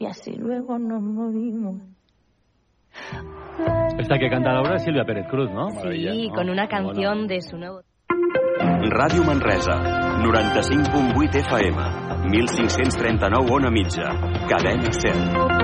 y así luego nos movimos. Esta que canta Laura es Silvia Pérez Cruz, ¿no? Sí, ¿no? con una canción Bueno. de su nuevo... Ràdio Manresa, 95.8 FM, 1539 ona mitja, cadena 100.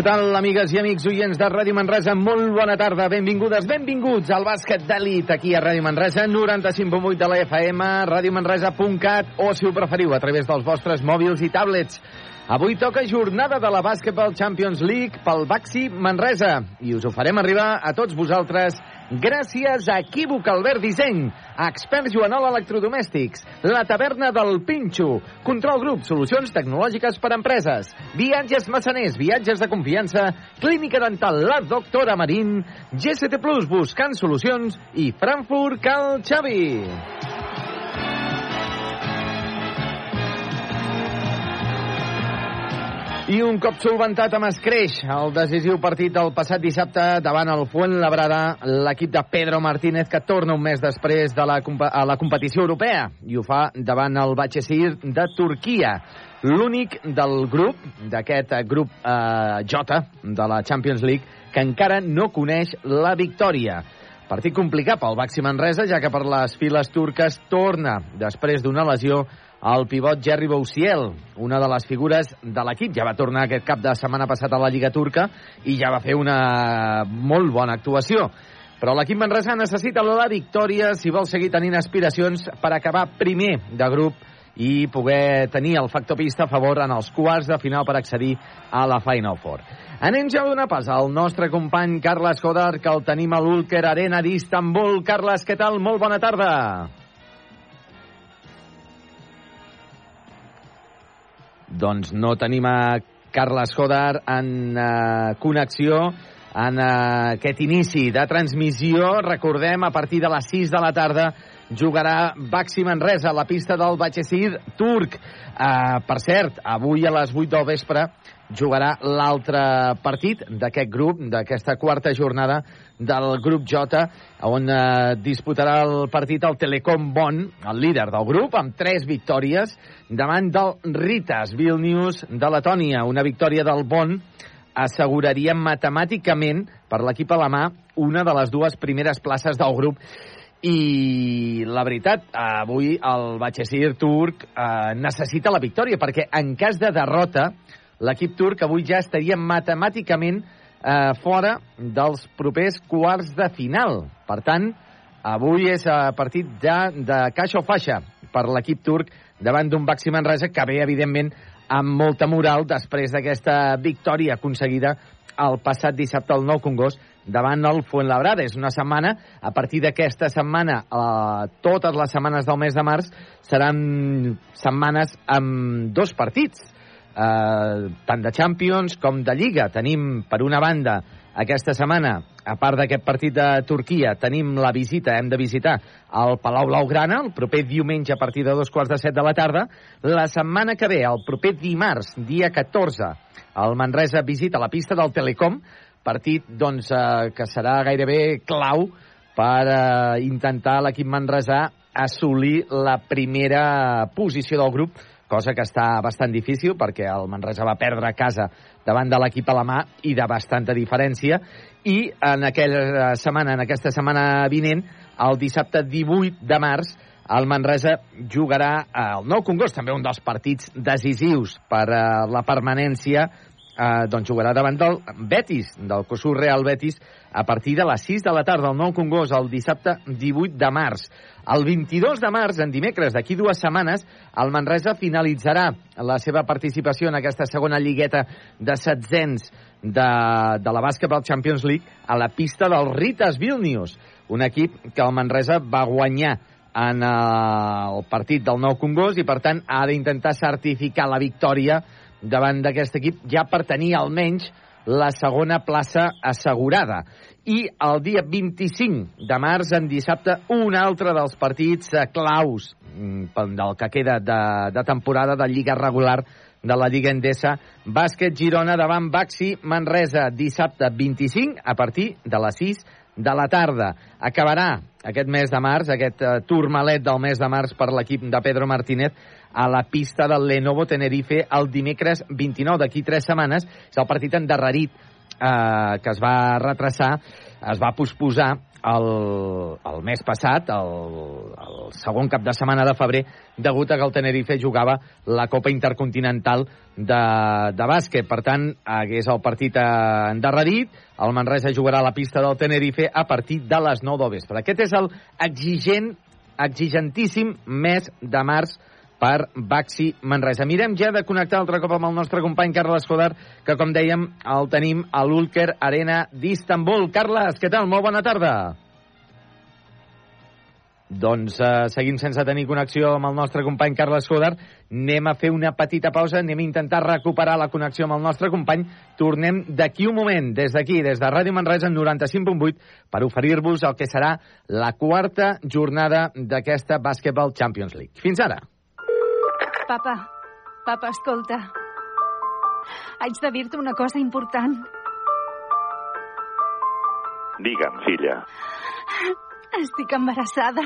Què tal, amigues i amics oients de Ràdio Manresa? Molt bona tarda, benvingudes, benvinguts al bàsquet d'elit aquí a Ràdio Manresa, 95.8 de la FM, radiomanresa.cat o, si ho preferiu, a través dels vostres mòbils i tablets. Avui toca jornada de la Basketball Champions League pel Baxi Manresa i us ho farem arribar a tots vosaltres gràcies a Equívoc Albert Disseny, a Experts Joanol Electrodomèstics, la taverna del Pinxo, Control Grup, solucions tecnològiques per a empreses, viatges massaners, viatges de confiança, clínica dental La Doctora Marín, GST Plus buscant solucions i Frankfurt Cal Xavi. I un cop solventat amb escreix el decisiu partit del passat dissabte davant el Fuenlabrada, l'equip de Pedro Martínez que torna un mes després de la, a la competició europea i ho fa davant el Batxesir de Turquia. L'únic del grup, d'aquest grup eh, J de la Champions League, que encara no coneix la victòria. Partit complicat pel Baxi Manresa, ja que per les files turques torna, després d'una lesió, el pivot Jerry Boussiel, una de les figures de l'equip. Ja va tornar aquest cap de setmana passat a la Lliga Turca i ja va fer una molt bona actuació. Però l'equip manresà necessita la victòria si vol seguir tenint aspiracions per acabar primer de grup i poder tenir el factor pista a favor en els quarts de final per accedir a la Final Four. Anem ja a donar pas al nostre company Carles Kodar, que el tenim a l'Ulker Arena d'Istanbul. Carles, què tal? Molt bona tarda. Doncs no tenim a Carles Kodar en uh, connexió en uh, aquest inici de transmissió. Recordem, a partir de les 6 de la tarda jugarà Baxi Manresa a la pista del Batxesir turc. Uh, per cert, avui a les 8 del vespre jugarà l'altre partit d'aquest grup, d'aquesta quarta jornada del grup J, on eh, disputarà el partit el Telecom Bon, el líder del grup, amb tres victòries, davant del Ritas Vilnius de Letònia. Una victòria del Bon asseguraria matemàticament per l'equip alemà una de les dues primeres places del grup i la veritat, avui el Batxesir turc eh, necessita la victòria perquè en cas de derrota l'equip turc avui ja estaria matemàticament eh, fora dels propers quarts de final. Per tant, avui és a partit ja de caixa o faixa per l'equip turc davant d'un Baxi Manresa que ve, evidentment, amb molta moral després d'aquesta victòria aconseguida el passat dissabte al Nou Congost davant el Fuenlabrada. És una setmana, a partir d'aquesta setmana, eh, totes les setmanes del mes de març seran setmanes amb dos partits, eh, tant de Champions com de Lliga. Tenim, per una banda, aquesta setmana, a part d'aquest partit de Turquia, tenim la visita, hem de visitar el Palau Blaugrana, el proper diumenge a partir de dos quarts de set de la tarda. La setmana que ve, el proper dimarts, dia 14, el Manresa visita la pista del Telecom, partit doncs, eh, que serà gairebé clau per eh, intentar l'equip manresà assolir la primera posició del grup, cosa que està bastant difícil perquè el Manresa va perdre a casa davant de l'equip alemà i de bastanta diferència. I en aquella setmana, en aquesta setmana vinent, el dissabte 18 de març, el Manresa jugarà al Nou Congost, també un dels partits decisius per a la permanència. Eh, doncs jugarà davant del Betis, del Cosur Real Betis, a partir de les 6 de la tarda, el Nou Congost, el dissabte 18 de març. El 22 de març, en dimecres, d'aquí dues setmanes, el Manresa finalitzarà la seva participació en aquesta segona lligueta de setzents de, de la Basketball Champions League a la pista del Ritas Vilnius, un equip que el Manresa va guanyar en eh, el partit del Nou Congost i, per tant, ha d'intentar certificar la victòria davant d'aquest equip ja per tenir almenys la segona plaça assegurada. I el dia 25 de març, en dissabte, un altre dels partits eh, claus mm, del que queda de, de temporada de Lliga regular de la Lliga Endesa. Bàsquet Girona davant Baxi Manresa dissabte 25 a partir de les 6 de la tarda. Acabarà aquest mes de març, aquest uh, turmalet del mes de març per l'equip de Pedro Martínez a la pista del Lenovo Tenerife el dimecres 29 d'aquí tres setmanes. És el partit endarrerit eh, que es va retrasar, es va posposar el, el mes passat, el, el segon cap de setmana de febrer, degut a que el Tenerife jugava la Copa Intercontinental de, de bàsquet. Per tant, hagués el partit endarrerit, el Manresa jugarà a la pista del Tenerife a partir de les 9 del vespre. Aquest és el exigent, exigentíssim mes de març per Baxi Manresa. Mirem ja de connectar altre cop amb el nostre company Carles Foder, que com dèiem el tenim a l'Ulker Arena d'Istanbul. Carles, què tal? Molt bona tarda. Doncs eh, seguim sense tenir connexió amb el nostre company Carles Foder. Anem a fer una petita pausa, anem a intentar recuperar la connexió amb el nostre company. Tornem d'aquí un moment, des d'aquí, des de Ràdio Manresa en 95.8, per oferir-vos el que serà la quarta jornada d'aquesta Basketball Champions League. Fins ara. Papa, papa, escolta. Haig de dir-te una cosa important. Digue'm, filla. Estic embarassada.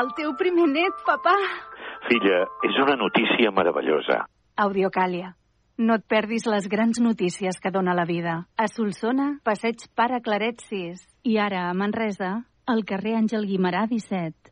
El teu primer net, papa. Filla, és una notícia meravellosa. Audiocàlia. No et perdis les grans notícies que dona la vida. A Solsona, passeig Pare Claret 6. I ara, a Manresa, al carrer Àngel Guimarà 17.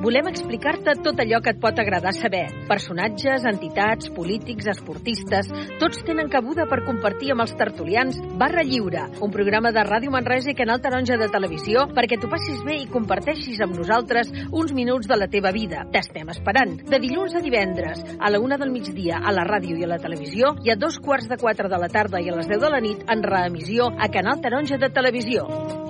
Volem explicar-te tot allò que et pot agradar saber. Personatges, entitats, polítics, esportistes, tots tenen cabuda per compartir amb els tertulians Barra Lliure, un programa de Ràdio Manresa i Canal Taronja de Televisió perquè t'ho passis bé i comparteixis amb nosaltres uns minuts de la teva vida. T'estem esperant. De dilluns a divendres, a la una del migdia, a la ràdio i a la televisió, i a dos quarts de quatre de la tarda i a les 10 de la nit en reemissió a Canal Taronja de Televisió.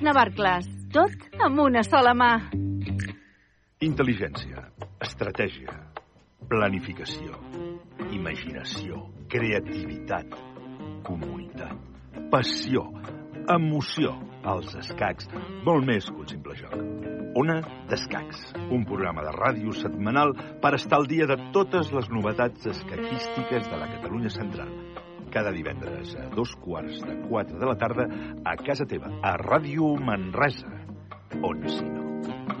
Navarcles. Tot amb una sola mà. Intel·ligència, estratègia, planificació, imaginació, creativitat, comunitat, passió, emoció, els escacs, molt més que un simple joc. Ona d'Escacs, un programa de ràdio setmanal per estar al dia de totes les novetats escaquístiques de la Catalunya central. Cada divendres a dos quarts de quatre de la tarda a casa teva, a Ràdio Manresa. On si no.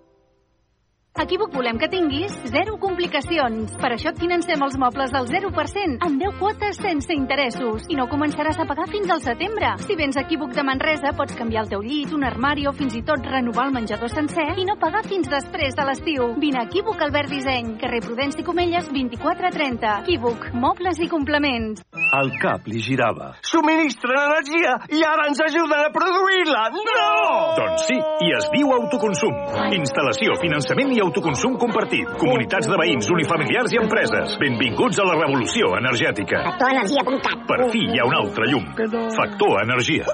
A Equívoc volem que tinguis zero complicacions. Per això et financem els mobles del 0% en 10 quotes sense interessos i no començaràs a pagar fins al setembre. Si vens a Equívoc de Manresa, pots canviar el teu llit, un armari o fins i tot renovar el menjador sencer i no pagar fins després de l'estiu. Vine a Equívoc Albert Disseny, carrer Prudenci Comelles 2430. Equívoc, mobles i complements. El cap li girava. Subministren energia i ara ens ajuden a produir-la! No! Doncs sí, i es diu autoconsum. Instal·lació, finançament i autoconsum compartit. Comunitats de veïns, unifamiliars i empreses. Benvinguts a la revolució energètica. Factorenergia.cat Per fi hi ha un altre llum. Factor Energia.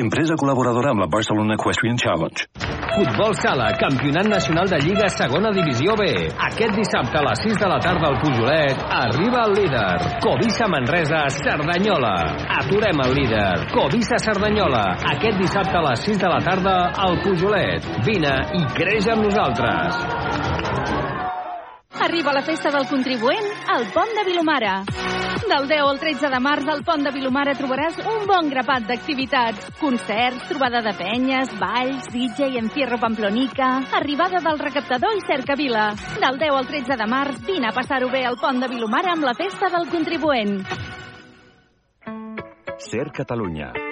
Empresa col·laboradora amb la Barcelona Equestrian Challenge. Futbol Sala, Campionat Nacional de Lliga Segona Divisió B. Aquest dissabte a les 6 de la tarda al Pujolet arriba el líder. Covisa Manresa, Cerdanyola. Aturem el líder. Covisa Cerdanyola. Aquest dissabte a les 6 de la tarda al Pujolet. Vine i creix amb nosaltres. Arriba la festa del contribuent al Pont de Vilomara. Del 10 al 13 de març al Pont de Vilomara trobaràs un bon grapat d'activitats. Concerts, trobada de penyes, balls, DJ i encierro pamplonica, arribada del recaptador i cercavila. Del 10 al 13 de març vine a passar-ho bé al Pont de Vilomara amb la festa del contribuent. Ser Catalunya.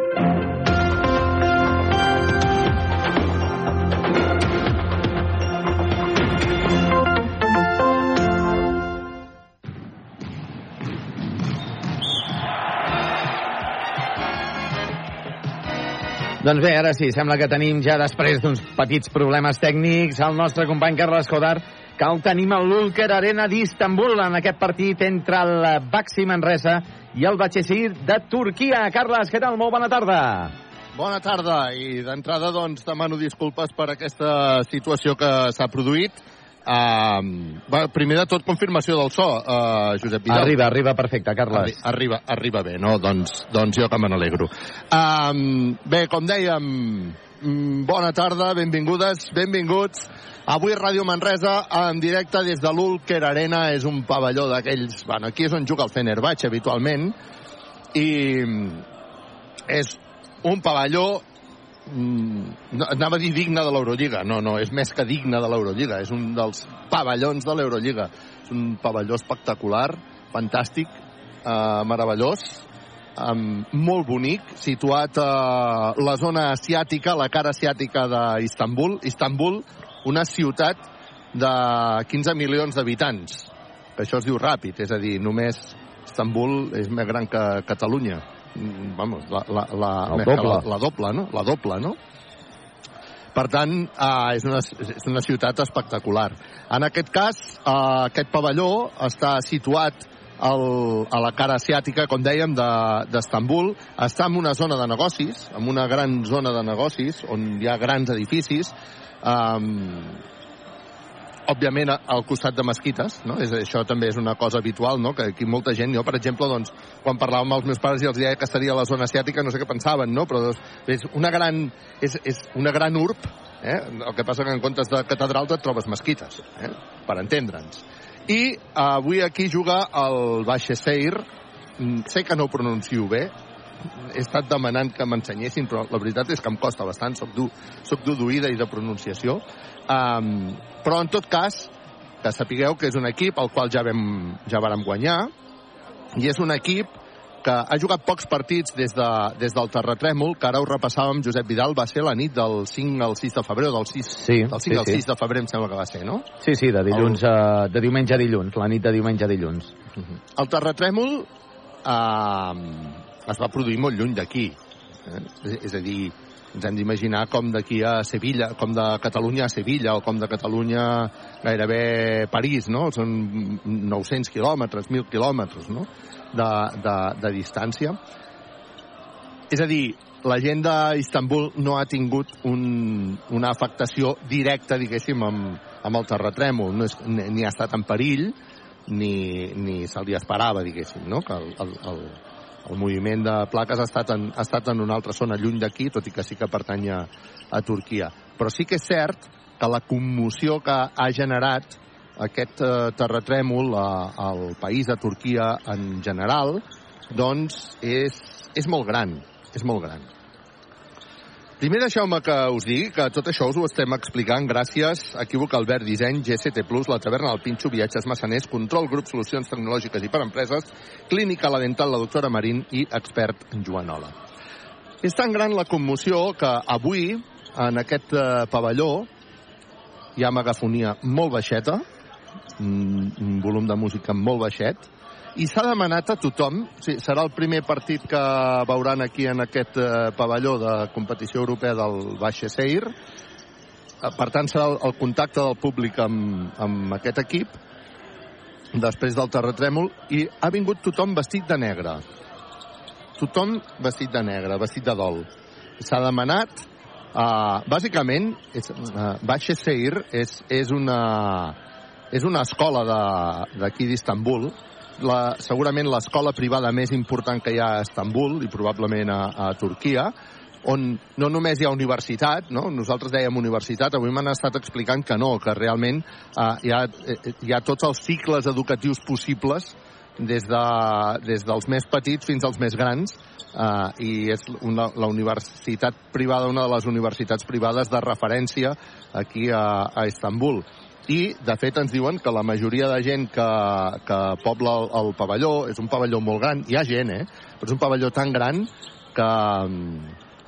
Doncs bé, ara sí, sembla que tenim ja després d'uns petits problemes tècnics el nostre company Carles Codar que el tenim a l'Ulker Arena d'Istanbul en aquest partit entre el Baxi Manresa i el Batxesir de Turquia. Carles, què tal? Molt bona tarda. Bona tarda i d'entrada doncs demano disculpes per aquesta situació que s'ha produït. Uh, va, primer de tot, confirmació del so, uh, Josep Vidal. Arriba, arriba perfecte, Carles. Arri arriba, arriba bé, no? Doncs, doncs jo que me n'alegro. Uh, bé, com dèiem, mm, bona tarda, benvingudes, benvinguts. Avui Ràdio Manresa en directe des de l'Ulker Arena, és un pavelló d'aquells... Bueno, aquí és on juga el Fenerbahce habitualment i és un pavelló mm, no, anava a dir digne de l'Eurolliga. No, no, és més que digne de l'Eurolliga. És un dels pavellons de l'Eurolliga. És un pavelló espectacular, fantàstic, eh, meravellós, um, molt bonic, situat a la zona asiàtica, la cara asiàtica d'Istanbul. Istanbul, una ciutat de 15 milions d'habitants. Això es diu ràpid, és a dir, només Istanbul és més gran que Catalunya Mm, vamos, la, la, la, El que doble. la, la doble, no? La doble, no? Per tant, eh, és, una, és una ciutat espectacular. En aquest cas, eh, aquest pavelló està situat al, a la cara asiàtica, com dèiem, de- d'Estambul. Està en una zona de negocis, en una gran zona de negocis, on hi ha grans edificis. Um, òbviament al costat de mesquites, no? És, això també és una cosa habitual, no? Que aquí molta gent, jo per exemple, doncs, quan parlàvem amb els meus pares i els deia que estaria a la zona asiàtica, no sé què pensaven, no? Però doncs, és una gran, és, és una gran urb, eh? El que passa que en comptes de catedral et trobes mesquites, eh? Per entendre'ns. I avui aquí juga el Baixeseir, Mm, sé que no ho pronuncio bé, he estat demanant que m'ensenyessin, però la veritat és que em costa bastant, soc dur, soc dur d'oïda i de pronunciació. Um, però en tot cas, que sapigueu que és un equip al qual ja vam, ja vàrem guanyar, i és un equip que ha jugat pocs partits des, de, des del terratrèmol, que ara ho repassàvem, Josep Vidal, va ser la nit del 5 al 6 de febrer, o del 6, Sí, del 5 sí, al sí. 6 de febrer em sembla que va ser, no? Sí, sí, de dilluns a, de diumenge a dilluns, la nit de diumenge a dilluns. El terratrèmol eh, es va produir molt lluny d'aquí. Eh? És, és a dir, ens hem d'imaginar com d'aquí a Sevilla, com de Catalunya a Sevilla, o com de Catalunya gairebé París, no? Són 900 quilòmetres, 1.000 quilòmetres, no?, de, de, de distància. És a dir, la gent d'Istanbul no ha tingut un, una afectació directa, diguéssim, amb, amb el terratrèmol, no és, ni, ni ha estat en perill, ni, ni se li esperava, diguéssim, no? que el, el, el, el moviment de plaques ha estat en, ha estat en una altra zona lluny d'aquí, tot i que sí que pertany a, a Turquia. Però sí que és cert que la commoció que ha generat aquest eh, terratrèmol a, al país de Turquia en general, doncs és, és molt gran, és molt gran. Primer deixeu-me que us digui que tot això us ho estem explicant gràcies a Equívoc Albert Disseny, GST Plus, la taverna del Pinxo, Viatges Massaners, Control Grup Solucions Tecnològiques i per Empreses, Clínica La Dental, la doctora Marín i Expert Joanola. És tan gran la commoció que avui, en aquest eh, pavelló, hi ha megafonia molt baixeta, un, un volum de música molt baixet, i s'ha demanat a tothom, sí, serà el primer partit que veuran aquí en aquest eh, pavelló de competició europea del Baixe Seir, Eh, per tant serà el, el contacte del públic amb, amb aquest equip després del terratrèmol i ha vingut tothom vestit de negre. Tothom vestit de negre, vestit de dol. S'ha demanat uh, bàsicament és, uh, Baixe Seir és, és una és una escola d'aquí d'Istanbul la, segurament l'escola privada més important que hi ha a Istanbul i probablement a, a Turquia on no només hi ha universitat, no? nosaltres dèiem universitat, avui m'han estat explicant que no, que realment eh, hi, ha, eh, hi ha tots els cicles educatius possibles des, de, des dels més petits fins als més grans eh, i és una, la universitat privada, una de les universitats privades de referència aquí a, a Istanbul i, de fet, ens diuen que la majoria de gent que, que pobla el, el pavelló, és un pavelló molt gran, hi ha gent, eh? però és un pavelló tan gran que,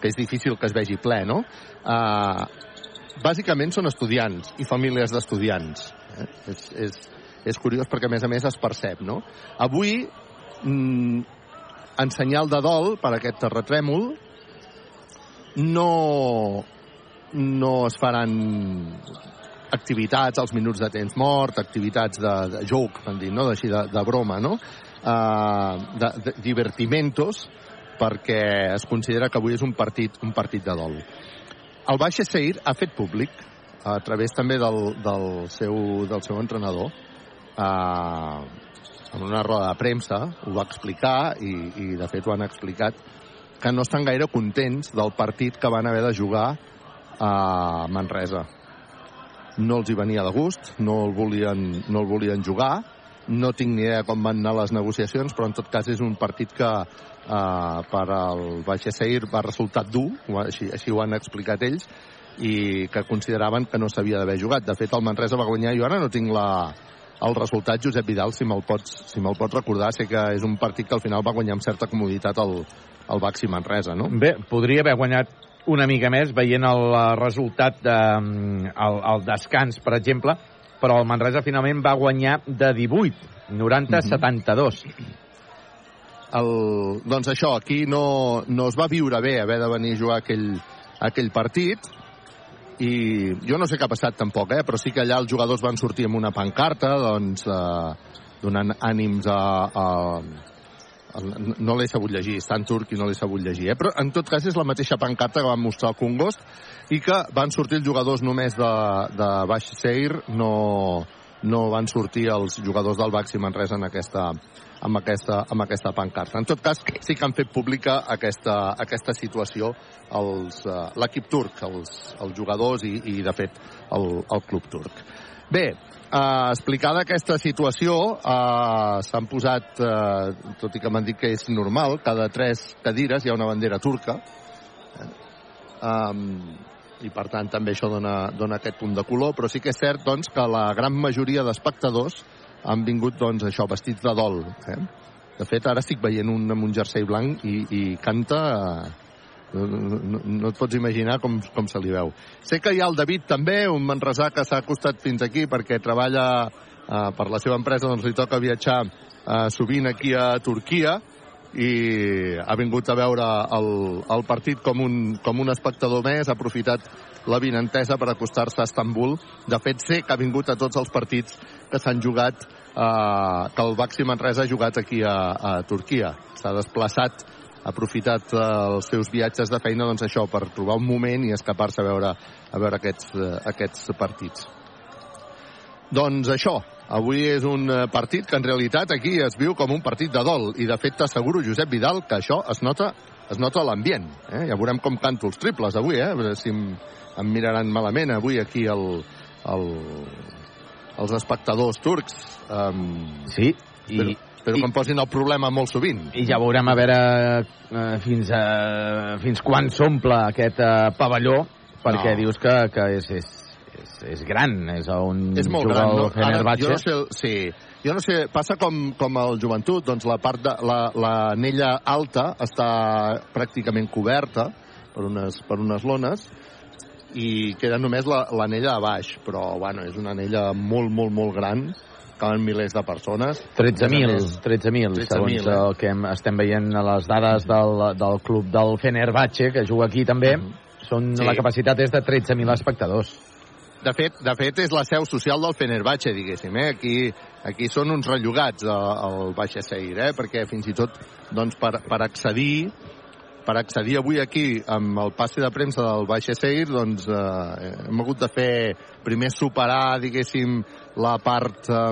que és difícil que es vegi ple, no? Uh, bàsicament són estudiants i famílies d'estudiants. Eh? És, és, és curiós perquè, a més a més, es percep, no? Avui, mm, en senyal de dol per aquest terratrèmol, no, no es faran activitats als minuts de temps mort, activitats de, de joc, van dir, no? Així de, de broma, no? Uh, de, de divertimentos, perquè es considera que avui és un partit, un partit de dol. El Baixa Seir ha fet públic, a través també del, del, seu, del seu entrenador, eh, en una roda de premsa, ho va explicar i, i de fet ho han explicat, que no estan gaire contents del partit que van haver de jugar a Manresa. No els hi venia de gust, no el volien, no el volien jugar, no tinc ni idea com van anar les negociacions, però en tot cas és un partit que eh, per al Baixa Seir va resultar dur, així, així ho han explicat ells, i que consideraven que no s'havia d'haver jugat. De fet, el Manresa va guanyar, jo ara no tinc la, el resultat, Josep Vidal, si me'l pots, si me'l pots recordar, sé que és un partit que al final va guanyar amb certa comoditat el, el Baxi Manresa, no? Bé, podria haver guanyat una mica més veient el resultat de, el, el descans, per exemple, però el Manresa finalment va guanyar de 18, 90-72. El, doncs això, aquí no, no es va viure bé haver de venir a jugar aquell, aquell partit, i jo no sé què ha passat tampoc, eh? però sí que allà els jugadors van sortir amb una pancarta doncs, eh, donant ànims a, a, no l'he sabut llegir, està en turc i no l'he sabut llegir, eh? però en tot cas és la mateixa pancarta que van mostrar el Congost i que van sortir els jugadors només de, de Baix Seir, no, no van sortir els jugadors del Baxi Manresa en aquesta, amb aquesta, amb aquesta pancarta. En tot cas, sí que han fet pública aquesta, aquesta situació l'equip turc, els, els jugadors i, i de fet, el, el club turc. Bé, Uh, explicada aquesta situació, uh, s'han posat, uh, tot i que m'han dit que és normal, cada tres cadires hi ha una bandera turca. Um, I, per tant, també això dona, dona aquest punt de color, però sí que és cert doncs, que la gran majoria d'espectadors han vingut doncs, això vestits de dol. Eh? De fet, ara estic veient un amb un jersei blanc i, i canta... Uh, no, no, no et pots imaginar com, com se li veu. Sé que hi ha el David també, un manresà que s'ha acostat fins aquí perquè treballa eh, per la seva empresa, doncs li toca viatjar eh, sovint aquí a Turquia i ha vingut a veure el, el partit com un, com un espectador més, ha aprofitat la vinentesa per acostar-se a Estambul. De fet, sé que ha vingut a tots els partits que s'han jugat, eh, que el Baxi Manresa ha jugat aquí a, a Turquia. S'ha desplaçat aprofitat eh, els seus viatges de feina doncs això per trobar un moment i escapar-se a veure, a veure aquests, eh, aquests partits. Doncs això, avui és un eh, partit que en realitat aquí es viu com un partit de dol i de fet t'asseguro, Josep Vidal, que això es nota es nota a l'ambient. Eh? Ja veurem com canto els triples avui, eh? si em, em miraran malament avui aquí el, el, els espectadors turcs. Um, sí, i, però, però I, que em posin el problema molt sovint. I ja veurem a veure eh, fins, a, fins quan s'omple aquest eh, pavelló, perquè no. dius que, que és, és, és, és gran, és on és molt juga gran, el no? Fenerbahçe. Ara, jo no sé, sí, jo no sé, passa com, com el joventut, doncs la part de l'anella la, alta està pràcticament coberta per unes, per unes lones i queda només l'anella la, de baix, però bueno, és una anella molt, molt, molt gran caben milers de persones. 13.000, 13.000, 13 segons eh? el que hem, estem veient a les dades del, del club del Fenerbahce, que juga aquí també, mm -hmm. són, sí. la capacitat és de 13.000 espectadors. De fet, de fet, és la seu social del Fenerbahce, diguéssim. Eh? Aquí, aquí són uns rellogats al Baixa Seir, eh? perquè fins i tot doncs, per, per accedir per accedir avui aquí amb el passe de premsa del Baix Seir, doncs eh, hem hagut de fer primer superar, diguéssim, la part eh,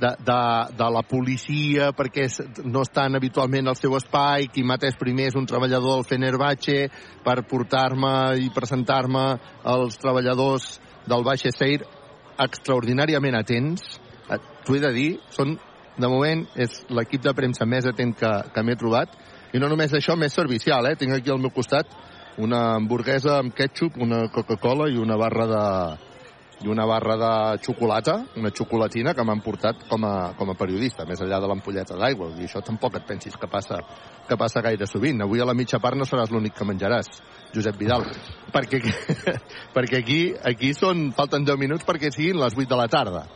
de, de, de la policia perquè no estan habitualment al seu espai, qui mateix primer és un treballador del Fenerbahce per portar-me i presentar-me als treballadors del Baix Seir extraordinàriament atents. Eh, T'ho he de dir, són de moment és l'equip de premsa més atent que, que m'he trobat i no només això, més servicial, eh? Tinc aquí al meu costat una hamburguesa amb ketchup, una Coca-Cola i una barra de i una barra de xocolata, una xocolatina que m'han portat com a, com a periodista, més enllà de l'ampolleta d'aigua. I això tampoc et pensis que passa, que passa gaire sovint. Avui a la mitja part no seràs l'únic que menjaràs, Josep Vidal. perquè, perquè aquí, aquí són, falten 10 minuts perquè siguin les 8 de la tarda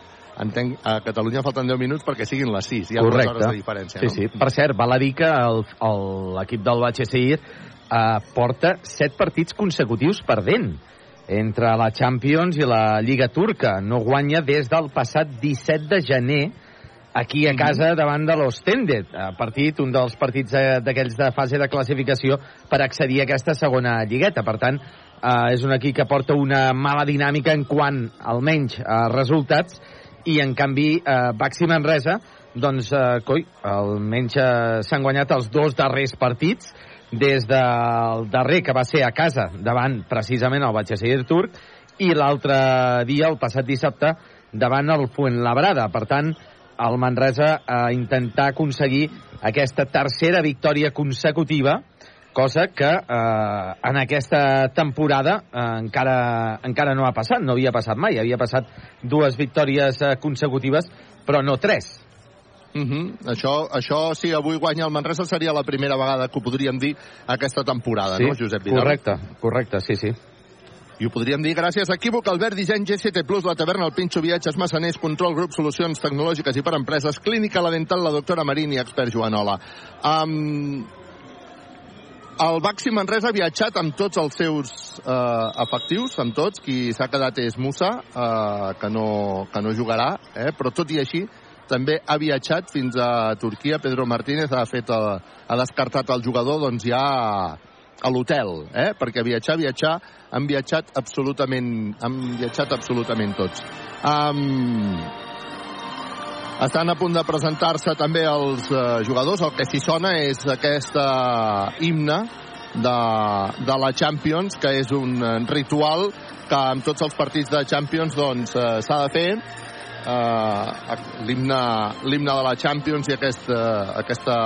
entenc, a Catalunya falten 10 minuts perquè siguin les 6. Hi ha Correcte. hores de diferència, sí, no? Sí, Per cert, val a dir que l'equip del Batxesir eh, porta 7 partits consecutius perdent entre la Champions i la Lliga Turca. No guanya des del passat 17 de gener aquí a casa davant de l'Ostende. Partit, un dels partits eh, d'aquells de fase de classificació per accedir a aquesta segona lligueta. Per tant, eh, és un equip que porta una mala dinàmica en quant, almenys, a resultats i en canvi eh, Baxi Manresa doncs, eh, coi, almenys eh, s'han guanyat els dos darrers partits des del darrer que va ser a casa davant precisament el Batxasseir turc i l'altre dia, el passat dissabte, davant el Fuenlabrada. Per tant, el Manresa a intentar aconseguir aquesta tercera victòria consecutiva cosa que eh, en aquesta temporada eh, encara, encara no ha passat, no havia passat mai, havia passat dues victòries eh, consecutives, però no tres. Uh -huh. això, això, si avui guanya el Manresa, seria la primera vegada que ho podríem dir aquesta temporada, sí, no, Josep Vidal? Correcte, correcte, sí, sí. I ho podríem dir gràcies a Equívoc, Albert Disseny, GCT+, Plus, la taverna, el Pinxo Viatges, Massaners, Control Grup, Solucions Tecnològiques i per Empreses, Clínica La Dental, la doctora Marini, expert Joanola. Um, el Baxi Manresa ha viatjat amb tots els seus eh, efectius, amb tots. Qui s'ha quedat és Musa, eh, que, no, que no jugarà, eh? però tot i així també ha viatjat fins a Turquia. Pedro Martínez ha, fet el, ha descartat el jugador doncs, ja a l'hotel, eh? perquè viatjar, viatjar, han viatjat absolutament, han viatjat absolutament tots. Um, estan a punt de presentar-se també els eh, jugadors. El que s'hi sona és aquesta himne de, de la Champions, que és un eh, ritual que en tots els partits de Champions doncs, eh, s'ha de fer. Uh, l'himne de la Champions i aquesta, aquesta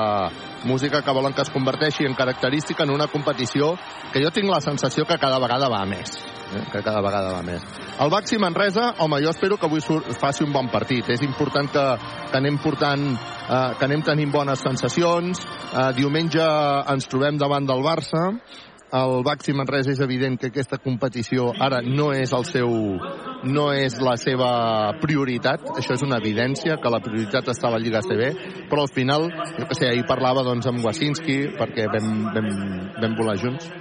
música que volen que es converteixi en característica en una competició que jo tinc la sensació que cada vegada va més eh? que cada vegada va més. El Baxi Manresa, home, jo espero que avui faci un bon partit. És important que, que anem portant, eh, que anem tenint bones sensacions. Eh, diumenge ens trobem davant del Barça. El Baxi Manresa és evident que aquesta competició ara no és el seu no és la seva prioritat, això és una evidència, que la prioritat està a la Lliga CB, però al final, jo que sé, ahir parlava doncs, amb Wasinski, perquè vam, vam, vam volar junts,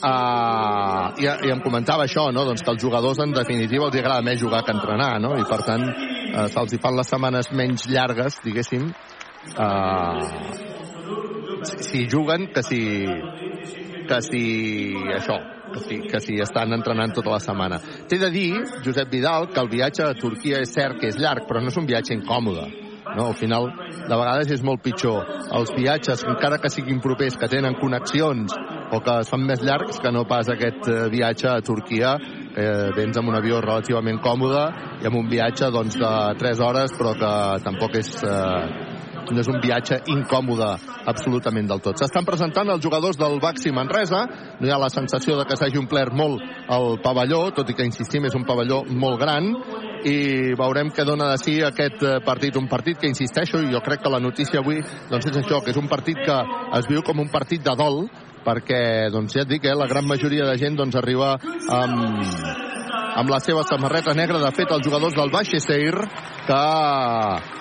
Uh, i, i em comentava això, no? doncs que els jugadors en definitiva els agrada més jugar que entrenar, no? i per tant uh, se'ls fan les setmanes menys llargues, diguéssim, uh, si, juguen que si, que si això, que si, que si estan entrenant tota la setmana. T'he de dir, Josep Vidal, que el viatge a Turquia és cert que és llarg, però no és un viatge incòmode. No? Al final, de vegades és molt pitjor. Els viatges, encara que siguin propers, que tenen connexions o que són més llargs que no pas aquest eh, viatge a Turquia, que vens amb un avió relativament còmode i amb un viatge doncs, de 3 hores, però que tampoc és... Eh, no és un viatge incòmode absolutament del tot. S'estan presentant els jugadors del Baxi Manresa, no hi ha la sensació de que s'hagi omplert molt el pavelló, tot i que insistim és un pavelló molt gran, i veurem què dona de si aquest eh, partit. Un partit que, insisteixo, i jo crec que la notícia avui doncs és això, que és un partit que es viu com un partit de dol, perquè, doncs ja et dic, eh, la gran majoria de gent doncs, arriba amb, amb la seva samarreta negra. De fet, els jugadors del Baixeseir, que mm,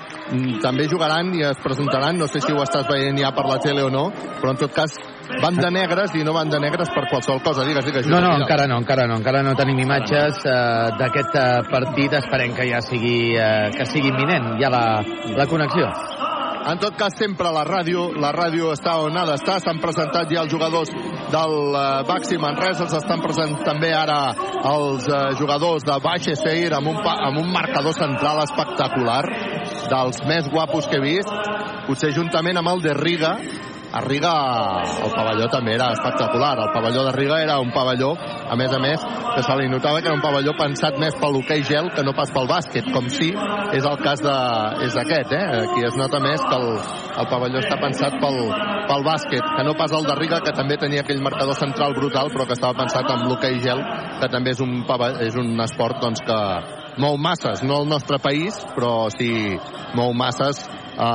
també jugaran i es presentaran, no sé si ho estàs veient ja per la tele o no, però en tot cas van de negres i no van de negres per qualsevol cosa. Digues, digues. No, no, encara no, encara no, encara no tenim imatges uh, d'aquest uh, partit. Esperem que ja sigui, uh, que sigui imminent, ja la, la connexió. En tot cas, sempre la ràdio, la ràdio està on ha d'estar. S'han presentat ja els jugadors del uh, Baxi Manresa, els estan presentant també ara els uh, jugadors de Baixeseir amb un, amb un marcador central espectacular, dels més guapos que he vist, potser juntament amb el de Riga, a Riga el pavelló també era espectacular. El pavelló de Riga era un pavelló, a més a més, que se li notava que era un pavelló pensat més pel hoquei gel que no pas pel bàsquet, com si és el cas de, és aquest, eh? Aquí es nota més que el, el pavelló està pensat pel, pel bàsquet, que no pas el de Riga, que també tenia aquell marcador central brutal, però que estava pensat amb l'hoquei gel, que també és un, pavelló, és un esport doncs, que mou masses, no al nostre país, però sí mou masses a,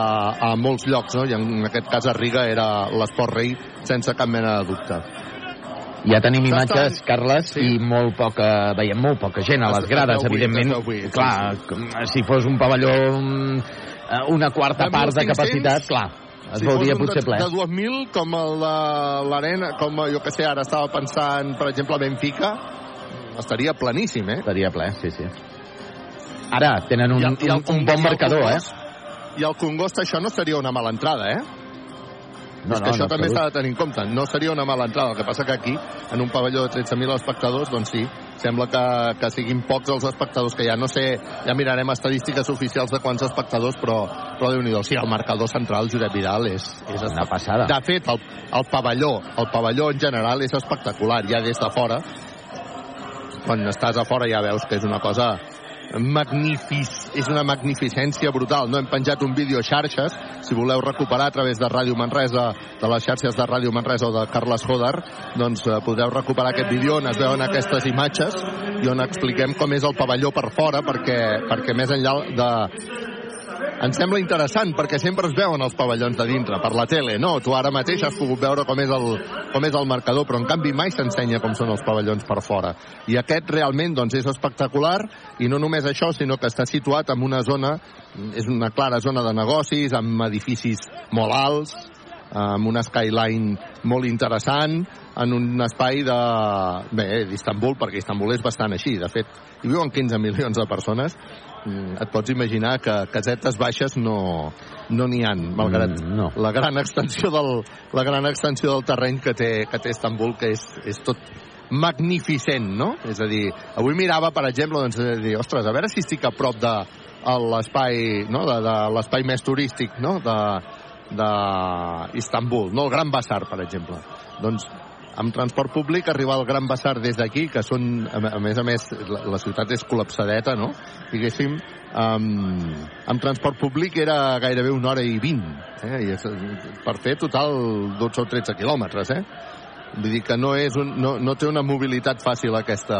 a molts llocs, no? i en aquest cas a Riga era l'esport rei sense cap mena de dubte. Ja tenim imatges, Carles, sí. i molt poca, veiem molt poca gent a les grades, evidentment. Clar, si fos un pavelló una quarta part de capacitat, clar, es si veuria fos un potser de, ple. de 2.000 com el de l'arena com jo que sé, ara estava pensant per exemple a Benfica estaria planíssim, eh? Estaria ple, sí, sí. Ara tenen un, I el- i el un, un bon marcador, eh? I el Congost això no seria una mala entrada, eh? No, és que no, això en també s'ha de tenir en compte. No seria una mala entrada. El que passa que aquí, en un pavelló de 13.000 espectadors, doncs sí, sembla que, que siguin pocs els espectadors que hi ha. No sé, ja mirarem estadístiques oficials de quants espectadors, però, però déu nhi Sí, el marcador central, Josep Vidal, és, és Una passada. De fet, el, el pavelló, el pavelló en general és espectacular, ja des de fora. Quan estàs a fora ja veus que és una cosa magnífic, és una magnificència brutal. No hem penjat un vídeo a xarxes, si voleu recuperar a través de Ràdio Manresa, de les xarxes de Ràdio Manresa o de Carles Hodar, doncs eh, podeu recuperar aquest vídeo on es veuen aquestes imatges i on expliquem com és el pavelló per fora, perquè, perquè més enllà de, ens sembla interessant perquè sempre es veuen els pavellons de dintre per la tele, no? Tu ara mateix has pogut veure com és el, com és el marcador, però en canvi mai s'ensenya com són els pavellons per fora. I aquest realment doncs, és espectacular i no només això, sinó que està situat en una zona, és una clara zona de negocis, amb edificis molt alts, amb una skyline molt interessant, en un espai de... bé, d'Istanbul, perquè Istanbul és bastant així. De fet, hi viuen 15 milions de persones. Mm, Et pots imaginar que casetes baixes no no n'hi han, malgrat Mm, no. la gran extensió del la gran extensió del terreny que té, que té Istanbul, que és, és tot magnificent, no? És a dir, avui mirava, per exemple, doncs, de dir, ostres, a veure si estic a prop de l'espai, no?, de, de l'espai més turístic, no?, de, de Istanbul, no? El Gran Bassar, per exemple. Doncs amb transport públic arribar al Gran Bassar des d'aquí, que són, a més a més, la, la ciutat és col·lapsadeta, no? Diguéssim, amb, amb transport públic era gairebé una hora i vint, eh? I és, per fer total 12 o 13 quilòmetres, eh? Vull dir que no, és un, no, no té una mobilitat fàcil aquesta,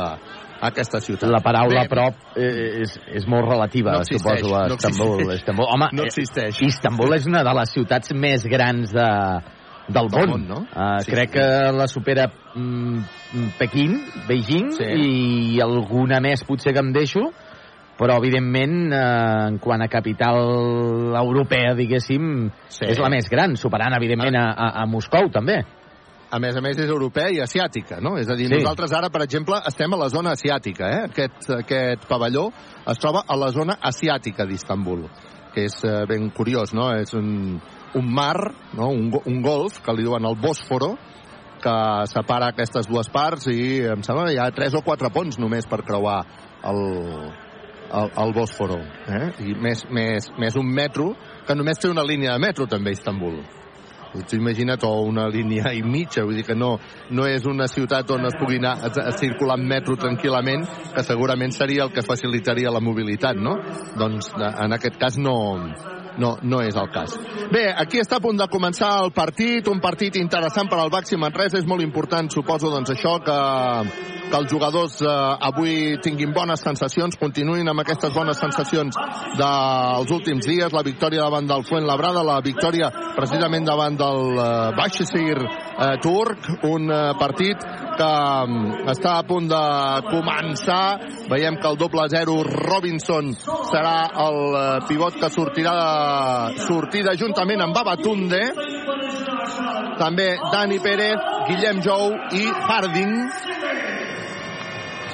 aquesta ciutat. La paraula Bé, prop eh, és, és molt relativa, No existeix, suposo, a no Istanbul. existeix. Istanbul. Home, No eh, existeix. Istanbul és una de les ciutats més grans de, del món. món, no? Uh, Sí, crec sí. que la supera mm, Pequín, Beijing, Sí. i alguna més potser que em deixo, però evidentment eh, en quant a capital europea, diguéssim, Sí. és la més gran, superant evidentment a, a, a Moscou també. a més a més és europea i asiàtica, no? És a dir, Sí. sí. nosaltres ara, per exemple, estem a la zona asiàtica, eh? Aquest, aquest pavelló es troba a la zona asiàtica d'Istanbul, que és eh, ben curiós, no? És un, un mar, no? un, un golf, que li diuen el Bòsforo, que separa aquestes dues parts i em sembla que hi ha tres o quatre ponts només per creuar el, el, el Bòsforo. Eh? I més, més, més un metro, que només té una línia de metro també a Istanbul. Tu imagina't, o una línia i mitja, vull dir que no, no és una ciutat on es pugui anar a, a circular en metro tranquil·lament, que segurament seria el que facilitaria la mobilitat, no? Doncs en aquest cas no, no, no és el cas. Bé, aquí està a punt de començar el partit, un partit interessant per al Baxi Manresa, és molt important, suposo, doncs això, que, que els jugadors eh, avui tinguin bones sensacions, continuïn amb aquestes bones sensacions dels últims dies, la victòria davant del Fuentlabrada, la victòria precisament davant del eh, Baixesir eh, turc, un eh, partit que mm, està a punt de començar. Veiem que el doble 0 Robinson serà el eh, pivot que sortirà de sortida juntament amb Babatunde. També Dani Pérez, Guillem Jou i Harding.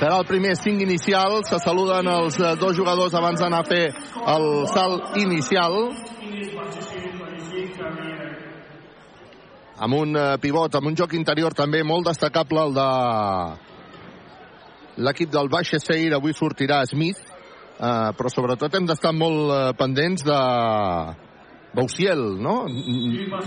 Serà el primer 5 inicial. Se saluden els eh, dos jugadors abans d'anar a fer el salt inicial. Amb un eh, pivot, amb un joc interior també molt destacable, el de l'equip del Baixa Seir. Avui sortirà Smith, eh, però sobretot hem d'estar molt eh, pendents de Bausiel, no?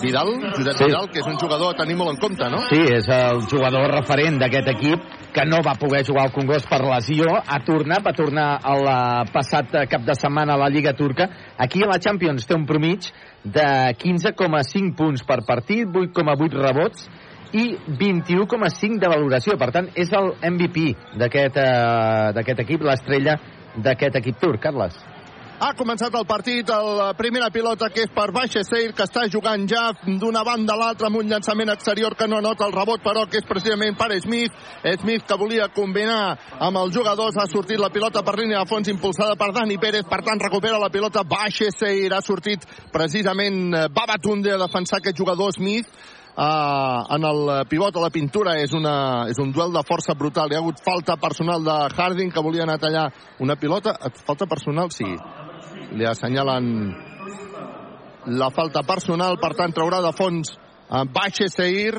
Vidal, Josep Sí. Vidal, que és un jugador a tenir molt en compte, no? Sí, és el jugador referent d'aquest equip que no va poder jugar al Congost per lesió. Ha tornat, va tornar el eh, passat cap de setmana a la Lliga Turca. Aquí a la Champions té un promig de 15,5 punts per partit, 8,8 rebots i 21,5 de valoració. Per tant, és el MVP d'aquest eh, d'aquest equip, l'estrella d'aquest equip turc, Carles. Ha començat el partit, la primera pilota que és per Baixa Seir, que està jugant ja d'una banda a l'altra amb un llançament exterior que no anota el rebot, però que és precisament per Smith. Smith que volia combinar amb els jugadors, ha sortit la pilota per línia de fons impulsada per Dani Pérez, per tant recupera la pilota Baixa Seir, ha sortit precisament eh, Babatunde a defensar aquest jugador Smith. Uh, en el pivot a la pintura és, una, és un duel de força brutal. Hi ha hagut falta personal de Harding que volia anar a tallar una pilota. Falta personal, sí. Li assenyalen la falta personal, per tant traurà de fons Baixe Seir.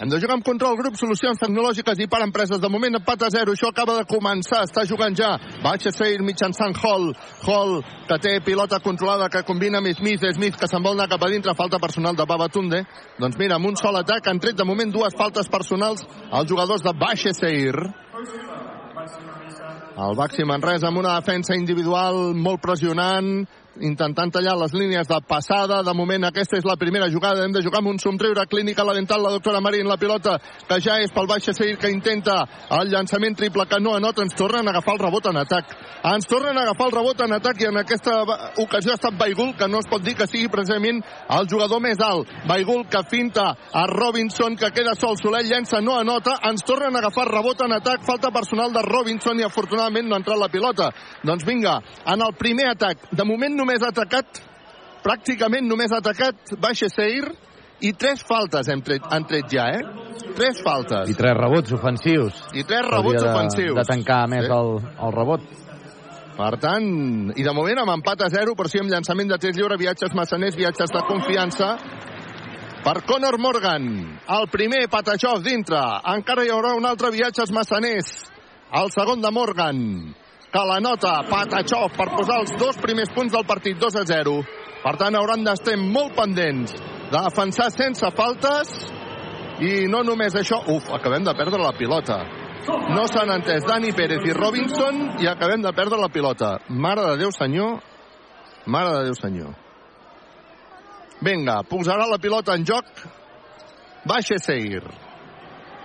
Hem de jugar amb control, grup, solucions tecnològiques i per empreses. De moment, empat a 0. Això acaba de començar. Està jugant ja. Baixa Seir mitjançant Hall. Hall, que té pilota controlada, que combina amb Smith. Smith, que se'n vol anar cap a dintre. Falta personal de Babatunde. Doncs mira, amb un sol atac han tret de moment dues faltes personals als jugadors de Baixa Seir. El Baxi Manresa amb una defensa individual molt pressionant, intentant tallar les línies de passada. De moment aquesta és la primera jugada. Hem de jugar amb un somriure clínica la dental. La doctora Marín, la pilota que ja és pel Baixa Seir que intenta el llançament triple que no anota. Ens tornen a agafar el rebot en atac. Ens tornen a agafar el rebot en atac i en aquesta ocasió ha estat Baigul, que no es pot dir que sigui precisament el jugador més alt. Baigul que finta a Robinson, que queda sol. Soler llença, no anota. Ens tornen a agafar rebot en atac. Falta personal de Robinson i afortunadament no ha entrat la pilota. Doncs vinga, en el primer atac. De moment només ha atacat, pràcticament només ha atacat Baixa Seir i tres faltes hem tret, han tret ja, eh? Tres faltes. I tres rebots ofensius. I tres rebots Hauria de, ofensius. De tancar més Sí. el, el rebot. Per tant, i de moment amb empat a 0, però sí amb llançament de 3 lliure, viatges massaners, viatges de confiança. Per Conor Morgan, el primer Patachov dintre. Encara hi haurà un altre viatges massaners. El segon de Morgan, que la nota Patachov per posar els dos primers punts del partit, 2 a 0. Per tant, hauran d'estar molt pendents de defensar sense faltes i no només això... Uf, acabem de perdre la pilota. No s'han entès Dani Pérez i Robinson i acabem de perdre la pilota. Mare de Déu, senyor. Mare de Déu, senyor. Vinga, posarà la pilota en joc. Baixa Seir.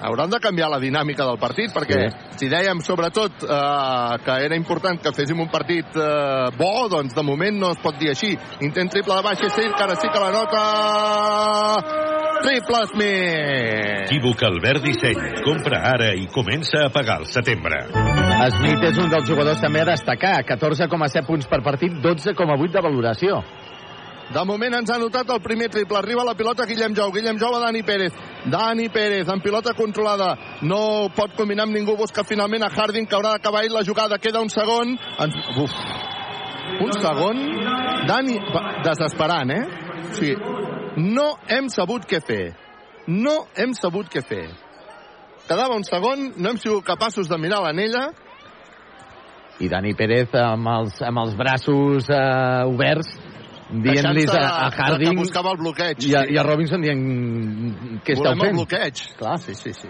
Hauran de canviar la dinàmica del partit, perquè sí. si dèiem sobretot eh, que era important que féssim un partit eh, bo, doncs de moment no es pot dir així. Intent triple de baixa Seir, que ara sí que la nota... Triple Smith! Equívoc Albert Disseny. Compra ara i comença a pagar al setembre. Smith és un dels jugadors també a destacar. 14,7 punts per partit, 12,8 de valoració. De moment ens ha notat el primer triple. Arriba la pilota Guillem Jou. Guillem Jou a Dani Pérez. Dani Pérez amb pilota controlada. No pot combinar amb ningú. Busca finalment a Harding que haurà d'acabar la jugada. Queda un segon. Ens... Uf. Un segon. Dani... Desesperant, eh? Sí. No hem sabut què fer. No hem sabut què fer. Quedava un segon. No hem sigut capaços de mirar l'anella. I Dani Pérez amb els, amb els braços eh, oberts dient-li a, a Harding que buscava el bloqueig. i a, i a Robinson dient què esteu Volem el fent? bloqueig. Clar, sí, sí, sí.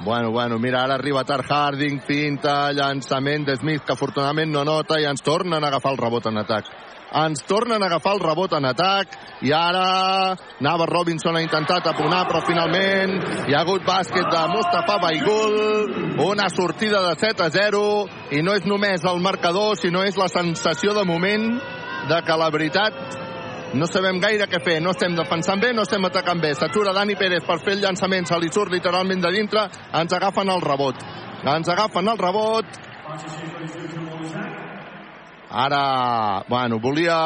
Bueno, bueno, mira, ara arriba tard Harding, finta, llançament de Smith, que afortunadament no nota i ens tornen a agafar el rebot en atac. ens tornen a agafar el rebot en atac i ara Nava Robinson ha intentat apunar però finalment hi ha hagut bàsquet de Mustafa Baigul una sortida de 7 a 0 i no és només el marcador sinó és la sensació de moment de que la veritat no sabem gaire què fer, no estem defensant bé, no estem atacant bé. S'atura Dani Pérez per fer el llançament, se li surt literalment de dintre, ens agafen el rebot. Ens agafen el rebot. Ara, bueno, volia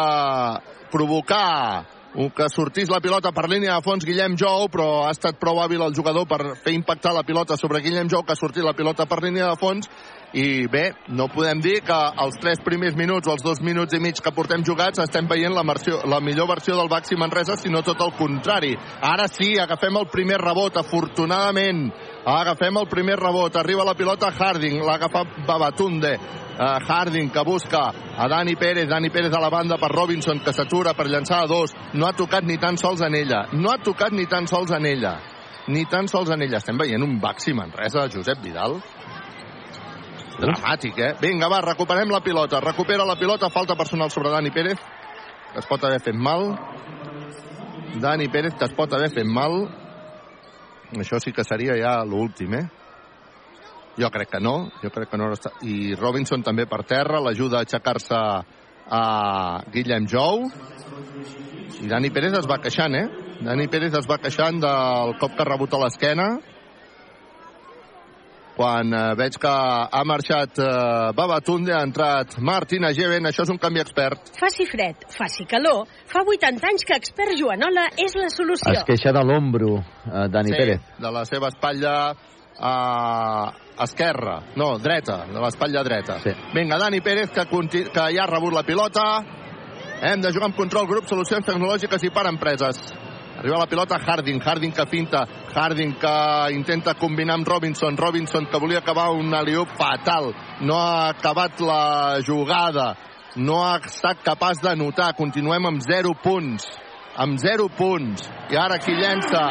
provocar que sortís la pilota per línia de fons Guillem Jou, però ha estat prou hàbil el jugador per fer impactar la pilota sobre Guillem Jou, que ha sortit la pilota per línia de fons, i bé, no podem dir que els tres primers minuts o els dos minuts i mig que portem jugats estem veient la, versió, la millor versió del Baxi Manresa, sinó tot el contrari. Ara sí, agafem el primer rebot, afortunadament. Agafem el primer rebot, arriba la pilota Harding, l'agafa Babatunde. Uh, Harding que busca a Dani Pérez, Dani Pérez a la banda per Robinson que s'atura per llançar a dos, no ha tocat ni tan sols en ella, no ha tocat ni tan sols en ella, ni tan sols en ella. Estem veient un Baxi Manresa, Josep Vidal, Dramàtic, eh? Vinga, va, recuperem la pilota. Recupera la pilota, falta personal sobre Dani Pérez, que es pot haver fet mal. Dani Pérez, que es pot haver fet mal. Això sí que seria ja l'últim, eh? Jo crec que no, jo crec que no. I Robinson també per terra, l'ajuda a aixecar-se a Guillem Jou. I Dani Pérez es va queixant, eh? Dani Pérez es va queixant del cop que ha rebut a l'esquena quan eh, veig que ha marxat eh, Babatunde, ha entrat Martina Geven, això és un canvi expert. Faci fred, faci calor, fa 80 anys que expert Joanola és la solució. Es queixa de l'ombro, eh, Dani sí, Pérez. de la seva espatlla a esquerra, no, dreta, de l'espatlla dreta. Sí. Vinga, Dani Pérez, que, que ja ha rebut la pilota. Hem de jugar amb control grup, solucions tecnològiques i per empreses. Arriba la pilota Harding, Harding que finta, Harding que intenta combinar amb Robinson, Robinson que volia acabar un aliup fatal, no ha acabat la jugada, no ha estat capaç de notar, continuem amb 0 punts, amb 0 punts, i ara qui llença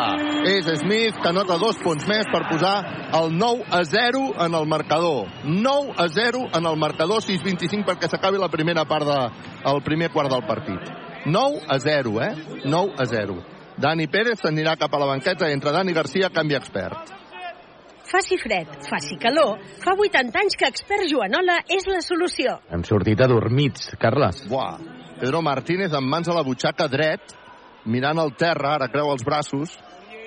és Smith, que nota dos punts més per posar el 9 a 0 en el marcador. 9 a 0 en el marcador, 6-25 perquè s'acabi la primera part del de, primer quart del partit. 9 a 0, eh? 9 a 0. Dani Pérez s'anirà cap a la banqueta i entre Dani Garcia canvi expert. Faci fred, faci calor, fa 80 anys que expert Joanola és la solució. Hem sortit adormits, Carles. Buah. Pedro Martínez amb mans a la butxaca dret, mirant el terra, ara creu els braços,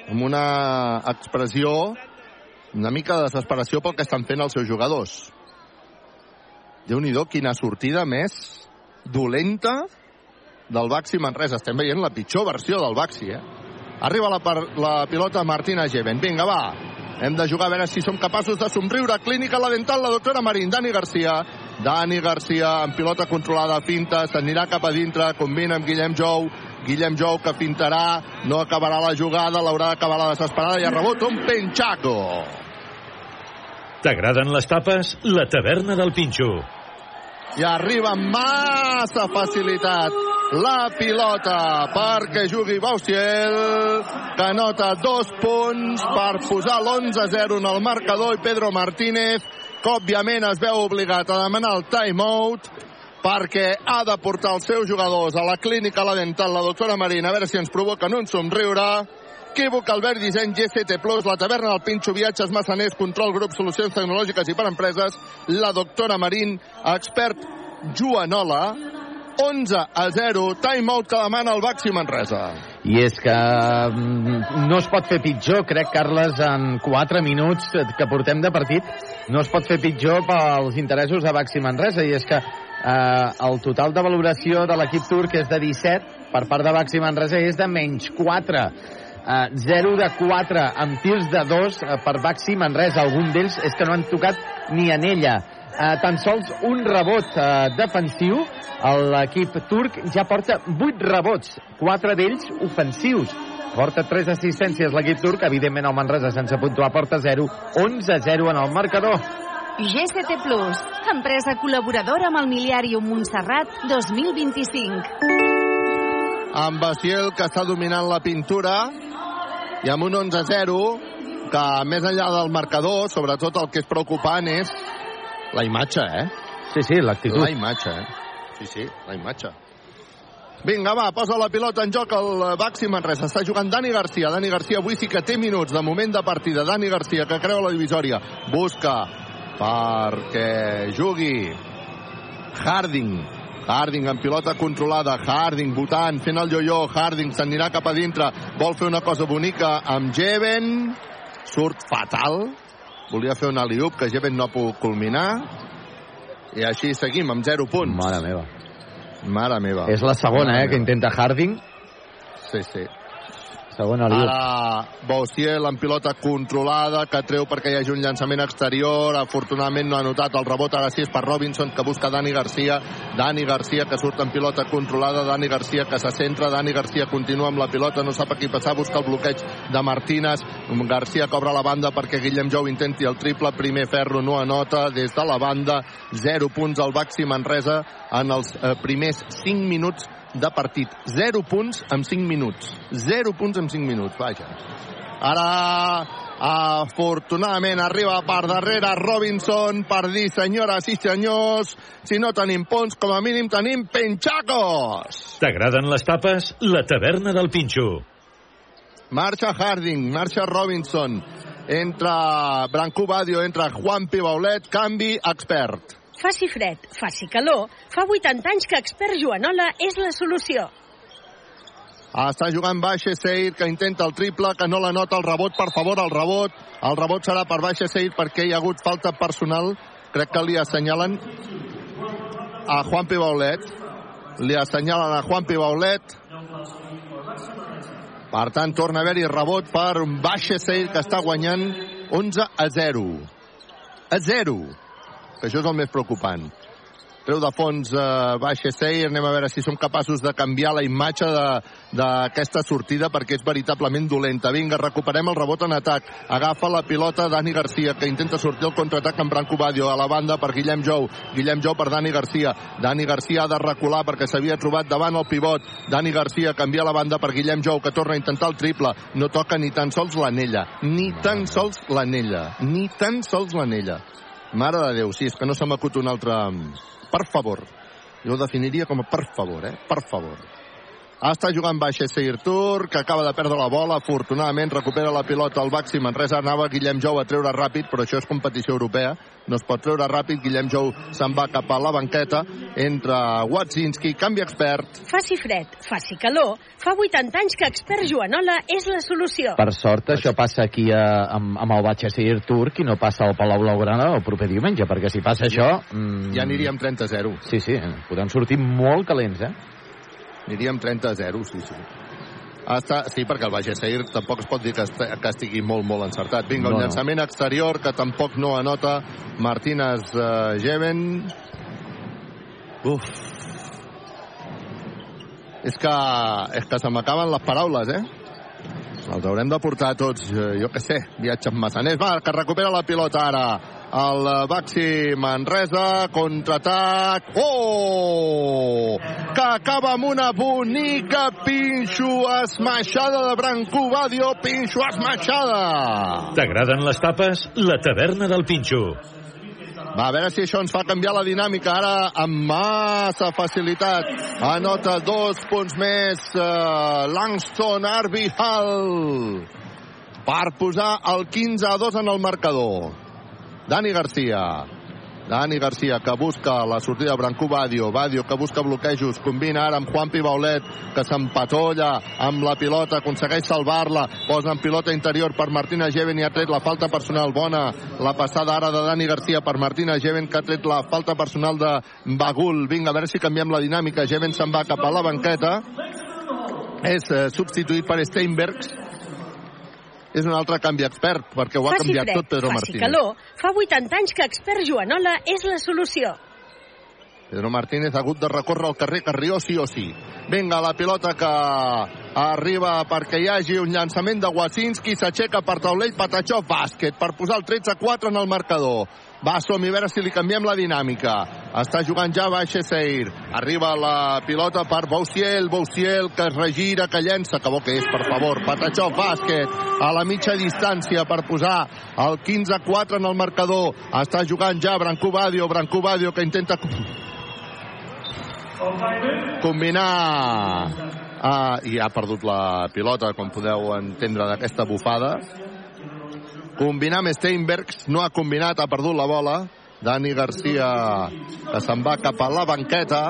amb una expressió, una mica de desesperació pel que estan fent els seus jugadors. Déu-n'hi-do, quina sortida més dolenta del Baxi Manresa. Estem veient la pitjor versió del Baxi, eh? Arriba la, par la pilota Martina Geven. Vinga, va. Hem de jugar a veure si som capaços de somriure. Clínica la dental, la doctora Marín. Dani Garcia. Dani Garcia amb pilota controlada, finta, s'anirà cap a dintre, combina amb Guillem Jou. Guillem Jou que fintarà, no acabarà la jugada, l'haurà d'acabar la desesperada i ha rebut un penchaco. T'agraden les tapes? La taverna del Pinxo. I arriba amb massa facilitat la pilota perquè jugui Bausiel que nota dos punts per posar l'11-0 en el marcador i Pedro Martínez que òbviament es veu obligat a demanar el timeout perquè ha de portar els seus jugadors a la clínica la dental, la doctora Marina, a veure si ens provoquen un somriure. Equívoc, Albert Disseny, GCT+, la taverna del Pinxo, viatges, massaners, control, grup, solucions tecnològiques i per empreses, la doctora Marín, expert Joanola, 11 a 0, timeout que demana el Baxi Manresa. I és que mm, no es pot fer pitjor, crec, Carles, en 4 minuts que portem de partit, no es pot fer pitjor pels interessos de Baxi Manresa, i és que eh, el total de valoració de l'equip turc és de 17, per part de Baxi Manresa és de menys 4. Uh, 0 de 4 amb tirs de 2 uh, per Baxi Manresa. Algun d'ells és que no han tocat ni en ella. Uh, tan sols un rebot uh, defensiu. L'equip turc ja porta 8 rebots, 4 d'ells ofensius. Porta 3 assistències l'equip turc, evidentment el Manresa sense puntuar porta 0, 11-0 en el marcador. GCT Plus, empresa col·laboradora amb el Miliàrium Montserrat 2025. Amb Basiel, que està dominant la pintura, i amb un 11-0, que més enllà del marcador, sobretot el que és preocupant és la imatge, eh? Sí, sí, l'actitud. La imatge, eh? Sí, sí, la imatge. Vinga, va, posa la pilota en joc el Baxi Manresa. Està jugant Dani Garcia. Dani Garcia avui sí que té minuts de moment de partida. Dani Garcia, que creu la divisòria. Busca perquè jugui Harding. Harding amb pilota controlada. Harding votant, fent el yo-yo. Harding s'anirà cap a dintre. Vol fer una cosa bonica amb Jeven. Surt fatal. Volia fer un aliup que Jeven no ha pogut culminar. I així seguim, amb 0 punts. Mare meva. Mare meva. És la segona, Mare eh, que meva. intenta Harding. Sí, sí. Segona liu. Ara Boussiel amb pilota controlada, que treu perquè hi hagi un llançament exterior. Afortunadament no ha notat el rebot. Ara sí és per Robinson, que busca Dani Garcia. Dani Garcia, que surt amb pilota controlada. Dani Garcia, que se centra. Dani Garcia continua amb la pilota, no sap a qui passar. Busca el bloqueig de Martínez. Garcia cobra la banda perquè Guillem Jou intenti el triple. Primer ferro no anota des de la banda. 0 punts al Baxi Manresa en els eh, primers 5 minuts de partit. 0 punts en 5 minuts. 0 punts en 5 minuts, vaja. Ara, afortunadament, arriba per darrere Robinson per dir, senyores i senyors, si no tenim punts, com a mínim tenim penxacos. T'agraden les tapes? La taverna del Pinxo. Marxa Harding, marxa Robinson, entra Brancú Badio, entra Juan Pibaulet, canvi expert. Faci fred, faci calor, fa 80 anys que expert Joanola és la solució. Està jugant Baixe Seir, que intenta el triple, que no la nota el rebot. Per favor, el rebot. El rebot serà per Baixe Seir perquè hi ha hagut falta personal. Crec que li assenyalen a Juan Pibaulet. Li assenyalen a Juan Pibaulet. Per tant, torna a haver-hi rebot per Baixe Seir, que està guanyant 11 a 0. A 0. Que això és el més preocupant. Treu de fons eh, baixa Seir, anem a veure si som capaços de canviar la imatge de- d'aquesta sortida perquè és veritablement dolenta. Vinga, recuperem el rebot en atac. Agafa la pilota Dani Garcia, que intenta sortir el contraatac amb Branco Badio. A la banda per Guillem Jou. Guillem Jou per Dani Garcia. Dani Garcia ha de recular perquè s'havia trobat davant el pivot. Dani Garcia canvia la banda per Guillem Jou, que torna a intentar el triple. No toca ni tan sols l'anella. Ni tan sols l'anella. Ni tan sols l'anella. Mare de Déu, sí, és que no se m'acut un altre... Per favor. Jo ho definiria com a per favor, eh? Per favor. Està jugant baixa Seir Tur, que acaba de perdre la bola. Afortunadament recupera la pilota al Baxi Manresa. Anava Guillem Jou a treure ràpid, però això és competició europea. No es pot treure ràpid. Guillem Jou se'n va cap a la banqueta. Entra Watzinski, canvi expert. Faci fred, faci calor, fa 80 anys que expert Joanola és la solució. Per sort, això passa aquí a, amb, amb el Batxasir Turc i no passa al Palau Blaugrana el proper diumenge, perquè si passa això... Mm, Ja aniríem 30-0. Sí, sí, podem sortir molt calents, eh? Aniríem 30-0, sí, sí. Està, sí, perquè el Baix Seir tampoc es pot dir que, est que estigui molt, molt encertat. Vinga, No, un no. llançament exterior que tampoc no anota Martínez uh, Jeven. Uf. És que, és que se m'acaben les paraules, eh? Els haurem de portar tots, eh, jo què sé, viatges massaners. Va, que recupera la pilota ara. El eh, Baxi Manresa, contraatac. Oh! Que acaba amb una bonica pinxo esmaixada de Brancú Badio, pinxo esmaixada. T'agraden les tapes? La taverna del Pinxo. Va, a veure si això ens fa canviar la dinàmica ara amb massa facilitat. Anota dos punts més uh, Langston Arbihal per posar el 15 a 2 en el marcador. Dani Garcia. Dani Garcia que busca la sortida de Brancú Badio. Badio que busca bloquejos. Combina ara amb Juan Pibaulet que s'empatolla amb la pilota. Aconsegueix salvar-la. Posa en pilota interior per Martina Geven i ha tret la falta personal. Bona la passada ara de Dani Garcia per Martina Geven que ha tret la falta personal de Bagul. Vinga, a veure si canviem la dinàmica. Geven se'n va cap a la banqueta. És eh, substituït per Steinbergs. És un altre canvi expert, perquè ho ha faci canviat fred, tot Pedro faci Martínez. calor, fa 80 anys que expert Joanola és la solució. Pedro Martínez ha hagut de recórrer al carrer Carrió sí o sí. Vinga, la pilota que arriba perquè hi hagi un llançament de Wasinski, s'aixeca per taulell, Patachó, bàsquet, per posar el 13-4 en el marcador. Va, som a veure si li canviem la dinàmica. Està jugant ja Baixe Seir. Arriba la pilota per Boussiel, Boussiel que es regira, que llença, que bo que és, per favor. Patachó, bàsquet, a la mitja distància per posar el 15-4 en el marcador. Està jugant ja Brancú Badio, Brancú Badio que intenta combinar uh, i ha perdut la pilota com podeu entendre d'aquesta bufada combinar amb Steinbergs no ha combinat, ha perdut la bola Dani Garcia que se'n va cap a la banqueta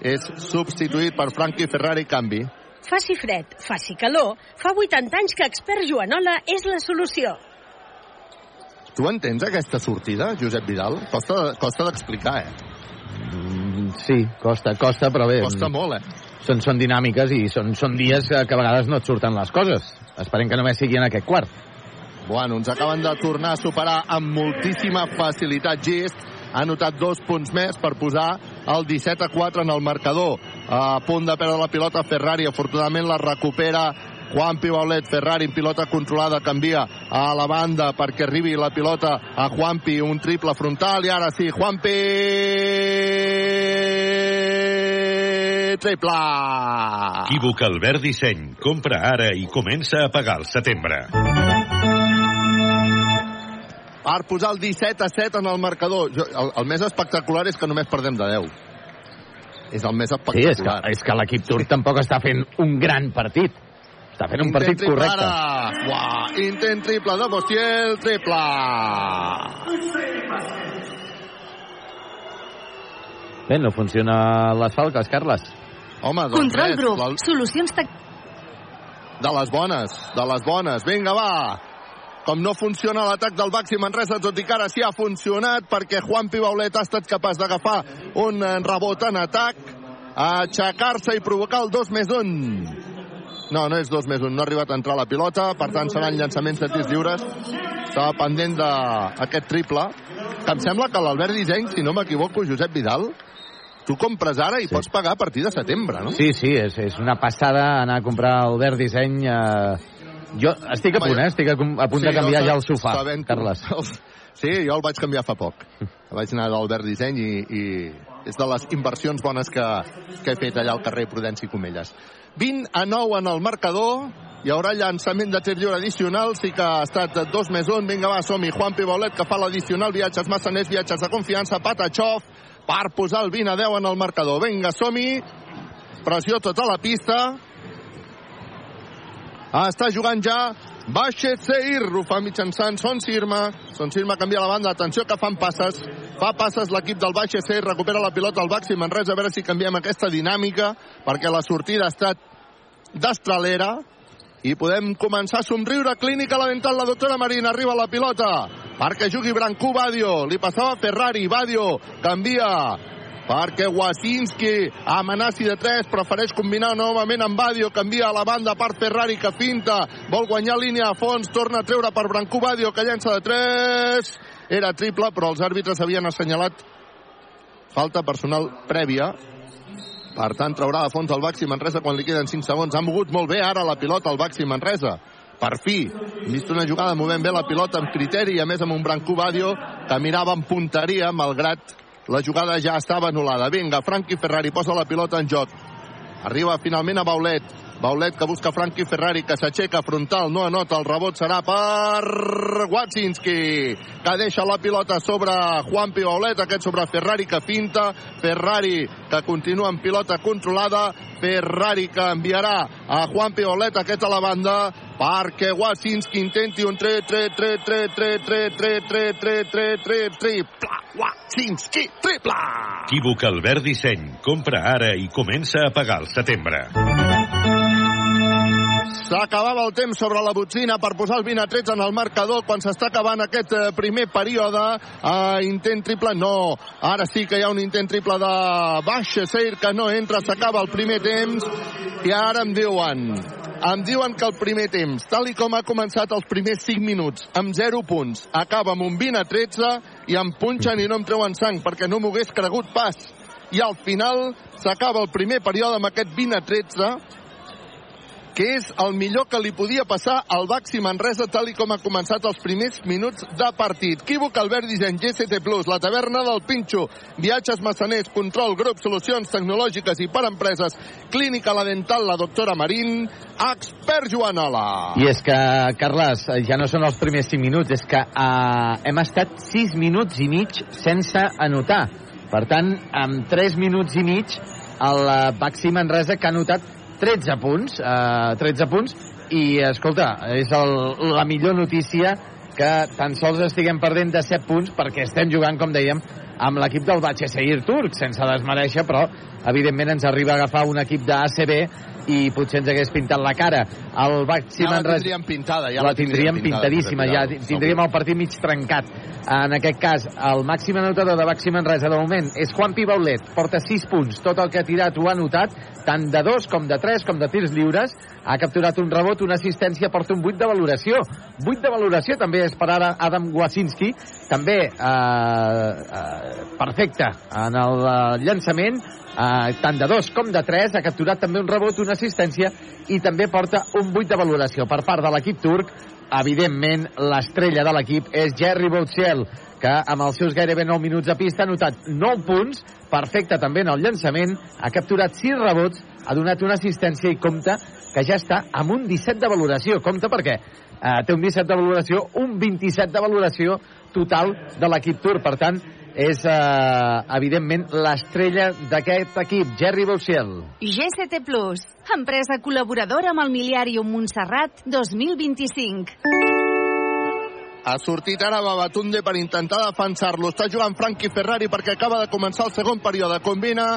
és substituït per Frankie Ferrari canvi Faci fred, faci calor, fa 80 anys que expert Joanola és la solució. tu entens aquesta sortida, Josep Vidal? costa, costa d'explicar, eh? Mm, sí, costa, costa, però bé... Costa molt, eh? Són, són dinàmiques i són, són dies que, que a vegades no et surten les coses. Esperem que només sigui en aquest quart. Bueno, ens acaben de tornar a superar amb moltíssima facilitat Gist. Ha anotat dos punts més per posar el 17 a 4 en el marcador. A punt de perdre la pilota Ferrari. Afortunadament la recupera Juan Pibaulet, Ferrari pilota controlada, canvia a la banda perquè arribi la pilota a Juanpi, un triple frontal i ara sí, Juanpi triple Equívoc Albert Disseny. Compra ara i comença a pagar al setembre. Per posar el 17 a 7 en el marcador. Jo, el, el més espectacular és que només perdem de 10. És el més Sí, espectacular. és que, és que l'equip turc tampoc està fent un gran partit. Està fent un Intent partit triple correcte. Ara. Uah, intent triple de Bostiel, triple. Bé, no funciona les falques, Carles. Home, doncs Control res, Group. la- Solucions tec... de les bones, de les bones. Vinga, va. Com no funciona l'atac del Baxi Manresa, tot i que ara sí ha funcionat perquè Juan Pibaulet ha estat capaç d'agafar un eh, rebot en atac, aixecar-se i provocar el 2 més 1. No, no és 2 més 1, no ha arribat a entrar la pilota, per tant seran llançaments de tirs lliures. Estava pendent d'aquest triple, que em sembla que l'Albert Disseny, si no m'equivoco, Josep Vidal, tu compres ara i sí. pots pagar a partir de setembre, no? Sí, sí, és, és una passada anar a comprar el verd disseny. Eh... Jo estic a punt, eh? Estic a, a punt de canviar ja el sofà, Carles. Sí, jo el vaig canviar fa poc. Vaig anar d'Albert Disseny i, i és de les inversions bones que, que he fet allà al carrer Prudenci Comelles. 20 a 9 en el marcador, hi haurà llançament de tir lliure addicional, sí que ha estat 2 més 1, vinga va, som-hi, Juan Pibolet que fa l'addicional, viatges massaners, viatges de confiança, Patachov, per posar el 20 a 10 en el marcador. Vinga, som-hi, pressió tota la pista, està jugant ja Baixet Seir, ho fa mitjançant Son Sirma. Son Sirma canvia la banda, atenció que fan passes. Fa passes l'equip del Baixet Seir, recupera la pilota al Baxi Manresa, a veure si canviem aquesta dinàmica, perquè la sortida ha estat d'estralera. I podem començar a somriure. Clínica la dental, la doctora Marina, arriba la pilota perquè jugui Brancú Badio. Li passava Ferrari, Badio canvia perquè Wasinski amenaci de 3, prefereix combinar novament amb Badio, canvia a la banda per Ferrari que finta, vol guanyar línia a fons, torna a treure per Brancú Badio que llença de 3, era triple però els àrbitres havien assenyalat falta personal prèvia. Per tant traurà a fons el Baxi Manresa quan li queden 5 segons, ha mogut molt bé ara la pilota el Baxi Manresa. Per fi, vist una jugada movent bé la pilota amb criteri i a més amb un Brancú Badio que mirava amb punteria malgrat la jugada ja estava anul·lada. Vinga, Frankie Ferrari posa la pilota en joc. Arriba finalment a Baulet. Baulet que busca Frankie Ferrari, que s'aixeca frontal, no anota, el rebot serà per Watsinski, que deixa la pilota sobre Juanpi Baulet, aquest sobre Ferrari que finta, Ferrari que continua amb pilota controlada, Ferrari que enviarà a Juanpi Baulet, aquest a la banda, perquè Wasinski intenti un 3 3 3 3 3 3 3 3 3 3 3 triple Wasinski, triple Equívoc Albert Disseny. Compra ara i comença a pagar al setembre. S'acabava el temps sobre la botzina per posar el 20 a 13 en el marcador quan s'està acabant aquest eh, primer període. Uh, intent triple, no. Ara sí que hi ha un intent triple de Baixa Seir que no entra, s'acaba el primer temps i ara em diuen em diuen que el primer temps, tal i com ha començat els primers 5 minuts, amb 0 punts, acaba amb un 20 a 13 i em punxen i no em treuen sang perquè no m'ho hagués cregut pas. I al final s'acaba el primer període amb aquest 20 a 13 que és el millor que li podia passar al Baxi Manresa tal i com ha començat els primers minuts de partit. Equívoc Albert Disseny, GCT+, la taverna del Pinxo, viatges massaners, control, grup, solucions tecnològiques i per empreses, clínica la dental, la doctora Marín, expert Joanola. I és que, Carles, ja no són els primers 5 minuts, és que uh, hem estat 6 minuts i mig sense anotar. Per tant, amb 3 minuts i mig el eh, Baxi Manresa, que ha notat 13 punts, eh, 13 punts, i, escolta, és el, la millor notícia que tan sols estiguem perdent de 7 punts perquè estem jugant, com dèiem, amb l'equip del Batxeseir turc, sense desmereixer, però evidentment ens arriba a agafar un equip d'ACB i potser ens hagués pintat la cara. El Baxi Ja la Manresa... tindríem pintada, ja la la tindríem pintadíssima, ja tindríem el partit mig trencat. En aquest cas, el màxim anotador de Baxi Manresa de moment és Juan Pibaulet, porta 6 punts, tot el que ha tirat ho ha anotat, tant de 2 com de 3 com de tirs lliures, ha capturat un rebot, una assistència, porta un 8 de valoració. 8 de valoració també és per ara Adam Wasinski, també eh, eh, perfecte en el eh, llançament, eh, tant de 2 com de 3, ha capturat també un rebot, una assistència i també porta un 8 de valoració per part de l'equip turc. Evidentment, l'estrella de l'equip és Jerry Boutziel, que amb els seus gairebé 9 minuts de pista ha notat 9 punts, perfecte també en el llançament, ha capturat 6 rebots, ha donat una assistència i compta que ja està amb un 17 de valoració. Compte perquè eh, té un 17 de valoració, un 27 de valoració total de l'equip Tour. Per tant, és eh, evidentment l'estrella d'aquest equip, Jerry Boutziel. GCT Plus, empresa col·laboradora amb el Miliàrium Montserrat 2025. Ha sortit ara Babatunde per intentar defensar-lo. Està jugant Frankie Ferrari perquè acaba de començar el segon període. Combina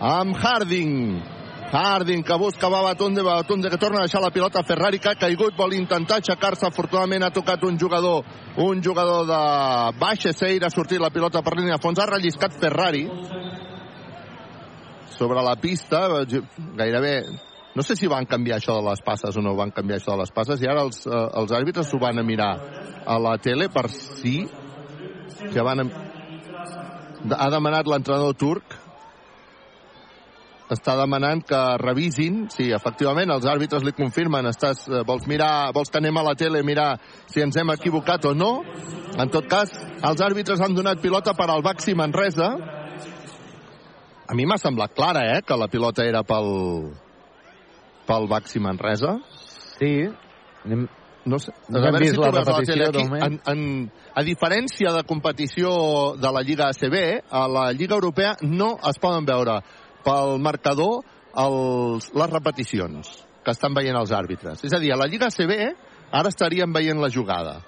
amb Harding. Harding que busca Babatunde, Babatunde que torna a deixar la pilota Ferrari que ha caigut, vol intentar aixecar-se, afortunadament ha tocat un jugador, un jugador de baixa Seir, ha sortit la pilota per línia de fons, ha relliscat Ferrari sobre la pista, gairebé no sé si van canviar això de les passes o no van canviar això de les passes i ara els, eh, els àrbitres s'ho van a mirar a la tele per si que van a... ha demanat l'entrenador turc està demanant que revisin, sí, efectivament, els àrbitres li confirmen, estàs, eh, vols mirar, vols que anem a la tele a mirar si ens hem equivocat o no. En tot cas, els àrbitres han donat pilota per al Baxi Manresa. A mi m'ha semblat clara, eh, que la pilota era pel, pel Baxi Manresa. Sí. Anem, no sé, no hem vist la repetició, aquí, de moment. en, en, a diferència de competició de la Lliga ACB, a la Lliga Europea no es poden veure pel marcador els, les repeticions que estan veient els àrbitres. És a dir, a la Lliga ACB ara estaríem veient la jugada.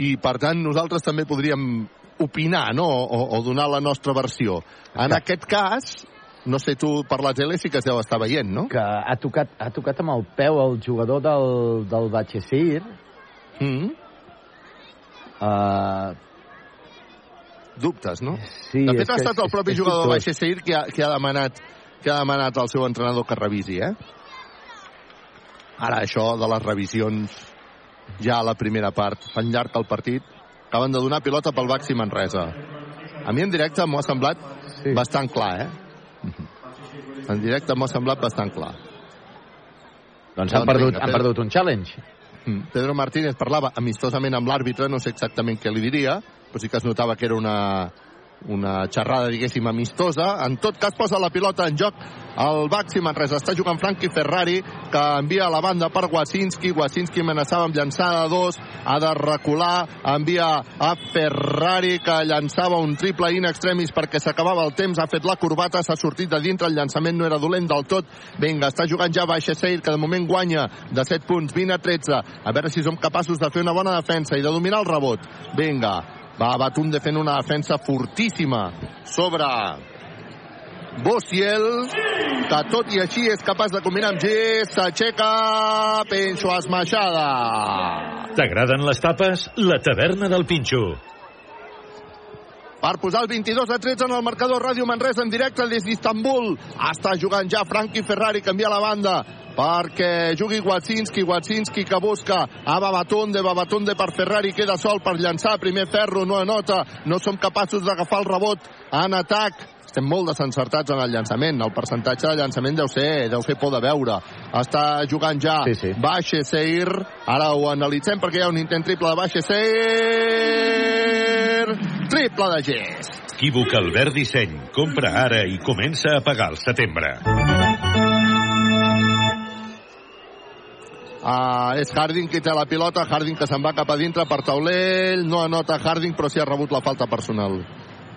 I, per tant, nosaltres també podríem opinar, no?, o, o donar la nostra versió. En aquest cas, no sé, tu per la tele sí que es deu estar veient, no? Que ha tocat, ha tocat amb el peu el jugador del, del Batxesir. Mm. Uh, dubtes, no? Sí, de fet, ha estat el propi jugador del dubtós. Baixa Seir que ha, que ha demanat que ha demanat al seu entrenador que revisi, eh? Ara, això de les revisions ja a la primera part, fan llarg el partit, acaben de donar pilota pel Baxi Manresa. A mi en directe m'ho ha semblat sí. bastant clar, eh? En directe m'ho ha semblat bastant clar. Doncs han perdut, han perdut un challenge. Pedro Martínez parlava amistosament amb l'àrbitre, no sé exactament què li diria, però sí que es notava que era una, una xerrada, diguéssim, amistosa. En tot cas, posa la pilota en joc el Baxi Manresa. Està jugant Frankie Ferrari, que envia a la banda per Wasinski. Wasinski amenaçava amb llançada dos, ha de recular, envia a Ferrari, que llançava un triple in extremis perquè s'acabava el temps, ha fet la corbata, s'ha sortit de dintre, el llançament no era dolent del tot. Vinga, està jugant ja Baixa Seir, que de moment guanya de 7 punts, 20 a 13. A veure si som capaços de fer una bona defensa i de dominar el rebot. Vinga, va Batunde fent una defensa fortíssima sobre Bossiel, que tot i així és capaç de combinar amb G, s'aixeca, penso esmaixada. T'agraden les tapes? La taverna del Pinxo. Per posar el 22 a 13 en el marcador Ràdio Manresa en directe des d'Istanbul. Està jugant ja Frankie Ferrari, canvia la banda perquè jugui Watsinski, Watsinski que busca a Babatunde, Babatunde per Ferrari, queda sol per llançar, primer ferro, no anota, no som capaços d'agafar el rebot en atac, estem molt desencertats en el llançament. El percentatge de llançament deu ser, deu fer por de veure. Està jugant ja sí, sí. Baixe Seir. Ara ho analitzem perquè hi ha un intent triple de Baixe Seir. Triple de gest. Equívoc Albert Disseny. Compra ara i comença a pagar al setembre. Uh, és Harding qui té la pilota, Harding que se'n va cap a dintre per taulell, no anota Harding però sí ha rebut la falta personal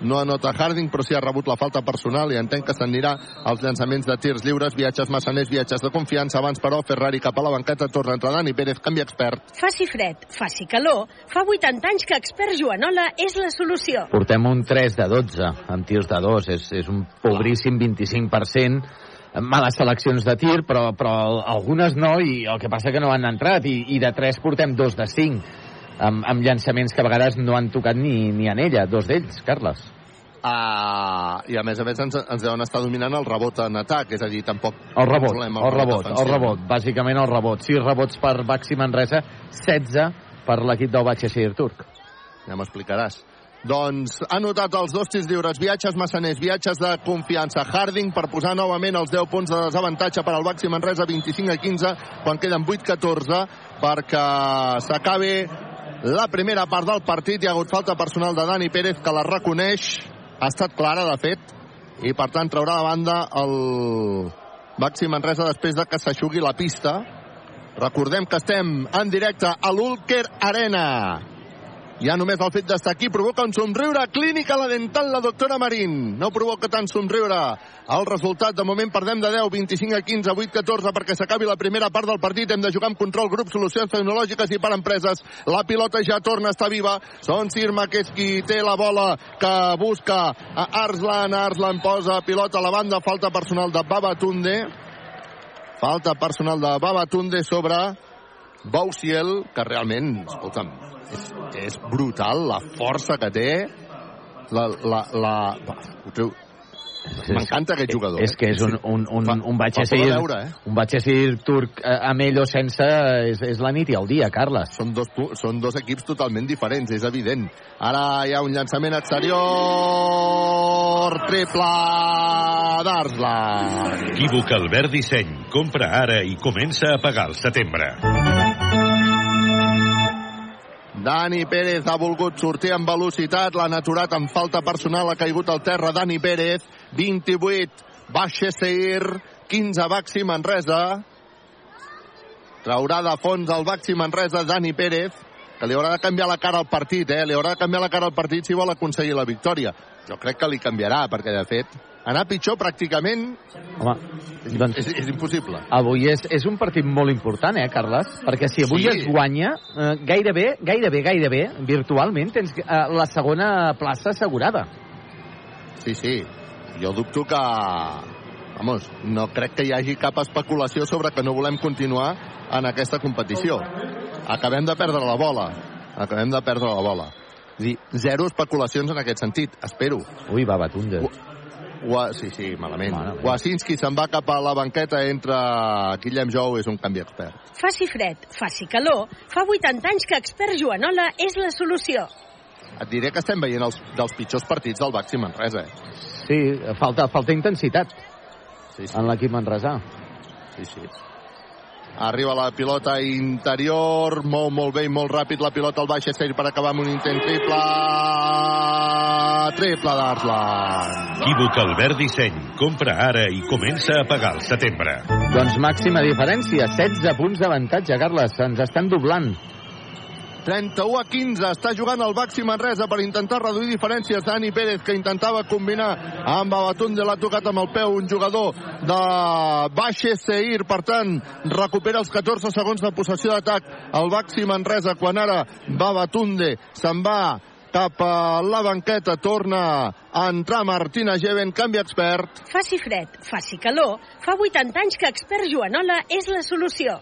no anota Harding, però sí ha rebut la falta personal i entenc que s'anirà als llançaments de tirs lliures, viatges massaners, viatges de confiança. Abans, però, Ferrari cap a la banqueta, torna a entrar Dani Pérez, canvi expert. Faci fred, faci calor. Fa 80 anys que expert Joanola és la solució. Portem un 3 de 12 amb tirs de 2. És, és un pobríssim 25%. Males seleccions de tir, però, però algunes no, i el que passa que no han entrat. I, i de 3 portem 2 de 5 amb, amb llançaments que a vegades no han tocat ni, ni en ella, dos d'ells, Carles. Uh, I a més a més ens, ens deuen estar dominant el rebot en atac, és a dir, tampoc... El rebot, controlem el rebot, el rebot, bàsicament el rebot. 6 rebots per Baxi Manresa, 16 per l'equip del Batxessir Turc. Ja m'explicaràs. Doncs ha notat els dos tirs lliures, viatges massaners, viatges de confiança. Harding per posar novament els 10 punts de desavantatge per al Baxi Manresa, 25 a 15, quan queden 8-14, perquè s'acabi la primera part del partit. Hi ha hagut falta personal de Dani Pérez, que la reconeix. Ha estat clara, de fet, i per tant traurà de banda el Baxi Manresa després de que s'aixugui la pista. Recordem que estem en directe a l'Ulker Arena. Ja només el fet d'estar aquí provoca un somriure. Clínica la dental, la doctora Marín. No provoca tant somriure. El resultat, de moment, perdem de 10, 25 a 15, 8 14, perquè s'acabi la primera part del partit. Hem de jugar amb control, grup, solucions tecnològiques i per empreses. La pilota ja torna a estar viva. Son Sirma, que és qui té la bola, que busca a Arslan. Arslan posa pilota a la banda. Falta personal de Babatunde. Falta personal de Babatunde sobre Bousiel, que realment, escolta'm, és, és brutal la força que té. La, la, la... M'encanta aquest jugador. És que és un, un, un, Fa- un fa Batxessir, veure, eh? un Batxessir turc eh, amb ell o sense és, és la nit i el dia, Carles. Són dos, són dos equips totalment diferents, és evident. Ara hi ha un llançament exterior, triple d'Arslan. Equívoc Albert Disseny. Compra ara i comença a pagar al setembre. Dani Pérez ha volgut sortir amb velocitat, l'han aturat amb falta personal, ha caigut al terra Dani Pérez, 28, Baixa Seir, 15 Baxi Manresa, traurà de fons el Baxi Manresa Dani Pérez, que li haurà de canviar la cara al partit, eh? li haurà de canviar la cara al partit si vol aconseguir la victòria. Jo crec que li canviarà, perquè de fet, anar pitjor pràcticament Home, doncs, és, és impossible. avui és, és un partit molt important, eh, Carles? Perquè si avui Sí. es guanya, eh, gairebé, gairebé, gairebé, virtualment, tens eh, la segona plaça assegurada. Sí, sí. Jo dubto que... Vamos, no crec que hi hagi cap especulació sobre que no volem continuar en aquesta competició. Acabem de perdre la bola. Acabem de perdre la bola. És dir, zero especulacions en aquest sentit, espero. Ui, va, Batunde. Ua, sí, sí, malament. Mare meva. Wasinski se'n va cap a la banqueta entre Guillem Jou, és un canvi expert. Faci fred, faci calor. Fa 80 anys que expert Joanola és la solució. Et diré que estem veient els dels pitjors partits del Baxi Manresa. Eh? Sí, falta, falta intensitat sí, sí. en l'equip manresà. Sí, sí. Arriba la pilota interior, molt, molt bé i molt ràpid la pilota al baix estell per acabar amb un intent triple. Triple d'Arslan. Equívoc Albert Disseny. Compra ara i comença a pagar al setembre. Doncs màxima diferència, 16 punts d'avantatge, Carles. Ens estan doblant. 31 a 15, està jugant el Baxi Manresa per intentar reduir diferències. Dani Pérez, que intentava combinar amb Abatunde, l'ha tocat amb el peu un jugador de Baixe Seir, per tant, recupera els 14 segons de possessió d'atac el Baxi Manresa, quan ara Babatunde se'n va cap a la banqueta, torna a entrar Martina Geven, canvi expert. Faci fred, faci calor. Fa 80 anys que expert Joanola és la solució.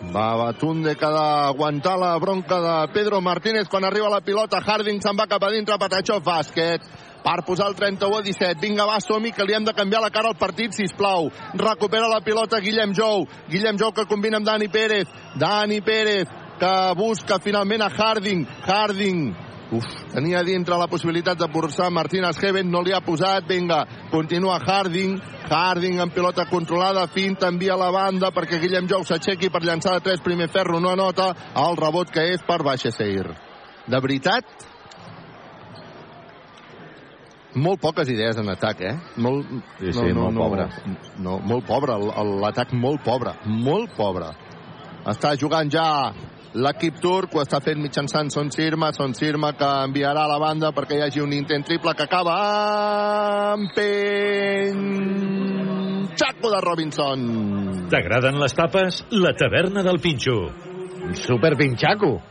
Babatunde que ha d'aguantar la bronca de Pedro Martínez quan arriba la pilota. Harding se'n va cap a dintre, Patachó, bàsquet per posar el 31 a 17. Vinga, va, som que li hem de canviar la cara al partit, si plau. Recupera la pilota Guillem Jou. Guillem Jou que combina amb Dani Pérez. Dani Pérez que busca finalment a Harding. Harding Uf, tenia dintre la possibilitat de posar Martínez Heaven, no li ha posat, vinga, continua Harding, Harding amb pilota controlada, finta, envia a la banda perquè Guillem Jou s'aixequi per llançar de tres, primer ferro no anota, el rebot que és per Baixa Seir. De veritat, molt poques idees en atac, eh? Molt, Sí, sí, molt pobre. No, molt pobre, l'atac molt pobre, molt pobre. Està jugant ja L'equip turc ho està fent mitjançant Son Sirma, Son Sirma que enviarà a la banda perquè hi hagi un intent triple que acaba amb Penxaco de Robinson. T'agraden les tapes? La taverna del Pinxo. Super Pinxaco.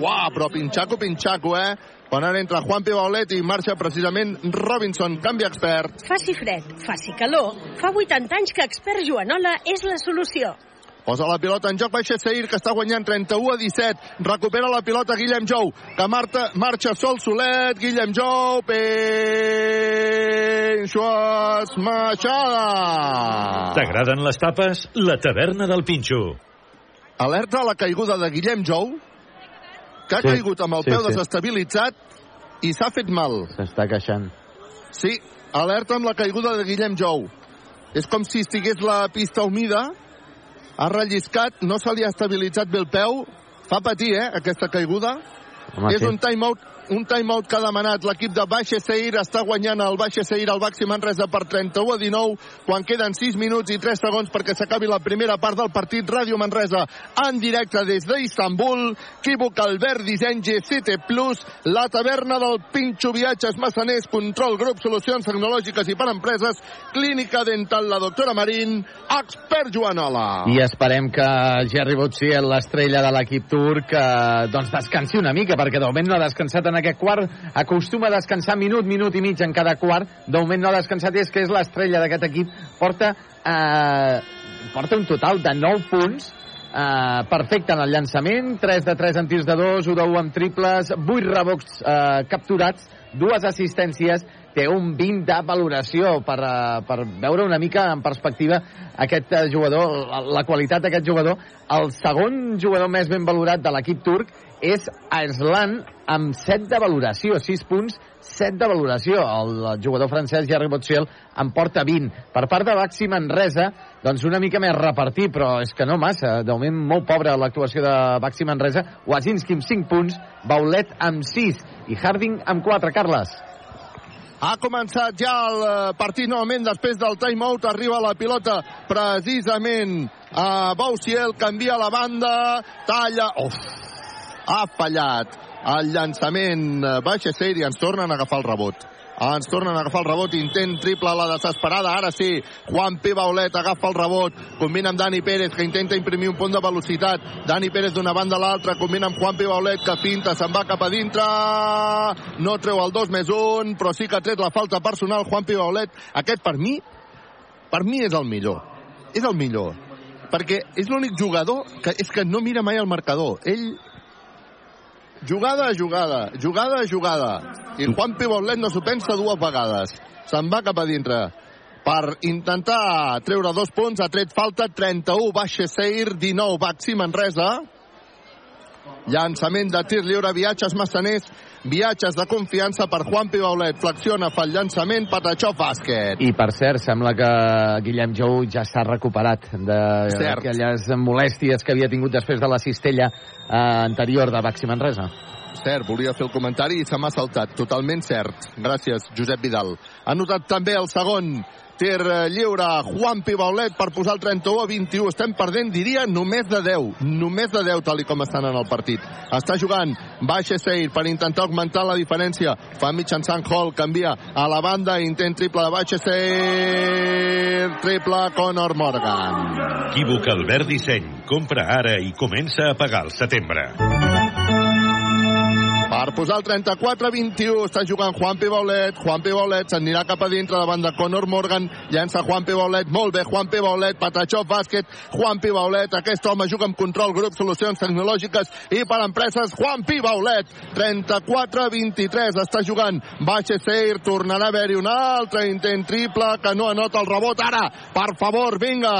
Uau, però Pinxaco, Pinxaco, eh? Quan ara entra Juan Pibaulet i marxa precisament Robinson, canvi expert. Faci fred, faci calor, fa 80 anys que expert Joanola és la solució. Posa la pilota en joc Baixa Seir, que està guanyant 31 a 17. Recupera la pilota Guillem Jou, que marta, marxa sol solet. Guillem Jou, Penxo Esmaixada. T'agraden les tapes? La taverna del Pinxo. Alerta a la caiguda de Guillem Jou, que ha Sí, caigut amb el sí, peu sí. desestabilitzat i s'ha fet mal. S'està queixant. Sí, alerta amb la caiguda de Guillem Jou. És com si estigués la pista humida, ha relliscat, no se li ha estabilitzat bé el peu, fa patir, eh, aquesta caiguda. Home, és sí. un timeout un timeout que ha demanat l'equip de Baixa Seir està guanyant el Baixa Seir al Baxi Manresa per 31 a 19 quan queden 6 minuts i 3 segons perquè s'acabi la primera part del partit. Ràdio Manresa en directe des d'Istanbul. Quívoc Albert Disseny GCT Plus la taverna del Pinxo Viatges Massaners Control Grup Solucions Tecnològiques i per Empreses Clínica Dental la doctora Marín Expert Joanola I esperem que Jerry Botsiel, l'estrella de l'equip turc, eh, doncs descansi una mica, perquè de moment no ha descansat aquest quart. Acostuma a descansar minut, minut i mig en cada quart. De moment no ha descansat, és que és l'estrella d'aquest equip. Porta, eh, porta un total de 9 punts, Uh, perfecte en el llançament, 3 de 3 en tirs de 2, 1 de 1 amb triples, 8 rebocs uh, capturats, dues assistències, té un 20 de valoració per, uh, per veure una mica en perspectiva aquest uh, jugador, la, la qualitat d'aquest jugador. El segon jugador més ben valorat de l'equip turc és Arslan amb 7 de valoració, 6 punts, 7 de valoració. El jugador francès Jerry Botsiel en porta 20. Per part de Baxi Manresa, doncs una mica més repartit, però és que no massa. De moment molt pobra l'actuació de Baxi Manresa. Wazinski amb 5 punts, Baulet amb 6 i Harding amb 4. Carles. Ha començat ja el eh, partit novament després del timeout. Arriba la pilota precisament a Bausiel, canvia la banda, talla... Uf, ha fallat el llançament baixa i ens tornen a agafar el rebot. Ens tornen a agafar el rebot, intent triple a la desesperada, ara sí, Juan P. Baulet agafa el rebot, combina amb Dani Pérez, que intenta imprimir un punt de velocitat, Dani Pérez d'una banda a l'altra, combina amb Juan P. Baulet, que pinta, se'n va cap a dintre, no treu el 2 més 1, però sí que ha tret la falta personal Juan P. Baulet, aquest per mi, per mi és el millor, és el millor, perquè és l'únic jugador que és que no mira mai el marcador, ell jugada a jugada, jugada a jugada. I Juan Pibaulet no s'ho pensa dues vegades. Se'n va cap a dintre per intentar treure dos punts. Ha tret falta 31, baixa Seir, 19, Baxi Manresa. Llançament de tir lliure, viatges massaners, viatges de confiança per Juan Pibaulet. Flexiona, fa el llançament, Patachó, bàsquet. I per cert, sembla que Guillem Jou ja s'ha recuperat d'aquelles molèsties que havia tingut després de la cistella eh, anterior de Baxi Manresa. Cert, volia fer el comentari i se m'ha saltat. Totalment cert. Gràcies, Josep Vidal. Ha notat també el segon tir eh, lliure Juan Pibaulet per posar el 31 a 21. Estem perdent, diria, només de 10. Només de 10, tal com estan en el partit. Està jugant Baixa Seir per intentar augmentar la diferència. Fa mitjançant Hall, canvia a la banda, intent triple de Baixa Seir. Triple Conor Morgan. Equívoc Albert Disseny. Compra ara i comença a pagar al setembre. Per posar el 34-21 està jugant Juan Pibaulet. Juan Pibaulet s'anirà cap a dintre davant de Conor Morgan. Llença Juan Pibaulet. Molt bé, Juan Pibaulet. Patachó, bàsquet. Juan Pibaulet. Aquest home juga amb control, grup, solucions tecnològiques i per empreses. Juan Pibaulet. 34-23 està jugant. Baixa Seir. Tornarà a haver-hi un altre intent triple que no anota el rebot. Ara, per favor, vinga.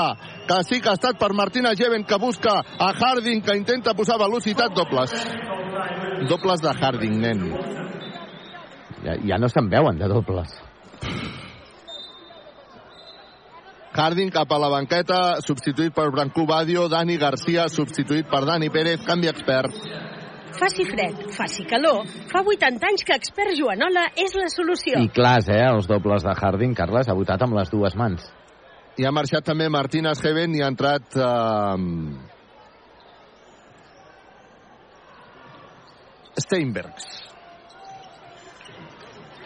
Que sí que ha estat per Martina Jeven que busca a Harding que intenta posar velocitat dobles. Dobles de Harding, nen. Ja, ja no se'n veuen de dobles. Harding cap a la banqueta, substituït per Brancú Badio, Dani Garcia, substituït per Dani Pérez, canvi expert. Faci fred, faci calor, fa 80 anys que expert Joanola és la solució. I clars, eh, els dobles de Harding, Carles, ha votat amb les dues mans. I ha marxat també Martínez Heaven i ha entrat... Eh, Steinbergs.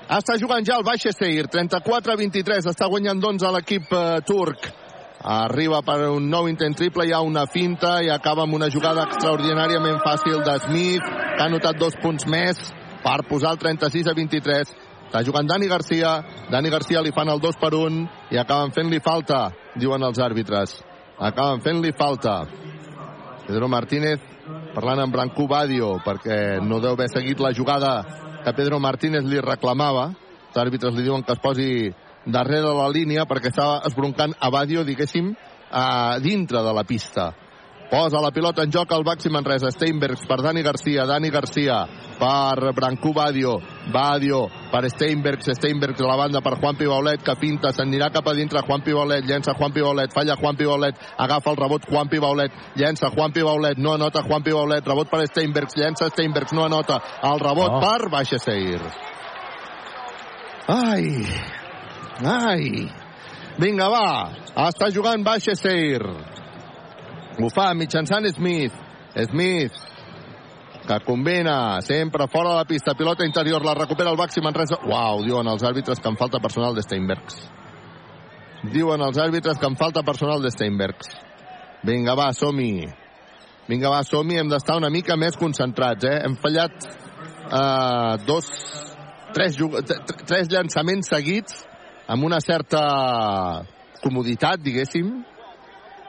Està jugant ja el Baixeseir, 34-23, està guanyant d'11 l'equip eh, turc. Arriba per un nou intent triple, hi ha una finta i acaba amb una jugada extraordinàriament fàcil de Smith, que ha notat dos punts més per posar el 36 a 23. Està jugant Dani Garcia, Dani Garcia li fan el 2 per 1 i acaben fent-li falta, diuen els àrbitres. Acaben fent-li falta. Pedro Martínez parlant amb Brancú Badio perquè no deu haver seguit la jugada que Pedro Martínez li reclamava. Els àrbitres li diuen que es posi darrere de la línia perquè estava esbroncant a Badio, diguéssim, a dintre de la pista. Posa la pilota en joc al Baxi Manresa. Steinbergs per Dani Garcia. Dani Garcia per Brancú Badio. Badio per Steinbergs. Steinbergs a la banda per Juan Pibaulet que pinta. S'anirà cap a dintre Juan Pibaulet. Llença Juan Pibaulet. Falla Juan Pibaulet. Agafa el rebot Juan Pibaulet. Llença Juan Pibaulet. No anota Juan Pibaulet. Rebot per Steinbergs. Llença Steinbergs. No anota. El rebot Oh. per Baixa Seir. Ai. Ai. Vinga, va. Està jugant Baixa Seir. Ho fa mitjançant Smith. Smith, que combina sempre fora de la pista. Pilota interior, la recupera el Baxi Manresa. Uau, diuen els àrbitres que em falta personal de Steinbergs. Diuen els àrbitres que em falta personal de Steinbergs. Vinga, va, som-hi. Vinga, va, som-hi. Hem d'estar una mica més concentrats, eh? Hem fallat eh, dos, tres, tres llançaments seguits amb una certa comoditat, diguéssim,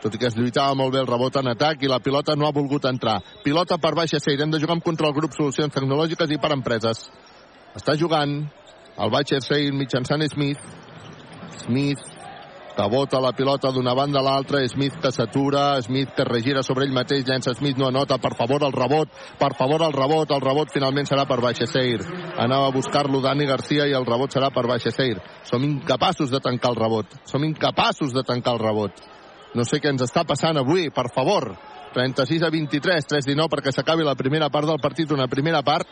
tot i que es lluitava molt bé el rebot en atac i la pilota no ha volgut entrar. Pilota per baixa Seir, hem de jugar amb contra el grup Solucions Tecnològiques i per empreses. Està jugant el baixa Seir mitjançant Smith. Smith que bota la pilota d'una banda a l'altra, Smith que s'atura, Smith que regira sobre ell mateix, llença Smith, no anota, per favor el rebot, per favor el rebot, el rebot finalment serà per Baixa Seir. Anava a buscar-lo Dani Garcia i el rebot serà per Baixa Seir. Som incapaços de tancar el rebot, som incapaços de tancar el rebot. No sé què ens està passant avui, per favor. 36 a 23, 3-19 perquè s'acabi la primera part del partit, una primera part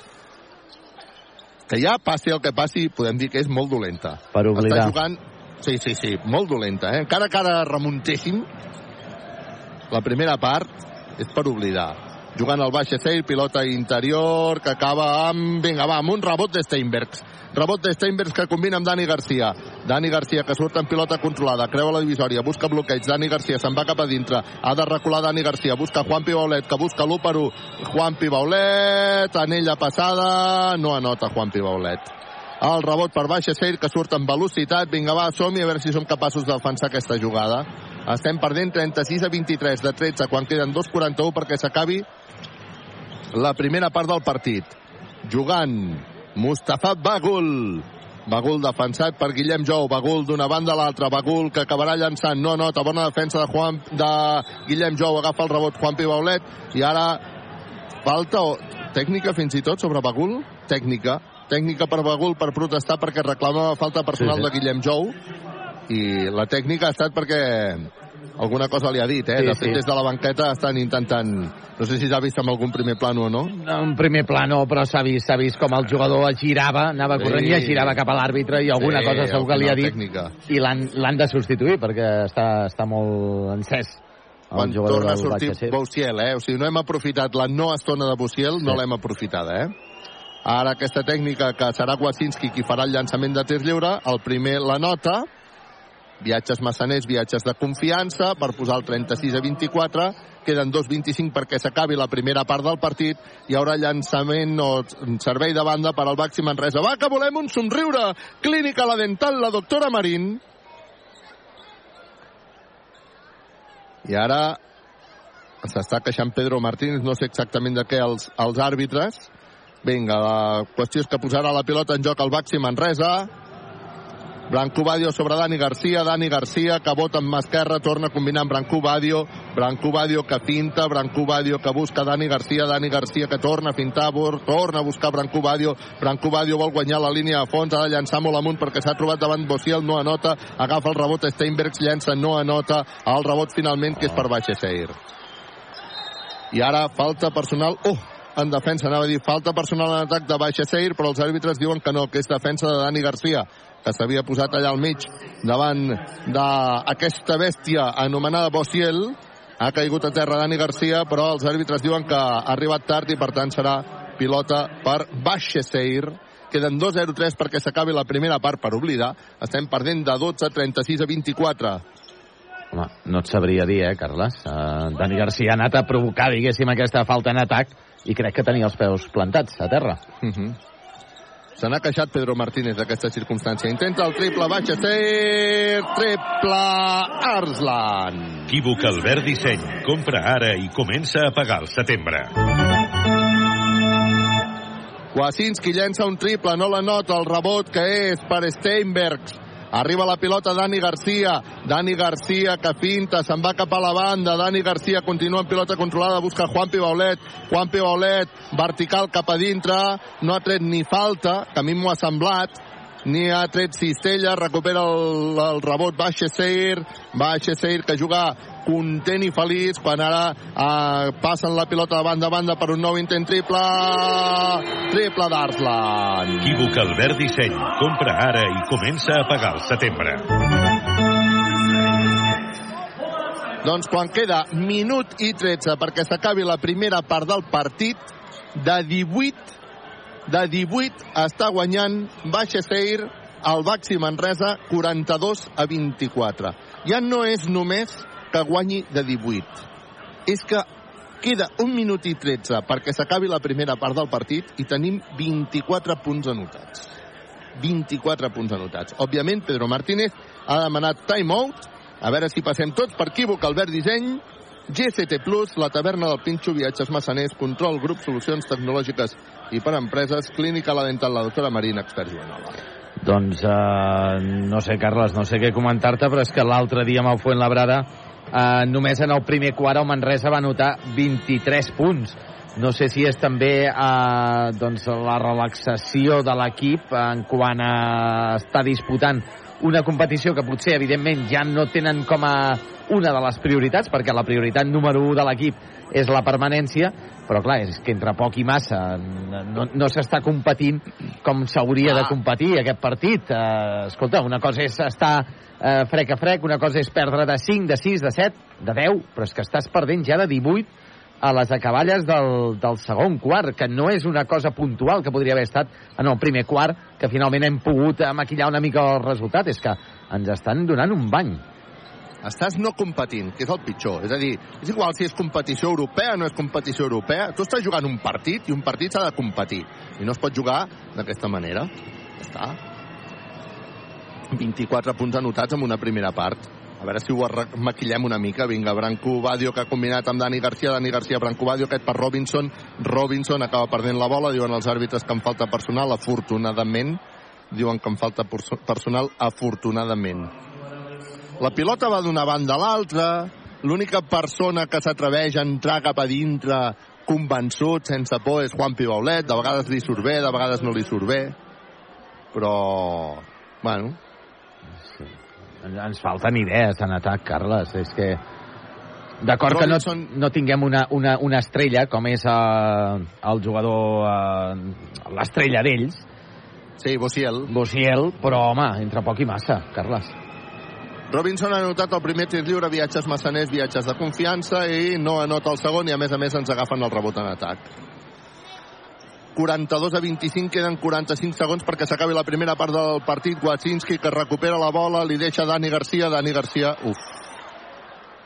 que ja passi el que passi, podem dir que és molt dolenta. Per oblidar. Està jugant... Sí, sí, sí, molt dolenta, eh? Encara que ara remuntéssim, la primera part és per oblidar. Jugant al baix Seir, pilota interior, que acaba amb... Vinga, va, amb un rebot de Steinbergs. Rebot de Steinbergs que combina amb Dani Garcia. Dani Garcia que surt en pilota controlada, creua la divisòria, busca bloqueig. Dani Garcia se'n va cap a dintre. Ha de recular Dani Garcia, busca Juan Pibaulet, que busca l'1 per 1. Juan Pibaulet, anella passada, no anota Juan Pibaulet. El rebot per baixa Seir que surt amb velocitat. Vinga, va, som a veure si som capaços de defensar aquesta jugada. Estem perdent 36 a 23 de 13 quan queden 2'41 perquè s'acabi la primera part del partit. Jugant Mustafa Bagul. Bagul defensat per Guillem Jou. Bagul d'una banda a l'altra. Bagul que acabarà llançant. No nota. Bona defensa de, Juan, de Guillem Jou. Agafa el rebot Juan Pibaulet. I ara falta o tècnica fins i tot sobre Bagul. Tècnica. Tècnica per Bagul per protestar perquè reclamava falta personal Sí, sí. de Guillem Jou. I la tècnica ha estat perquè alguna cosa li ha dit, eh? Sí, de fet, sí. des de la banqueta estan intentant... No sé si s'ha vist amb algun primer plano o no. En primer pla no, però s'ha vist, vist com el jugador es girava, anava Sí. corrent i es girava cap a l'àrbitre i alguna Sí, cosa segur que li ha dit tècnica. i l'han de substituir perquè està, està molt encès Quan torna a sortir. Bouciel, eh? O sigui, no hem aprofitat la no estona de Bouciel, no Sí. l'hem aprofitada, eh? Ara aquesta tècnica que serà Wasinski qui farà el llançament de tir lliure, el primer la nota, viatges massaners, viatges de confiança, per posar el 36 a 24, queden 2.25 perquè s'acabi la primera part del partit, hi haurà llançament o servei de banda per al Baxi Manresa. Va, que volem un somriure! Clínica La Dental, la doctora Marín. I ara s'està queixant Pedro Martínez, no sé exactament de què els, els àrbitres. Vinga, la qüestió és que posarà la pilota en joc al Baxi Manresa. Branco Badio sobre Dani Garcia, Dani Garcia que vota amb mà esquerra, torna a combinar amb Branco Badio, Branco Badio que pinta, Branco Badio que busca Dani Garcia, Dani Garcia que torna a fintar, torna a buscar Branco Badio, Branco Badio vol guanyar la línia de fons, ha de llançar molt amunt perquè s'ha trobat davant Bociel, no anota, agafa el rebot Steinbergs, llença, no anota, el rebot finalment que és per Baixa Seir. I ara falta personal, oh, en defensa, anava a dir falta personal en atac de Baixa Seir, però els àrbitres diuen que no, que és defensa de Dani Garcia, que s'havia posat allà al mig davant d'aquesta bèstia anomenada Bociel. Ha caigut a terra Dani Garcia, però els àrbitres diuen que ha arribat tard i per tant serà pilota per Baixeseir. Queden 2-0-3 perquè s'acabi la primera part per oblidar. Estem perdent de 12, 36 a 24. Home, no et sabria dir, eh, Carles? Uh, Dani Garcia ha anat a provocar, diguéssim, aquesta falta en atac i crec que tenia els peus plantats a terra. Uh -huh. Se n'ha queixat Pedro Martínez d'aquesta circumstància. Intenta el triple, baixa ser, triple, Arslan. Equívoc Albert Disseny. Compra ara i comença a pagar al setembre. Wasinski llença un triple, no la nota, el rebot que és per Steinbergs. Arriba la pilota Dani Garcia. Dani Garcia que finta, se'n va cap a la banda. Dani Garcia continua en pilota controlada, busca Juanpi Baulet. Juanpi Baulet, vertical cap a dintre. No ha tret ni falta, que a mi m'ho ha semblat ni ha tret Cistella, recupera el, el rebot Baixeseir, Baixeseir que juga content i feliç quan ara eh, passen la pilota de banda a banda per un nou intent triple triple d'Arslan Equívoc Albert Disseny. Compra ara i comença a pagar al setembre. doncs quan queda minut i 13 perquè s'acabi la primera part del partit de 18 de 18 està guanyant Baixeseir el Baxi Manresa 42 a 24 ja no és només que guanyi de 18. És que queda un minut i 13 perquè s'acabi la primera part del partit i tenim 24 punts anotats. 24 punts anotats. Òbviament, Pedro Martínez ha demanat timeout. A veure si passem tots per equívoc, Albert Disseny, GCT Plus, la taverna del Pinxo, viatges massaners, control, grup, solucions tecnològiques i per empreses, clínica la dental, la doctora Marina, expert Joanola. Doncs uh, no sé, Carles, no sé què comentar-te, però és que l'altre dia amb el Fuentlabrada uh, només en el primer quart el Manresa va anotar 23 punts. No sé si és també uh, doncs, la relaxació de l'equip en quant a estar disputant una competició que potser, evidentment, ja no tenen com a una de les prioritats, perquè la prioritat número 1 de l'equip és la permanència, però clar, és que entre poc i massa no, no s'està competint com s'hauria ah. de competir aquest partit. Uh, escolta, una cosa és estar uh, frec a frec, una cosa és perdre de 5, de 6, de 7, de 10, però és que estàs perdent ja de 18 a les acaballes del, del segon quart, que no és una cosa puntual que podria haver estat en el primer quart, que finalment hem pogut maquillar una mica el resultat. És que ens estan donant un bany estàs no competint, que és el pitjor. És a dir, és igual si és competició europea o no és competició europea. Tu estàs jugant un partit i un partit s'ha de competir. I no es pot jugar d'aquesta manera. Ja està. 24 punts anotats en una primera part. Veure si ho maquillem una mica. Vinga, Branco Badio que ha combinat amb Dani Garcia. Dani Garcia, Branco Badio, aquest per Robinson. Robinson acaba perdent la bola. Diuen els àrbitres que en falta personal, afortunadament. Diuen que en falta personal, afortunadament. La pilota va d'una banda a l'altra. L'única persona que s'atreveix a entrar cap a dintre convençut, sense por, és Juan Pibaulet. De vegades li surt bé, de vegades no li surt bé. Però, bueno... Ens falten idees en atac, Carles. És que... D'acord que no, no tinguem una, una, una estrella, com és uh, el jugador, uh, l'estrella d'ells. Sí, Bossiel. Bossiel, però, home, entre poc i massa, Carles. Robinson ha anotat el primer tir lliure, viatges massaners, viatges de confiança, i no anota el segon, i a més a més ens agafen el rebot en atac. 42 a 25, queden 45 segons perquè s'acabi la primera part del partit. Wacinski que recupera la bola, li deixa Dani Garcia. Dani Garcia, uf,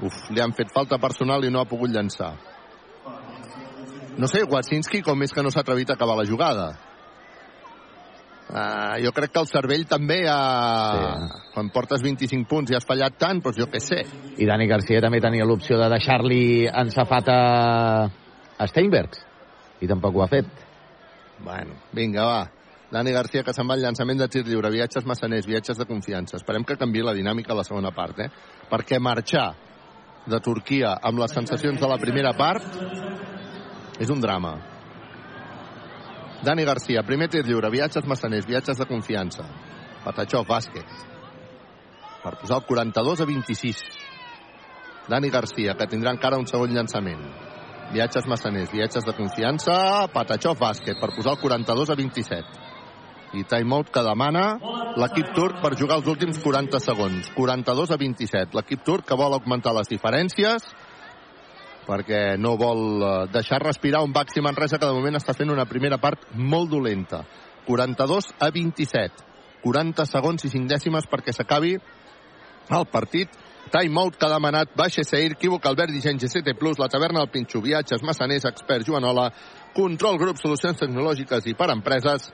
uf, li han fet falta personal i no ha pogut llançar. No sé, Wacinski com és que no s'ha atrevit a acabar la jugada. Uh, jo crec que el cervell també ha... Sí. quan portes 25 punts i has fallat tant, doncs jo què sé i Dani Garcia també tenia l'opció de deixar-li ensafat a, a Steinbergs i tampoc ho ha fet bueno, vinga va Dani Garcia que se'n va al llançament de tir lliure viatges massaners, viatges de confiança esperem que canvi la dinàmica a la segona part eh? perquè marxar de Turquia amb les sensacions de la primera part és un drama Dani Garcia, primer tir lliure, viatges massaners, viatges de confiança. Patachó, bàsquet. Per posar el 42 a 26. Dani Garcia, que tindrà encara un segon llançament. Viatges massaners, viatges de confiança. Patachó, bàsquet, per posar el 42 a 27. I timeout que demana l'equip turc per jugar els últims 40 segons. 42 a 27. L'equip turc que vol augmentar les diferències perquè no vol eh, deixar respirar un Baxi Manresa que de moment està fent una primera part molt dolenta. 42 a 27. 40 segons i 5 dècimes perquè s'acabi el partit. Timeout que ha demanat Baixa Seir, Equívoc, Albert Disseny, GCT+, La Taverna, El Pinxo, Viatges, Massaners, Expert, Joanola, Control Grup, Solucions Tecnològiques i per Empreses,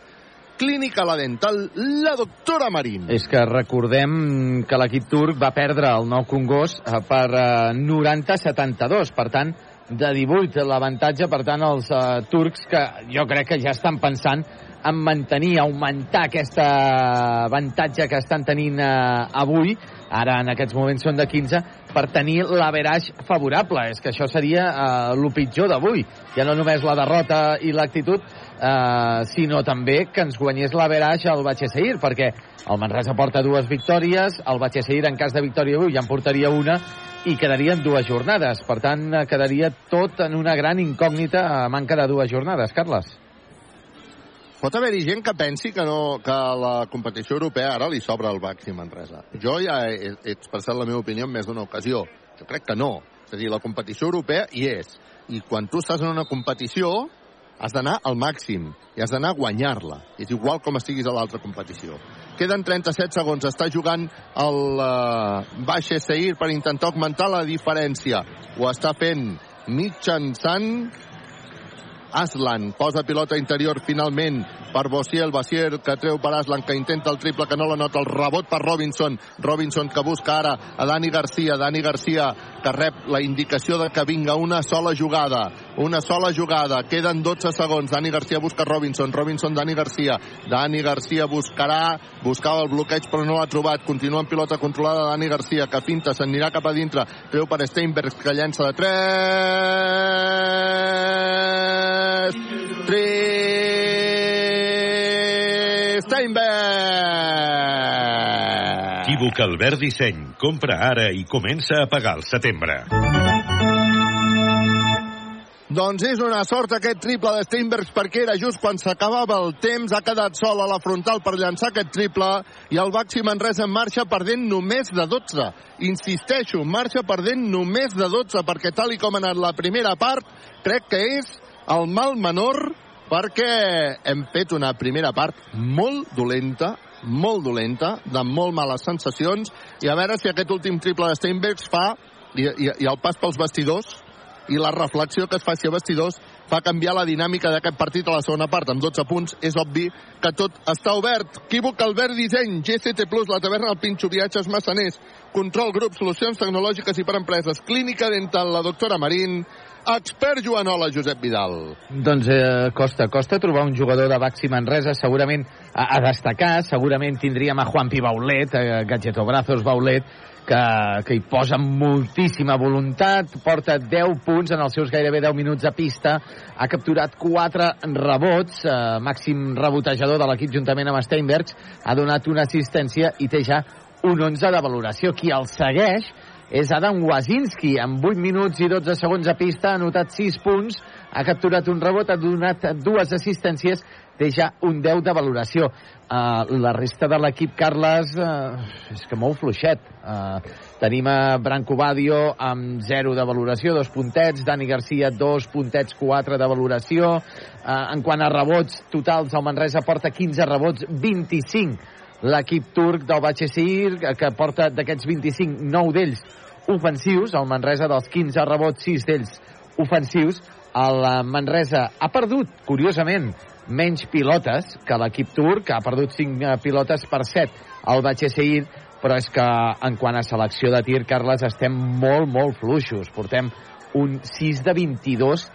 Clínica La Dental, la doctora Marín. És que recordem que l'equip turc va perdre el nou Congost eh, per eh, 90-72, per tant, de 18 l'avantatge, per tant, els uh, turcs que jo crec que ja estan pensant en mantenir, augmentar aquest avantatge que estan tenint uh, avui, ara en aquests moments són de 15, per tenir l'averaix favorable. És que això seria uh, el pitjor d'avui. Ja no només la derrota i l'actitud, uh, sinó també que ens guanyés l'averaix al Batxeseir, perquè el Manresa porta dues victòries, el Batxeseir en cas de victòria avui ja en portaria una, i quedarien dues jornades. Per tant, quedaria tot en una gran incògnita a manca de dues jornades. Carles? Pot haver-hi gent que pensi que, no, que la competició europea ara li sobra el Baxi Manresa. Jo ja he, he expressat la meva opinió en més d'una ocasió. Jo crec que no. És a dir, la competició europea hi és. I quan tu estàs en una competició, has d'anar al màxim i has d'anar a guanyar-la. És igual com estiguis a l'altra competició. Queden 37 segons. Està jugant el uh, Baixa Seir per intentar augmentar la diferència. Ho està fent mitjançant Aslan posa pilota interior finalment per Bossier, Bossier que treu per Aslan que intenta el triple que no la nota. El rebot per Robinson, Robinson que busca ara a Dani Garcia, Dani Garcia que rep la indicació de que vinga una sola jugada, una sola jugada. Queden 12 segons, Dani Garcia busca Robinson, Robinson, Dani Garcia. Dani Garcia buscarà, buscava el bloqueig però no l'ha trobat, continua en pilota controlada Dani Garcia que finta, s'anirà cap a dintre. Treu per Steinberg que llença de 3 3 Steinberg Equívoc Albert Disseny. Compra ara i comença a pagar al setembre. Doncs és una sort aquest triple de Steinbergs perquè era just quan s'acabava el temps, ha quedat sol a la frontal per llançar aquest triple i el Baxi Manresa en marxa perdent només de 12. Insisteixo, marxa perdent només de 12 perquè tal i com ha anat la primera part, crec que és el mal menor perquè hem fet una primera part molt dolenta, molt dolenta, de molt males sensacions, i a veure si aquest últim triple de Steinbergs fa, i, i, i el pas pels vestidors, i la reflexió que es faci a vestidors fa canviar la dinàmica d'aquest partit a la segona part. Amb 12 punts és obvi que tot està obert. Equívoc, Albert Disseny, GCT+, La Taverna, El Pinxo, Viatges, Massaners, Control Grup, Solucions Tecnològiques i per Empreses, Clínica Dental, la doctora Marín, expert Joanola, Josep Vidal. Doncs eh, costa, costa trobar un jugador de Baxi Manresa, segurament a, a destacar, segurament tindríem a Juan Pi Baulet, a Gadgeto Brazos Baulet, que, que hi posa moltíssima voluntat, porta 10 punts en els seus gairebé 10 minuts a pista, ha capturat 4 rebots, eh, màxim rebotejador de l'equip juntament amb Steinbergs, ha donat una assistència i té ja un 11 de valoració. Qui el segueix és Adam Wazinski, amb 8 minuts i 12 segons a pista, ha anotat 6 punts, ha capturat un rebot, ha donat dues assistències, té ja un 10 de valoració. Uh, la resta de l'equip, Carles, uh, és que molt fluixet. Uh, tenim a Branco Badio amb 0 de valoració, dos puntets, Dani Garcia, dos puntets, 4 de valoració. Uh, en quant a rebots totals, el Manresa porta 15 rebots, 25 l'equip turc del Batxesir, que porta d'aquests 25, 9 d'ells ofensius, el Manresa dels 15 rebots, 6 d'ells ofensius, el Manresa ha perdut, curiosament, menys pilotes que l'equip turc, ha perdut 5 pilotes per 7 al Batxesir, però és que en quant a selecció de tir, Carles, estem molt, molt fluixos. Portem un 6 de 22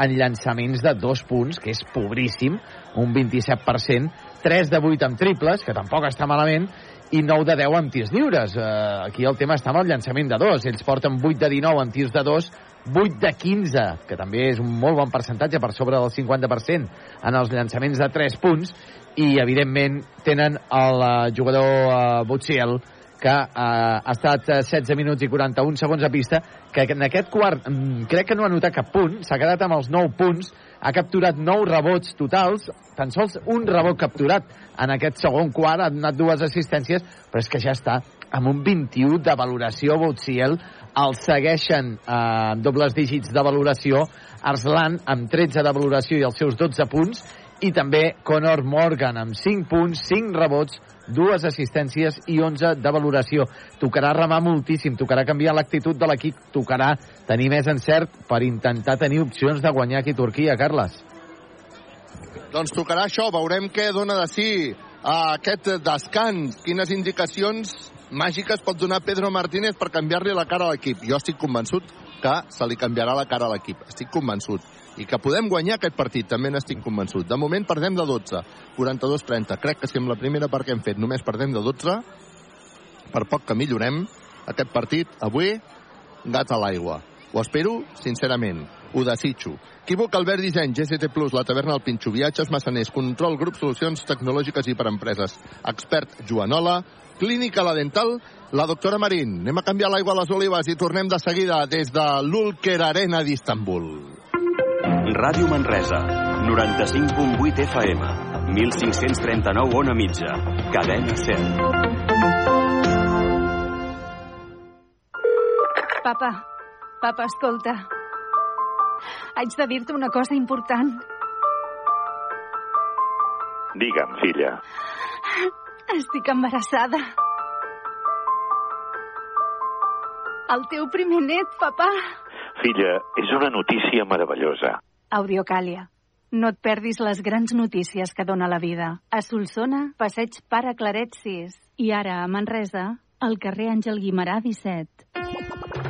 en llançaments de dos punts, que és pobríssim, un 27%, 3 de 8 amb triples, que tampoc està malament, i 9 de 10 amb tirs lliures. Uh, aquí el tema està amb el llançament de dos. Ells porten 8 de 19 amb tirs de dos, 8 de 15, que també és un molt bon percentatge per sobre del 50% en els llançaments de 3 punts, i evidentment tenen el uh, jugador uh, Butziel, que uh, ha estat 16 minuts i 41 segons a pista, que en aquest quart mm, crec que no ha notat cap punt, s'ha quedat amb els 9 punts, ha capturat 9 rebots totals, tan sols un rebot capturat en aquest segon quart, ha donat dues assistències, però és que ja està amb un 21 de valoració Boutsiel, el segueixen eh, dobles dígits de valoració Arslan amb 13 de valoració i els seus 12 punts i també Conor Morgan amb 5 punts, 5 rebots, dues assistències i 11 de valoració. Tocarà remar moltíssim, tocarà canviar l'actitud de l'equip, tocarà tenir més encert per intentar tenir opcions de guanyar aquí Turquia, Carles. Doncs tocarà això, veurem què dona de si a aquest descans, quines indicacions màgiques pot donar Pedro Martínez per canviar-li la cara a l'equip. Jo estic convençut que se li canviarà la cara a l'equip, estic convençut. I que podem guanyar aquest partit, també n'estic convençut. De moment perdem de 12, 42-30. Crec que si amb la primera part que hem fet només perdem de 12, per poc que millorem, aquest partit, avui, gat a l'aigua. Ho espero, sincerament. Ho desitjo. Equívoc, Albert Disseny, GCT Plus, La Taverna al Pinxo, Viatges, Massaners, Control, Grup Solucions Tecnològiques i per Empreses, Expert, Joanola, Clínica La Dental, la doctora Marín. Anem a canviar l'aigua a les olives i tornem de seguida des de l'Ulker Arena d'Istanbul. Ràdio Manresa, 95.8 FM, 1539 on a mitja, cadena 100. Papa, papa, escolta. Haig de dir-te una cosa important. Digue'm, filla. Estic embarassada. El teu primer net, papa. Filla, és una notícia meravellosa. Audiocàlia. No et perdis les grans notícies que dona la vida. A Solsona, passeig Pare Claret 6. I ara, a Manresa, al carrer Àngel Guimarà 17.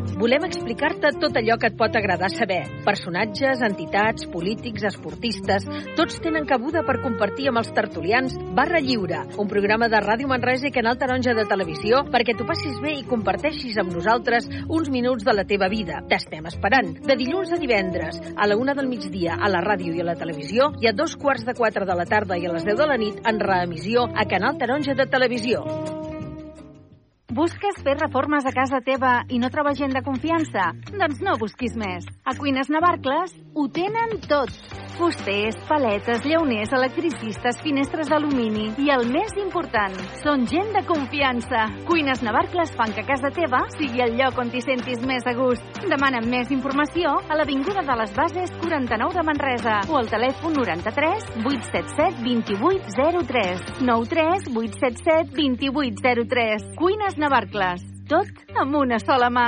Volem explicar-te tot allò que et pot agradar saber. Personatges, entitats, polítics, esportistes, tots tenen cabuda per compartir amb els tertulians Barra Lliure, un programa de Ràdio Manresa i Canal Taronja de Televisió perquè t'ho passis bé i comparteixis amb nosaltres uns minuts de la teva vida. T'estem esperant. De dilluns a divendres, a la una del migdia, a la ràdio i a la televisió, i a dos quarts de quatre de la tarda i a les 10 de la nit en reemissió a Canal Taronja de Televisió. Busques fer reformes a casa teva i no trobes gent de confiança? Doncs no busquis més. A Cuines Navarcles ho tenen tot. Fusters, paletes, llauners, electricistes, finestres d'alumini i el més important, són gent de confiança. Cuines Navarcles fan que casa teva sigui el lloc on t'hi sentis més a gust. Demana'm més informació a l'Avinguda de les Bases 49 de Manresa o al telèfon 93 877 2803 93 877 2803 Cuines Navarcles. Tot amb una sola mà.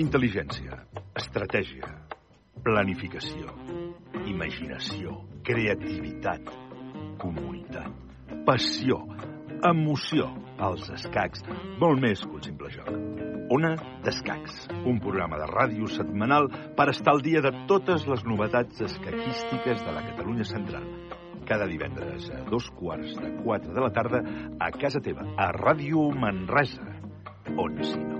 Intel·ligència, estratègia, planificació, imaginació, creativitat, comunitat, passió, emoció, els escacs, molt més que un simple joc. Ona d'Escacs, un programa de ràdio setmanal per estar al dia de totes les novetats escaquístiques de la Catalunya central. Cada divendres a dos quarts de quatre de la tarda a casa teva, a Ràdio Manresa. On si no.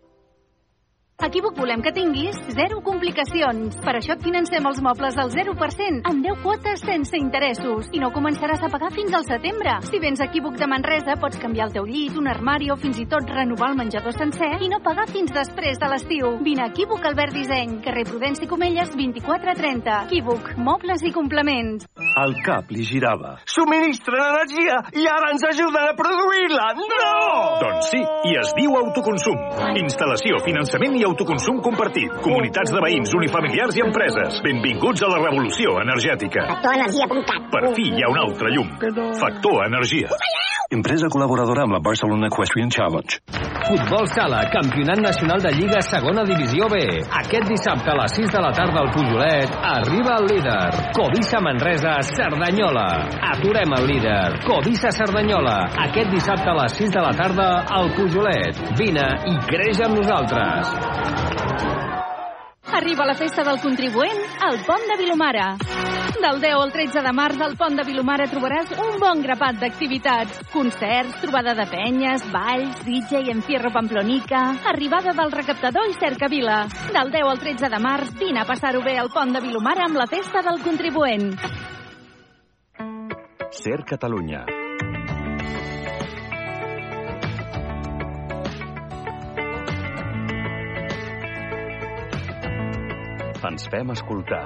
Equívoc volem que tinguis zero complicacions. Per això et financem els mobles al 0%, amb 10 quotes sense interessos. I no començaràs a pagar fins al setembre. Si vens a Equívoc de Manresa, pots canviar el teu llit, un armari o fins i tot renovar el menjador sencer i no pagar fins després de l'estiu. Vine a Equívoc Albert Disseny, carrer Prudenci Comelles 2430. Equívoc, mobles i complements. El cap li girava. Subministren energia i ara ens ajuden a produir-la. No! Doncs sí, i es diu autoconsum. Instal·lació, finançament i autoconsum compartit. Comunitats de veïns, unifamiliars i empreses. Benvinguts a la revolució energètica. Factorenergia.cat Per fi hi ha un altre llum. Factor Energia. Empresa col·laboradora amb la Barcelona Equestrian Challenge. Futbol Sala, Campionat Nacional de Lliga Segona Divisió B. Aquest dissabte a les 6 de la tarda al Pujolet arriba el líder. Covisa Manresa, Cerdanyola. Aturem el líder. Covisa Cerdanyola. Aquest dissabte a les 6 de la tarda al Pujolet. Vine i creix amb nosaltres. Arriba la festa del contribuent al Pont de Vilomara. Del 10 al 13 de març al Pont de Vilomara trobaràs un bon grapat d'activitats. Concerts, trobada de penyes, balls, DJ i encierro pamplonica, arribada del recaptador i cercavila. Del 10 al 13 de març vine a passar-ho bé al Pont de Vilomara amb la festa del contribuent. Ser Catalunya. Ens fem escoltar.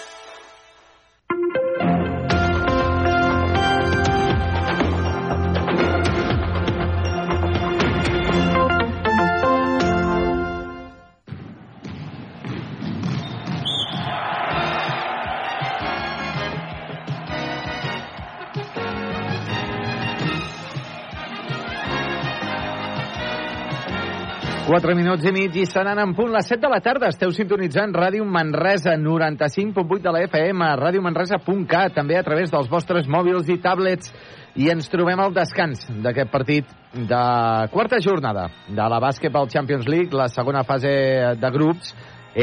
Quatre minuts i mig i seran en punt les 7 de la tarda. Esteu sintonitzant Ràdio Manresa 95.8 de la FM, radiomanresa.cat, també a través dels vostres mòbils i tablets. I ens trobem al descans d'aquest partit de quarta jornada de la Basketball Champions League, la segona fase de grups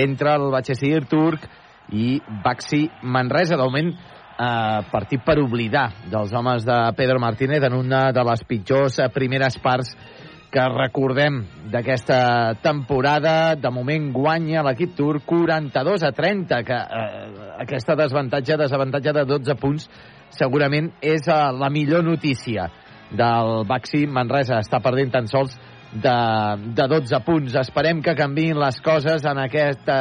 entre el Batxessir turc i Baxi Manresa. De moment, eh, partit per oblidar dels homes de Pedro Martínez en una de les pitjors eh, primeres parts que recordem d'aquesta temporada. De moment guanya l'equip turc 42 a 30, que eh, aquesta desavantatge, desavantatge de 12 punts segurament és eh, la millor notícia del Baxi Manresa. Està perdent tan sols de, de 12 punts. Esperem que canviïn les coses en aquesta,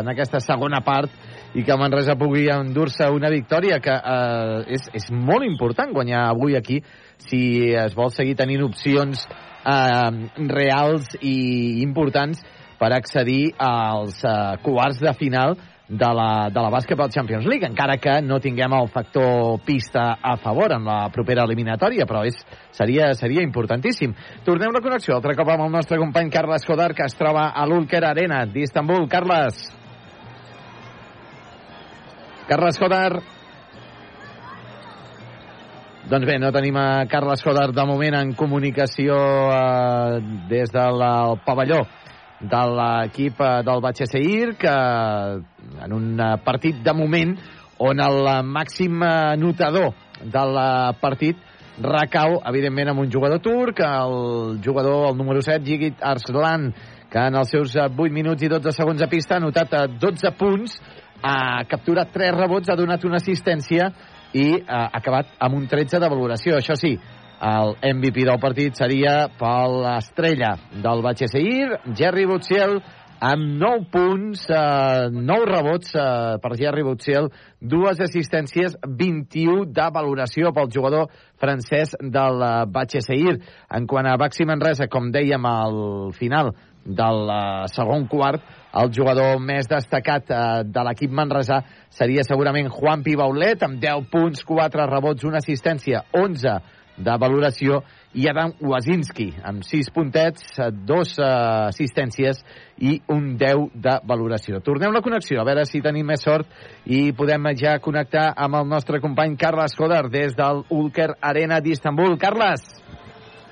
en aquesta segona part i que Manresa pugui endur-se una victòria que eh, és, és molt important guanyar avui aquí si es vol seguir tenint opcions eh, reals i importants per accedir als eh, quarts de final de la, de la Basketball Champions League, encara que no tinguem el factor pista a favor en la propera eliminatòria, però és, seria, seria importantíssim. Tornem la connexió altre cop amb el nostre company Carles Codar, que es troba a l'Ulker Arena d'Istanbul. Carles. Carles Codar. Doncs bé, no tenim a Carles Codar de moment en comunicació eh, des del pavelló de l'equip eh, del Batxesseir, que en un eh, partit de moment on el màxim notador del partit recau, evidentment, amb un jugador turc, el jugador, el número 7, Gigit Arslan, que en els seus 8 minuts i 12 segons a pista ha notat 12 punts, ha capturat 3 rebots, ha donat una assistència i eh, ha acabat amb un 13 de valoració. Això sí, el MVP del partit seria per l'estrella del Batxesseir, Jerry Butziel, amb 9 punts, eh, 9 rebots eh, per Jerry Butziel, dues assistències, 21 de valoració pel jugador francès del eh, Batxesseir. En quant a Baxi Manresa, com dèiem al final del eh, segon quart, el jugador més destacat eh, de l'equip manresà seria segurament Juan Pibaulet, amb 10 punts, 4 rebots, una assistència, 11 de valoració, i Adam Wazinski, amb 6 puntets, 2 eh, assistències i un 10 de valoració. Tornem la connexió, a veure si tenim més sort i podem ja connectar amb el nostre company Carles Coder des del Ulker Arena d'Istanbul. Carles!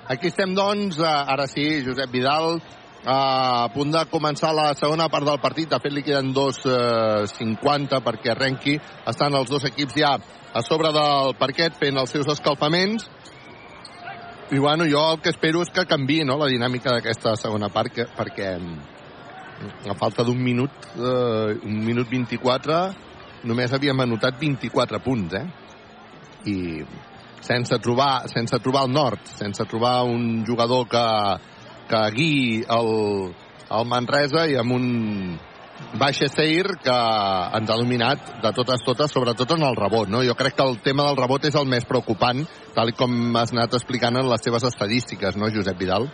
Aquí estem, doncs, ara sí, Josep Vidal, a punt de començar la segona part del partit. De fet, li queden 2.50 eh, perquè arrenqui. Estan els dos equips ja a sobre del parquet fent els seus escalfaments. I bueno, jo el que espero és que canvi no, la dinàmica d'aquesta segona part, que, perquè a falta d'un minut, eh, un minut 24, només havíem anotat 24 punts, eh? I sense trobar, sense trobar el nord, sense trobar un jugador que, que guiï el, el Manresa i amb un, Baixa Seir, que ens ha dominat de totes totes, sobretot en el rebot. No? Jo crec que el tema del rebot és el més preocupant, tal com has anat explicant en les teves estadístiques, no, Josep Vidal?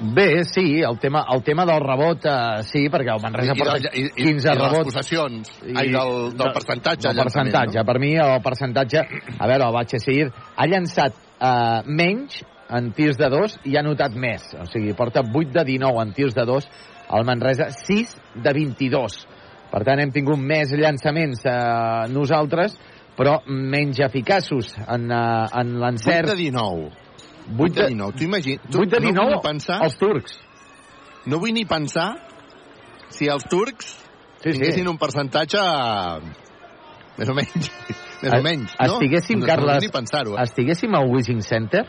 Bé, sí, el tema, el tema del rebot, eh, sí, perquè el Manresa I, porta i, i, 15 i de les rebots. possessions, I, ai, del, del percentatge. Del percentatge. Per mi, el percentatge... A veure, el Batxesir ha llançat eh, menys en tirs de dos i ha notat més. O sigui, porta 8 de 19 en tirs de dos, el Manresa 6 de 22. Per tant, hem tingut més llançaments eh, nosaltres, però menys eficaços en, eh, en l'encert. 8 de 19. 8 de 19. Tu imagina, tu, 8 de 19 no pensar, els turcs. No vull ni pensar si els turcs sí, tinguessin sí. un percentatge més o menys, més o menys, no? Estiguéssim, no, Carles, no. Eh? estiguéssim al Wishing Center,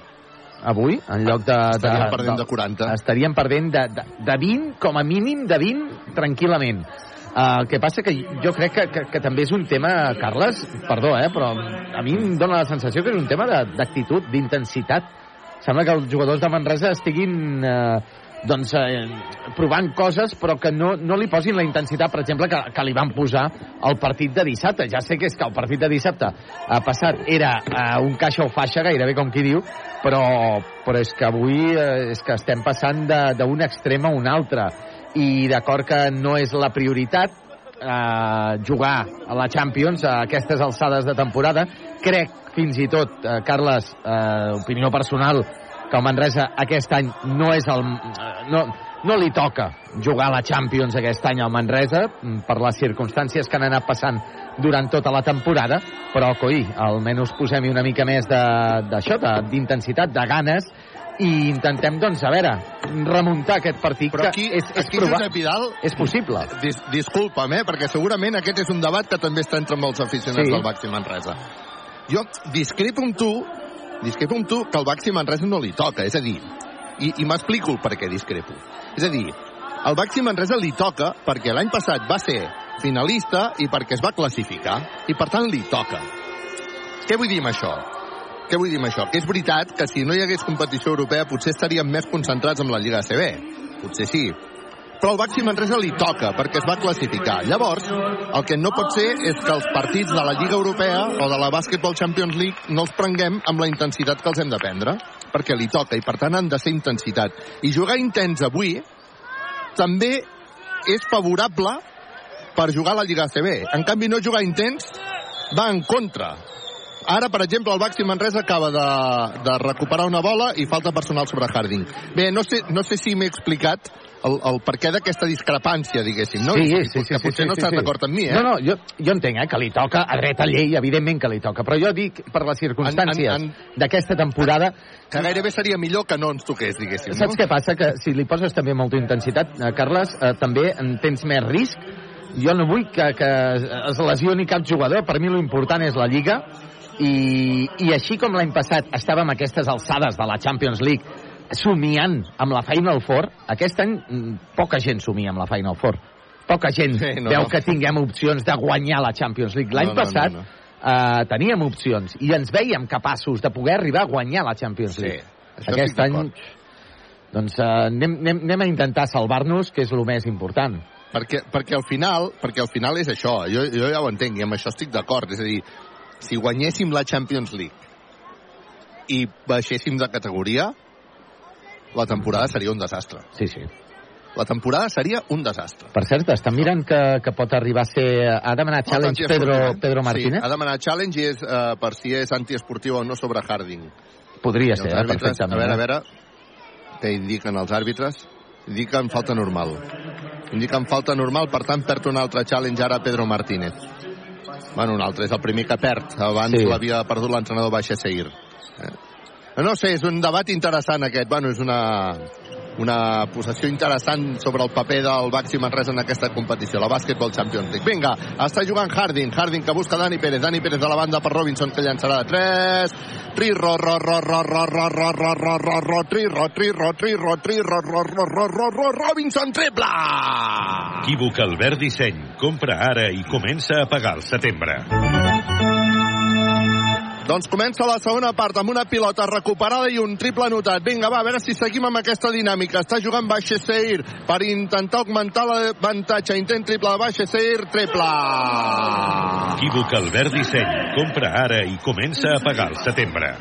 avui, en lloc de... Estaríem de, perdent de 40. Estaríem perdent de, de, de 20, com a mínim de 20, tranquil·lament. Uh, el que passa que jo crec que, que, que també és un tema, Carles, perdó, eh, però a mi em dóna la sensació que és un tema de- d'actitud, d'intensitat. Sembla que els jugadors de Manresa estiguin eh, doncs, eh, provant coses però que no, no li posin la intensitat, per exemple, que, que li van posar al partit de dissabte. Ja sé que és que el partit de dissabte ha passat era eh, un caixa o faixa, gairebé com qui diu, però, però és que avui eh, és que estem passant d'un extrem a un altre i d'acord que no és la prioritat eh, jugar a la Champions a aquestes alçades de temporada. Crec, fins i tot, eh, Carles, eh, opinió personal, que el Manresa aquest any no és el... No, no li toca jugar a la Champions aquest any al Manresa mm, per les circumstàncies que han anat passant durant tota la temporada, però, coi, almenys posem-hi una mica més de- d'això, d'intensitat, de, de ganes, i intentem, doncs, a veure, remuntar aquest partit Però aquí, que és, és, aquí proba- Josep Vidal... és possible. Dis, disculpa'm, eh, perquè segurament aquest és un debat que també està entre molts aficionats Sí. del Baxi Manresa. Jo discrepo amb tu, discrepo amb tu que el Baxi Manresa no li toca, és a dir, i, i m'explico per què discrepo. És a dir, el Baxi Manresa li toca perquè l'any passat va ser finalista i perquè es va classificar, i per tant li toca. Què vull dir amb això? Què vull dir amb això? Que és veritat que si no hi hagués competició europea potser estaríem més concentrats amb la Lliga ACB. Potser sí. Però el Baxi Manresa li toca perquè es va classificar. Llavors, el que no pot ser és que els partits de la Lliga Europea o de la Basketball Champions League no els prenguem amb la intensitat que els hem de prendre, perquè li toca i per tant han de ser intensitat. I jugar intens avui també és favorable per jugar a la Lliga ACB. En canvi, no jugar intens va en contra. Ara, per exemple, el Baxi Manresa acaba de, de recuperar una bola i falta personal sobre Harding. Bé, no sé, no sé si m'he explicat el, el per què d'aquesta discrepància, diguéssim, no? Sí, sí, sí, que sí, potser sí, no sí, estàs sí. d'acord amb mi, eh? No, no, jo, jo entenc eh, que li toca a dret a llei, evidentment que li toca, però jo dic per les circumstàncies d'aquesta temporada... Que gairebé seria millor que no ens toqués, diguéssim, Saps no? què passa? Que si li poses també molta intensitat, eh, Carles, eh, també en tens més risc. Jo no vull que, que es lesioni cap jugador. Per mi l'important és la Lliga. I, i així com l'any passat estàvem a aquestes alçades de la Champions League somiant amb la Final Four, aquest any mm, poca gent somia amb la Final Four. Poca gent Sí, no, veu no. que tinguem opcions de guanyar la Champions League. L'any No, no, no, passat no. eh, teníem opcions i ens veiem capaços de poder arribar a guanyar la Champions Sí, League. això Aquest any doncs uh, anem, anem, anem a intentar salvar-nos, que és el més important. Perquè, perquè, al final, perquè al final és això, jo, jo ja ho entenc i amb això estic d'acord, és a dir, si guanyéssim la Champions League i baixéssim de categoria, la temporada seria un desastre. Sí, sí. La temporada seria un desastre. Per cert, estan mirant que, que pot arribar a ser... Ha demanat challenge Pedro, Pedro Martínez? Sí, ha demanat challenge i és uh, per si és antiesportiu o no sobre Harding. Podria ser, eh, perfectament. A veure, a eh? veure, què indiquen els àrbitres? Indiquen falta normal. Indiquen falta normal, per tant perd un altre challenge ara Pedro Martínez. Bueno, un altre, és el primer que perd. Abans sí. l'havia perdut l'entrenador Baixa Seir. Eh? No sé, és un debat interessant aquest. Bueno, és una, una possessió interessant sobre el paper del Baxi Manresa en aquesta competició, la Basketball Champions League. Vinga, està jugant Harding, Harding que busca Dani Pérez, Dani Pérez de la banda per Robinson que llançarà de 3, tri ro ro ro ro ro ro ro ro ro ro ro tri ro tri ro ro ro ro ro ro ro ro Robinson triple! Equívoc Albert Disseny. Compra ara i comença a pagar al setembre. Doncs comença la segona part amb una pilota recuperada i un triple anotat. Vinga, va, a veure si seguim amb aquesta dinàmica. Està jugant Baixeseir per intentar augmentar l'avantatge. Intent triple de Baixeseir, triple. Equívoc Albert Disseny. Compra ara i comença a pagar al setembre.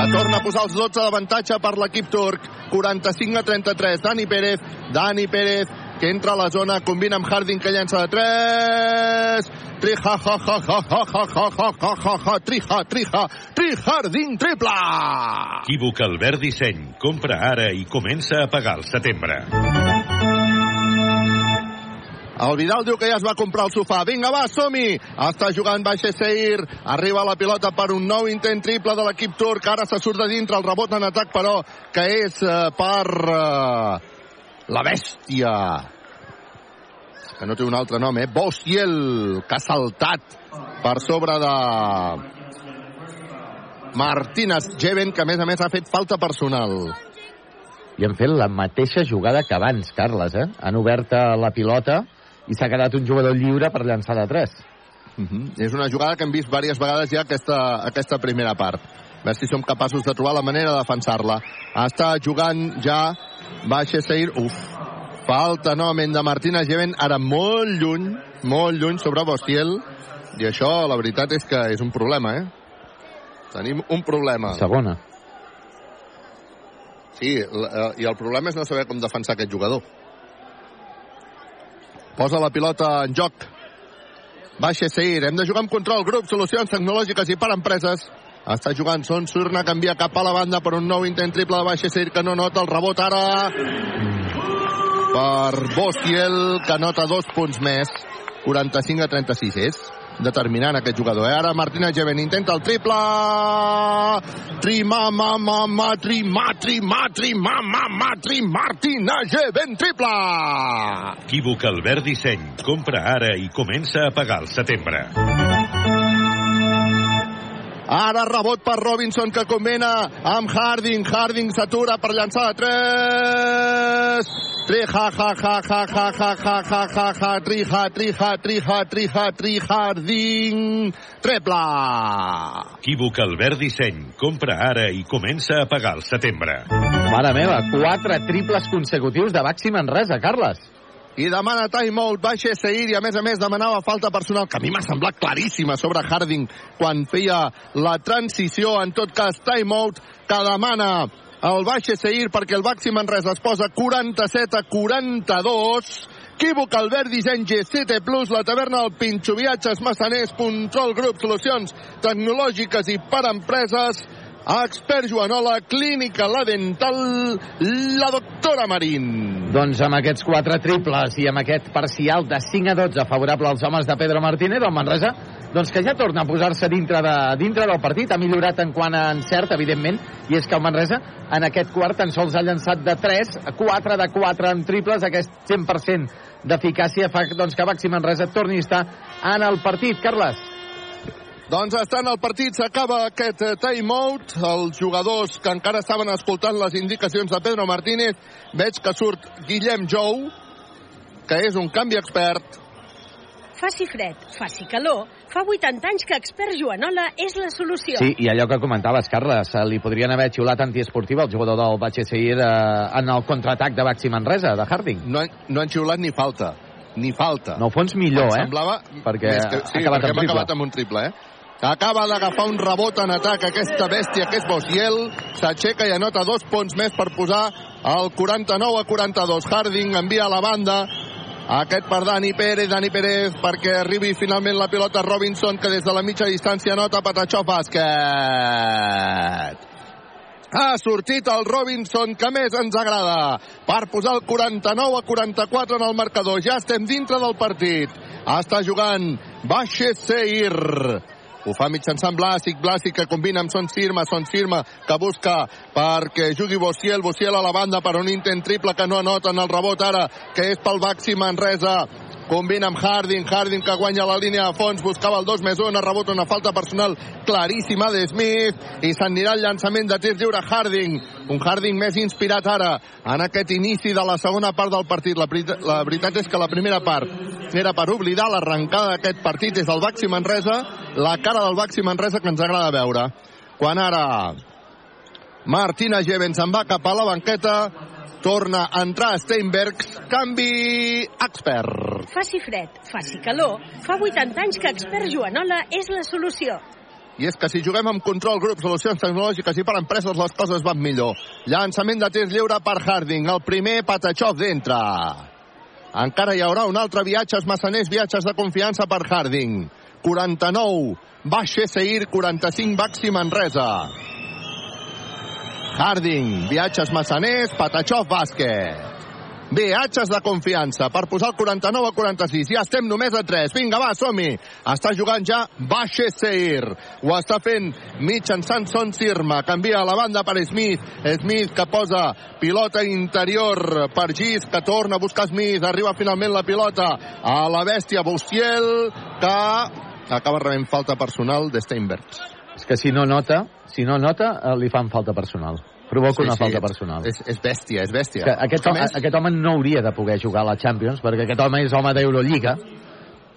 Que torna a posar els 12 d'avantatge per l'equip turc. 45 a 33. Dani Pérez. Dani Pérez que entra a la zona, combina amb Harding que llença de 3. Trija, ja, ja, ja, ja, ja, ja, ja, ja, ja, ja, trija, trija, Harding triple! Equívoc Albert Disseny. Compra ara i comença a pagar al setembre. El Vidal diu que ja es va comprar el sofà. Vinga, va, som-hi! Està jugant Baixeseir. Arriba la pilota per un nou intent triple de l'equip turc. Ara se surt de dintre el rebot en atac, però que és uh, per uh, la bèstia. Que no té un altre nom, eh? Bostiel, que ha saltat per sobre de Martínez Jeven, que a més a més ha fet falta personal. I han fet la mateixa jugada que abans, Carles, eh? Han obert la pilota i s'ha quedat un jugador lliure per llançar de 3. Uh -huh. És una jugada que hem vist diverses vegades ja aquesta, aquesta primera part. A veure si som capaços de trobar la manera de defensar-la. Està jugant ja Baixa Seir. Uf, falta novament de Martina Geven, ara molt lluny, molt lluny sobre Bostiel. I això, la veritat és que és un problema, eh? Tenim un problema. Segona. Sí, i el problema és no saber com defensar aquest jugador. Posa la pilota en joc. Baixa Seir. Hem de jugar amb control. Grup, solucions tecnològiques i per empreses. Està jugant Son Surna, canvia cap a la banda per un nou intent triple de Baixa Seir que no nota el rebot ara per Bostiel que nota dos punts més 45 a 36 és determinant aquest jugador. Eh? Ara Martina Geven intenta el triple. Trima, ma, ma, ma, trima, trima, trima, ma, ma, tri, Martina Geven triple. Equívoc Albert Disseny. Compra ara i comença a pagar al setembre. Ara rebot per Robinson que combina amb Harding. Harding s'atura per llançar de 3. Trija, ja, ja, ja, ja, ja, ja, ja, ja, ja, trija, trija, trija, trija, trija, Harding. Treble. Equívoc Albert Disseny. Compra ara i comença a pagar al setembre. Mare meva, quatre triples consecutius de Baxi Manresa, Carles i demana timeout, baixa Seir i a més a més demanava falta personal que a mi m'ha semblat claríssima sobre Harding quan feia la transició, en tot cas timeout que demana el baixa Seir perquè el Baxi Manresa es posa 47 a 42 Equívoc, Albert Disseny, G7 Plus, la taverna del Pinxo, viatges, massaners, control, grup, solucions tecnològiques i per empreses, expert Joanola, clínica La Dental, la doctora Marín. Doncs amb aquests quatre triples i amb aquest parcial de 5 a 12 favorable als homes de Pedro Martínez, el Manresa, doncs que ja torna a posar-se dintre, de, dintre del partit. Ha millorat en quant a encert, evidentment, i és que el Manresa en aquest quart tan sols ha llançat de 3, 4 de 4 en triples, aquest 100% d'eficàcia fa doncs, que Baxi Manresa torni a estar en el partit. Carles. Doncs està en el partit, s'acaba aquest timeout. Els jugadors que encara estaven escoltant les indicacions de Pedro Martínez, veig que surt Guillem Jou, que és un canvi expert. Faci fred, faci calor, fa 80 anys que expert Joanola és la solució. Sí, i allò que comentaves, Carles, li podrien haver xiulat antiesportiva al jugador del Batxesseir eh, en el contraatac de Baxi Manresa, de Harding. No, no han xiulat ni falta ni falta. No fons millor, eh? Semblava... Perquè que, sí, ha acabat perquè hem acabat amb un triple, eh? Acaba d'agafar un rebot en atac aquesta bèstia que és Bosiel. S'aixeca i anota dos punts més per posar el 49 a 42. Harding envia a la banda aquest per Dani Pérez, Dani Pérez perquè arribi finalment la pilota Robinson que des de la mitja distància nota Patachó bàsquet. Ha sortit el Robinson que més ens agrada per posar el 49 a 44 en el marcador. Ja estem dintre del partit. Està jugant Baixe Seir. Ho fa mitjançant Blàsic, Blàsic que combina amb Son Sirma, Son Sirma que busca perquè jugui Bossiel, Bossiel a la banda per un intent triple que no anota en el rebot ara, que és pel Baxi Manresa. Combina amb Harding, Harding que guanya la línia de fons, buscava el 2 més 1, ha rebut una falta personal claríssima de Smith. I s'anirà el llançament de tir lliure. Harding, un Harding més inspirat ara en aquest inici de la segona part del partit. La, la veritat és que la primera part era per oblidar l'arrencada d'aquest partit. Des del Baxi Manresa, la cara del Baxi Manresa que ens agrada veure. Quan ara Martina Gevens se'n va cap a la banqueta, torna a entrar Steinbergs, canvi expert. Faci fred, faci calor, fa 80 anys que expert Joanola és la solució. I és que si juguem amb control grup, solucions tecnològiques i per empreses, les coses van millor. Llançament de tir lliure per Harding. El primer Patachov d'entre. Encara hi haurà un altre viatges massaners, viatges de confiança per Harding. 49, Baixa Seir, 45, Baxi Manresa. Harding, viatges massaners, Patachov, bàsquet. Viatges de confiança per posar el 49 a 46. Ja estem només a 3. Vinga, va, som-hi. Està jugant ja Baixe Seir. Ho està fent mitjançant Son Sirma. Canvia a la banda per Smith. Smith que posa pilota interior per Gis, que torna a buscar Smith. Arriba finalment la pilota a la bèstia Bustiel, que acaba rebent falta personal de Steinbergs. Que si no nota, si no nota, eh, li fan falta personal. Provoca sí, una sí, falta personal. És, és bèstia, és bèstia. Que aquest, home, més... aquest home no hauria de poder jugar a la Champions, perquè aquest home és home d'Eurolliga,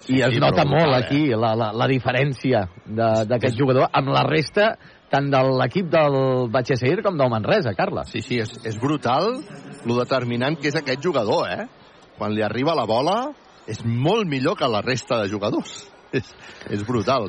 i es sí, nota molt brutal, aquí la, la, la diferència d'aquest jugador amb la resta tant de l'equip del Batxeseir com del Manresa, Carles. Sí, sí, és, és brutal lo determinant que és aquest jugador, eh? Quan li arriba la bola és molt millor que la resta de jugadors. És, és brutal.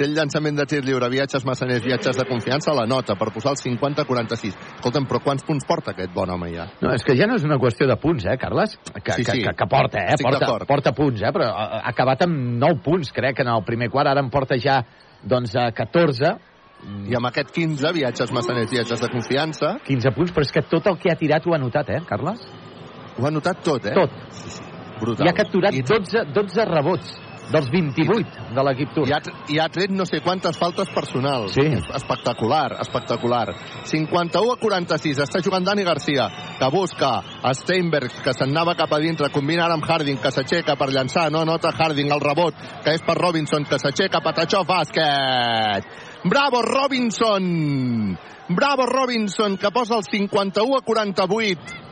Té, el llançament de tir lliure, viatges massaners, viatges de confiança, la nota per posar el 50-46. Escolta'm, però quants punts porta aquest bon home ja? No, és que ja no és una qüestió de punts, eh, Carles? Que, Sí, que, sí. que, que porta, eh? Porta, porta punts, eh? Però ha acabat amb 9 punts, crec, en el primer quart. Ara en porta ja, doncs, a 14. I amb aquest 15, viatges massaners, viatges de confiança... 15 punts, però és que tot el que ha tirat ho ha notat, eh, Carles? Ho ha notat tot, eh? Tot. Brutal. I ha capturat 12, 12 rebots dels 28 de l'equip turc. I ha, I ha tret no sé quantes faltes personals. Sí. Espectacular, espectacular. 51 a 46. Està jugant Dani Garcia, que busca a Steinbergs, que se'n anava cap a dintre. Combina ara amb Harding, que s'aixeca per llançar. No nota Harding el rebot, que és per Robinson, que s'aixeca. Patachó, bàsquet. Bravo, Robinson! Bravo, Robinson, que posa el 51 a 48.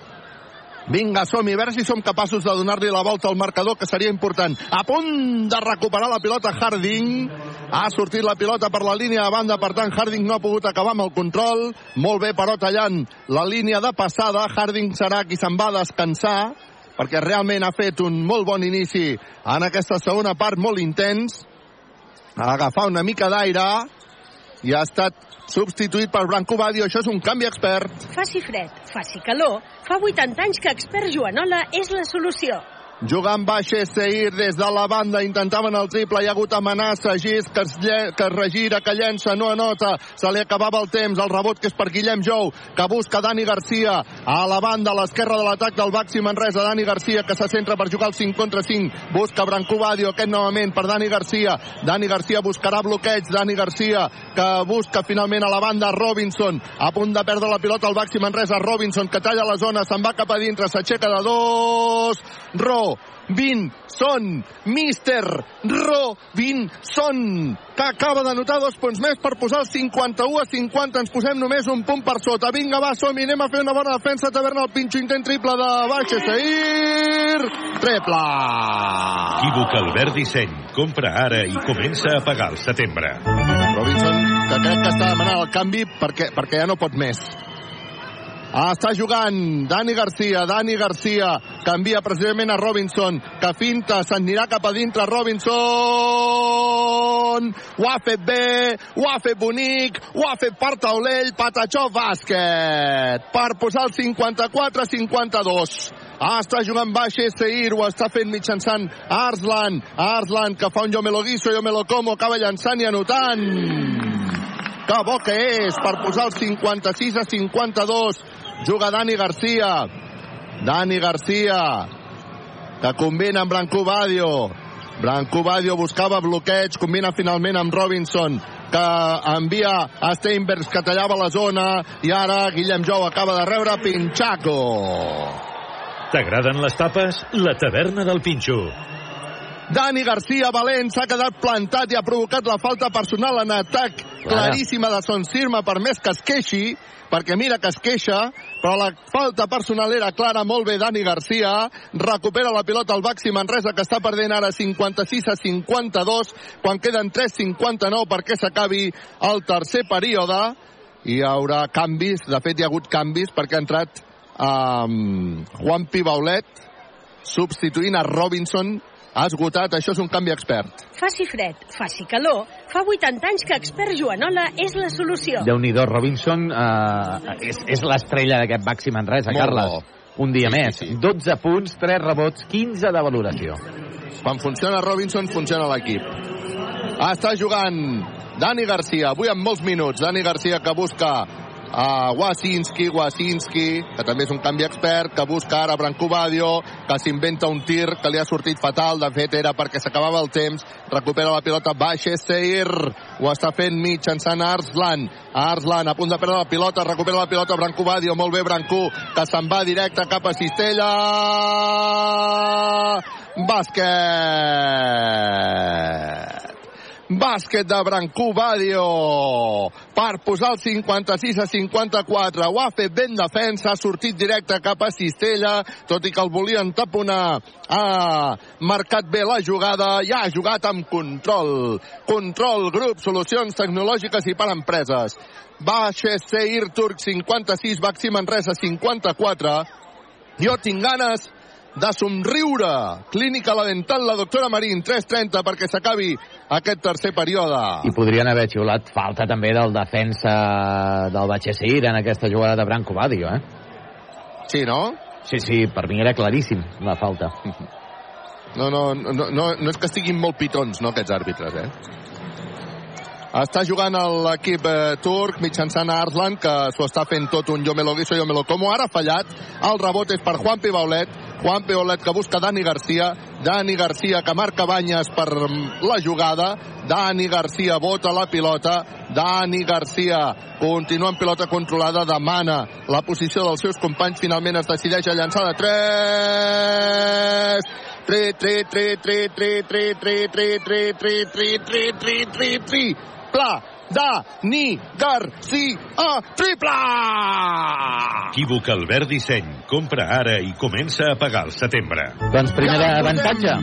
Vinga, som-hi, a veure si som capaços de donar-li la volta al marcador, que seria important. A punt de recuperar la pilota Harding. Ha sortit la pilota per la línia de banda, per tant, Harding no ha pogut acabar amb el control. Molt bé, però tallant la línia de passada. Harding serà qui se'n va a descansar, perquè realment ha fet un molt bon inici en aquesta segona part, molt intens. Agafar una mica d'aire i ha estat substituït per Branco Badio. Això és un canvi expert. Faci fred, faci calor, fa 80 anys que expert Joanola és la solució. Jugant baixa Seir des de la banda, intentaven el triple, hi ha hagut amenaça, Gis que es, lle que es regira, que llença, no anota, se li acabava el temps, el rebot que és per Guillem Jou, que busca Dani Garcia a la banda, a l'esquerra de l'atac del Baxi Manresa, Dani Garcia que se centra per jugar el 5 contra 5, busca Branco Badio, aquest novament per Dani Garcia, Dani Garcia buscarà bloqueig, Dani Garcia que busca finalment a la banda Robinson, a punt de perdre la pilota al Baxi Manresa, Robinson que talla la zona, se'n va cap a dintre, s'aixeca de dos, Ro, Robinson, Mister Robinson, que acaba de notar dos punts més per posar el 51 a 50. Ens posem només un punt per sota. Vinga, va, som anem a fer una bona defensa. Taverna el pinxo intent triple de Baixa Seir. Triple! Equívoc Albert Disseny. Compra ara i comença a pagar al setembre. Robinson, que crec que està demanant el canvi perquè, perquè ja no pot més. Està jugant Dani Garcia, Dani Garcia canvia precisament a Robinson que finta, s'anirà cap a dintre Robinson ho ha fet bé, ho ha fet bonic ho ha fet per taulell Patachó bàsquet per posar el 54-52 Ah, està jugant baix Seir, ho està fent mitjançant Arslan. Arslan, que fa un jo me lo guiso, jo me lo como, acaba llançant i anotant. Que bo que és per posar el 56 a 52. Juga Dani Garcia. Dani Garcia, que combina amb Branco Badio. Branco Badio buscava bloqueig, combina finalment amb Robinson, que envia a Steinbergs, que tallava la zona, i ara Guillem Jou acaba de rebre Pinchaco. T'agraden les tapes? La taverna del Pinxo. Dani Garcia, valent, s'ha quedat plantat i ha provocat la falta personal en atac claríssima de Son Sirma, per més que es queixi, perquè mira que es queixa, però la falta personal era clara, molt bé Dani Garcia, recupera la pilota al Baxi Manresa, que està perdent ara 56 a 52, quan queden 3.59 perquè s'acabi el tercer període, i hi haurà canvis, de fet hi ha hagut canvis perquè ha entrat um, Juan Pibaulet substituint a Robinson esgotat, això és un canvi expert. Faci fred, faci calor, fa 80 anys que expert Joanola és la solució. déu nhi Robinson eh, és, és l'estrella d'aquest Baxi Manresa, Molt Carles. bo. Un dia Sí, més. sí, sí. 12 punts, 3 rebots, 15 de valoració. Quan funciona Robinson, funciona l'equip. Està jugant Dani Garcia, avui amb molts minuts. Dani Garcia que busca a Wasinski, Wasinski, que també és un canvi expert, que busca ara Branco Badio, que s'inventa un tir que li ha sortit fatal, de fet era perquè s'acabava el temps, recupera la pilota Baixe Seir, ho està fent mitjançant Arslan, Arslan a punt de perdre la pilota, recupera la pilota Branco Badio, molt bé Branco, que se'n va directe cap a Cistella, bàsquet! Bàsquet de Brancú Badio per posar el 56 a 54. Ho ha fet ben defensa, ha sortit directe cap a Cistella, tot i que el volien taponar. Ha marcat bé la jugada i ha jugat amb control. Control, grup, solucions tecnològiques i per empreses. Baixa Seir Turc 56, Baxi Manresa 54. Jo tinc ganes de somriure. Clínica La Dental, la doctora Marín, 3.30 perquè s'acabi aquest tercer període. I podrien haver xiulat falta també del defensa del Batxesir en aquesta jugada de Branco Badio, eh? Sí, no? Sí, sí, per mi era claríssim la falta. No, no, no, no, no és que estiguin molt pitons, no, aquests àrbitres, eh? Està jugant l'equip eh, turc mitjançant Arslan, que s'ho està fent tot un jo me lo guiso, jo me lo como. Ara ha fallat. El rebot és per Juan Pibaulet. Juan Pibaulet que busca Dani Garcia. Dani Garcia que marca banyes per mm, la jugada. Dani Garcia bota la pilota. Dani Garcia continua amb pilota controlada, demana la posició dels seus companys. Finalment es decideix a llançar de 3. 3, 3, 3, 3, 3, 3, 3, 3, 3, 3, 3, 3, 3, 3, 3, pla, Dani Garcia, triple! Equívoc Albert Disseny. Compra ara i comença a pagar al setembre. Doncs primer Ja avantatge.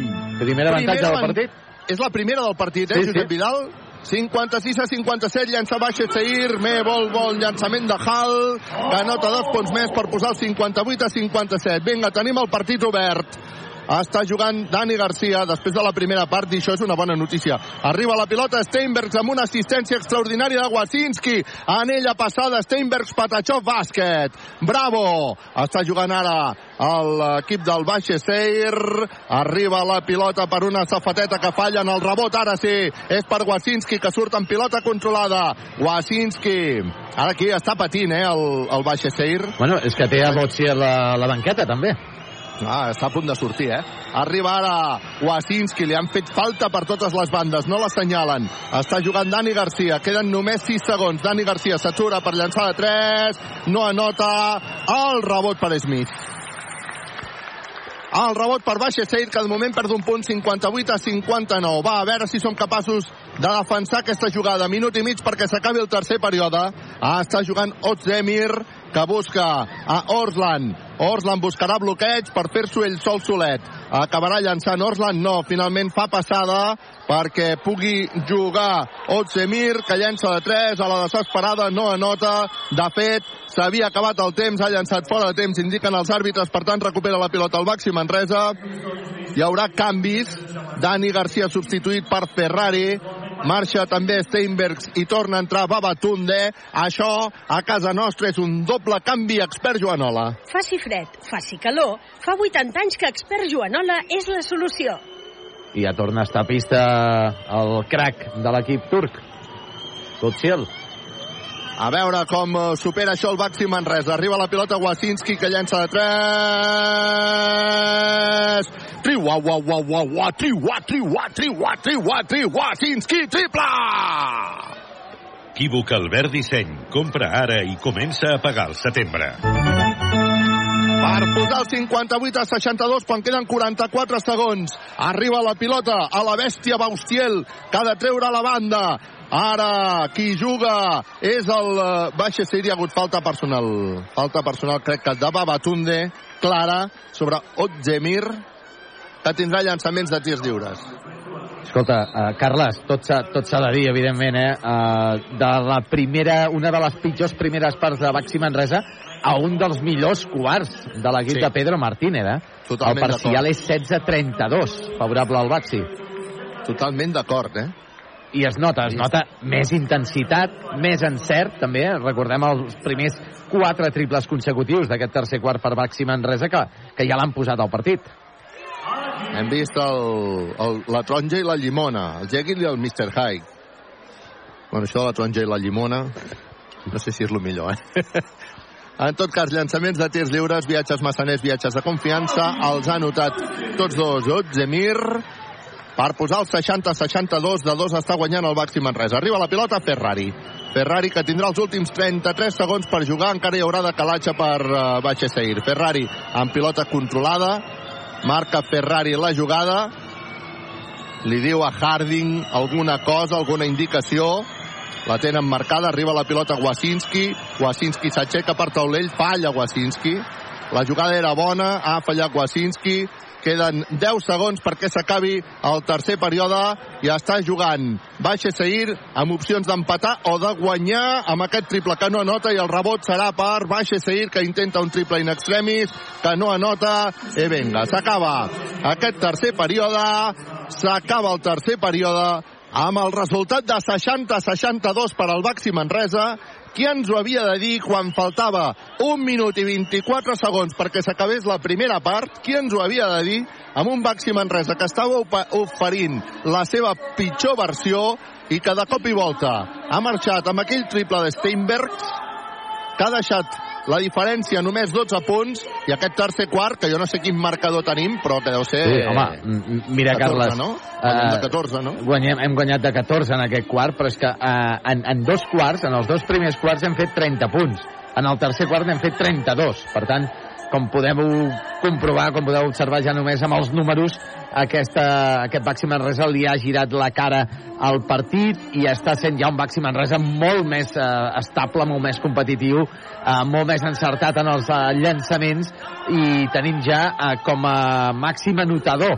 Primer avantatge del partit. És la primera del partit, eh, Sí, sí. Josep Vidal? 56 a 57, llança baixa Seir, me vol, vol, llançament de Hall, que anota dos punts més per posar el 58 a 57. Vinga, tenim el partit obert. Està jugant Dani Garcia després de la primera part i això és una bona notícia. Arriba la pilota Steinbergs amb una assistència extraordinària de Wasinski. Anella passada Steinbergs, Patachov, bàsquet. Bravo! Està jugant ara l'equip del Baixe Seir. Arriba la pilota per una safateta que falla en el rebot. Ara sí, és per Wasinski que surt amb pilota controlada. Wasinski. Ara aquí està patint, eh, el, el Baixe Seir. Bueno, és que té a Botsi a la, la banqueta, també. Ah, està a punt de sortir, eh? Arriba ara Wasinski, li han fet falta per totes les bandes, no l'assenyalen. Està jugant Dani Garcia, queden només 6 segons. Dani Garcia s'atura per llançar de 3, no anota el rebot per Smith. El rebot per Baixa Seir, que de moment perd un punt 58 a 59. Va, a veure si som capaços de defensar aquesta jugada. Minut i mig perquè s'acabi el tercer període. Ah, està jugant Ozdemir, que busca a Orsland. Orsland buscarà bloqueig per fer-s'ho ell sol solet. Acabarà llançant Orsland? No, finalment fa passada perquè pugui jugar Otzemir, que llença de 3 a la desesperada, no anota. De fet, s'havia acabat el temps, ha llançat fora de temps, indiquen els àrbitres, per tant recupera la pilota al Baxi Manresa. Hi haurà canvis. Dani Garcia substituït per Ferrari. Marxa també Steinbergs i torna a entrar Babatunde. Això a casa nostra és un doble canvi expert Joanola. Faci fred, faci calor, fa 80 anys que expert Joanola és la solució. I ja torna a estar a pista el crack de l'equip turc. Kutsil. A veure com eh, supera això el Baxi Manresa. Arriba la pilota Wasinski, que llença de 3. Tri, ua, ua, ua, ua, ua, tri, ua, tri, ua, tri, ua, tri, ua, tri, Wasinski, triple! Equívoc Albert Disseny. Compra ara i comença a pagar al setembre. per posar el 58 a 62 quan queden 44 segons. Arriba la pilota a la bèstia Baustiel, que ha de treure la banda. Ara, qui juga és el eh, Baixa Siri, ha hagut falta personal. Falta personal, crec que de Babatunde, clara, sobre Otzemir, que tindrà llançaments de tirs lliures. Escolta, uh, Carles, tot s'ha de dir, evidentment, eh? Uh, de la primera, una de les pitjors primeres parts de Baxi Manresa a un dels millors quarts de l'equip Sí. de Pedro Martínez, eh? Totalment el parcial és 16-32, favorable al Baxi. Totalment d'acord, eh? I es nota, es nota més intensitat, més encert, també. Recordem els primers quatre triples consecutius d'aquest tercer quart per Baxi Manresa que, que ja l'han posat al partit. Hem vist el, el, la taronja i la llimona, el Jekyll i el Mr. Hyde. Bueno, això de la taronja i la llimona, no sé si és el millor, eh? En tot cas, llançaments de tirs lliures, viatges massaners, viatges de confiança, els ha notat tots dos Otzemir per posar el 60-62, de dos està guanyant el Baxi Manresa. Arriba la pilota Ferrari. Ferrari que tindrà els últims 33 segons per jugar, encara hi haurà de calatge per uh, Baixeseir. Ferrari amb pilota controlada, marca Ferrari la jugada, li diu a Harding alguna cosa, alguna indicació, la tenen marcada, arriba la pilota Wasinski, Wasinski s'aixeca per taulell, falla Wasinski, la jugada era bona, ha fallat Wasinski, queden 10 segons perquè s'acabi el tercer període i està jugant. Baixa Seir amb opcions d'empatar o de guanyar amb aquest triple que no anota i el rebot serà per Baixa Seir que intenta un triple in extremis que no anota. I vinga, s'acaba aquest tercer període s'acaba el tercer període amb el resultat de 60-62 per al Baxi Manresa qui ens ho havia de dir quan faltava un minut i 24 segons perquè s'acabés la primera part? Qui ens ho havia de dir amb un Baxi Manresa que estava oferint la seva pitjor versió i que de cop i volta ha marxat amb aquell triple de Steinbergs que ha deixat la diferència només 12 punts i aquest tercer quart, que jo no sé quin marcador tenim, però que deu ser... Sí, home, m- mira, 14, Carles... no? eh, Guanyem de 14, no? Guanyem, hem guanyat de 14 en aquest quart, però és que eh, en, en dos quarts, en els dos primers quarts hem fet 30 punts. En el tercer quart n'hem fet 32. Per tant, com podeu comprovar, com podeu observar ja només amb els números, aquesta, aquest Baxi Manresa li ha girat la cara al partit i està sent ja un Baxi Manresa molt més eh, estable, molt més competitiu, eh, molt més encertat en els eh, llançaments i tenim ja eh, com a màxim anotador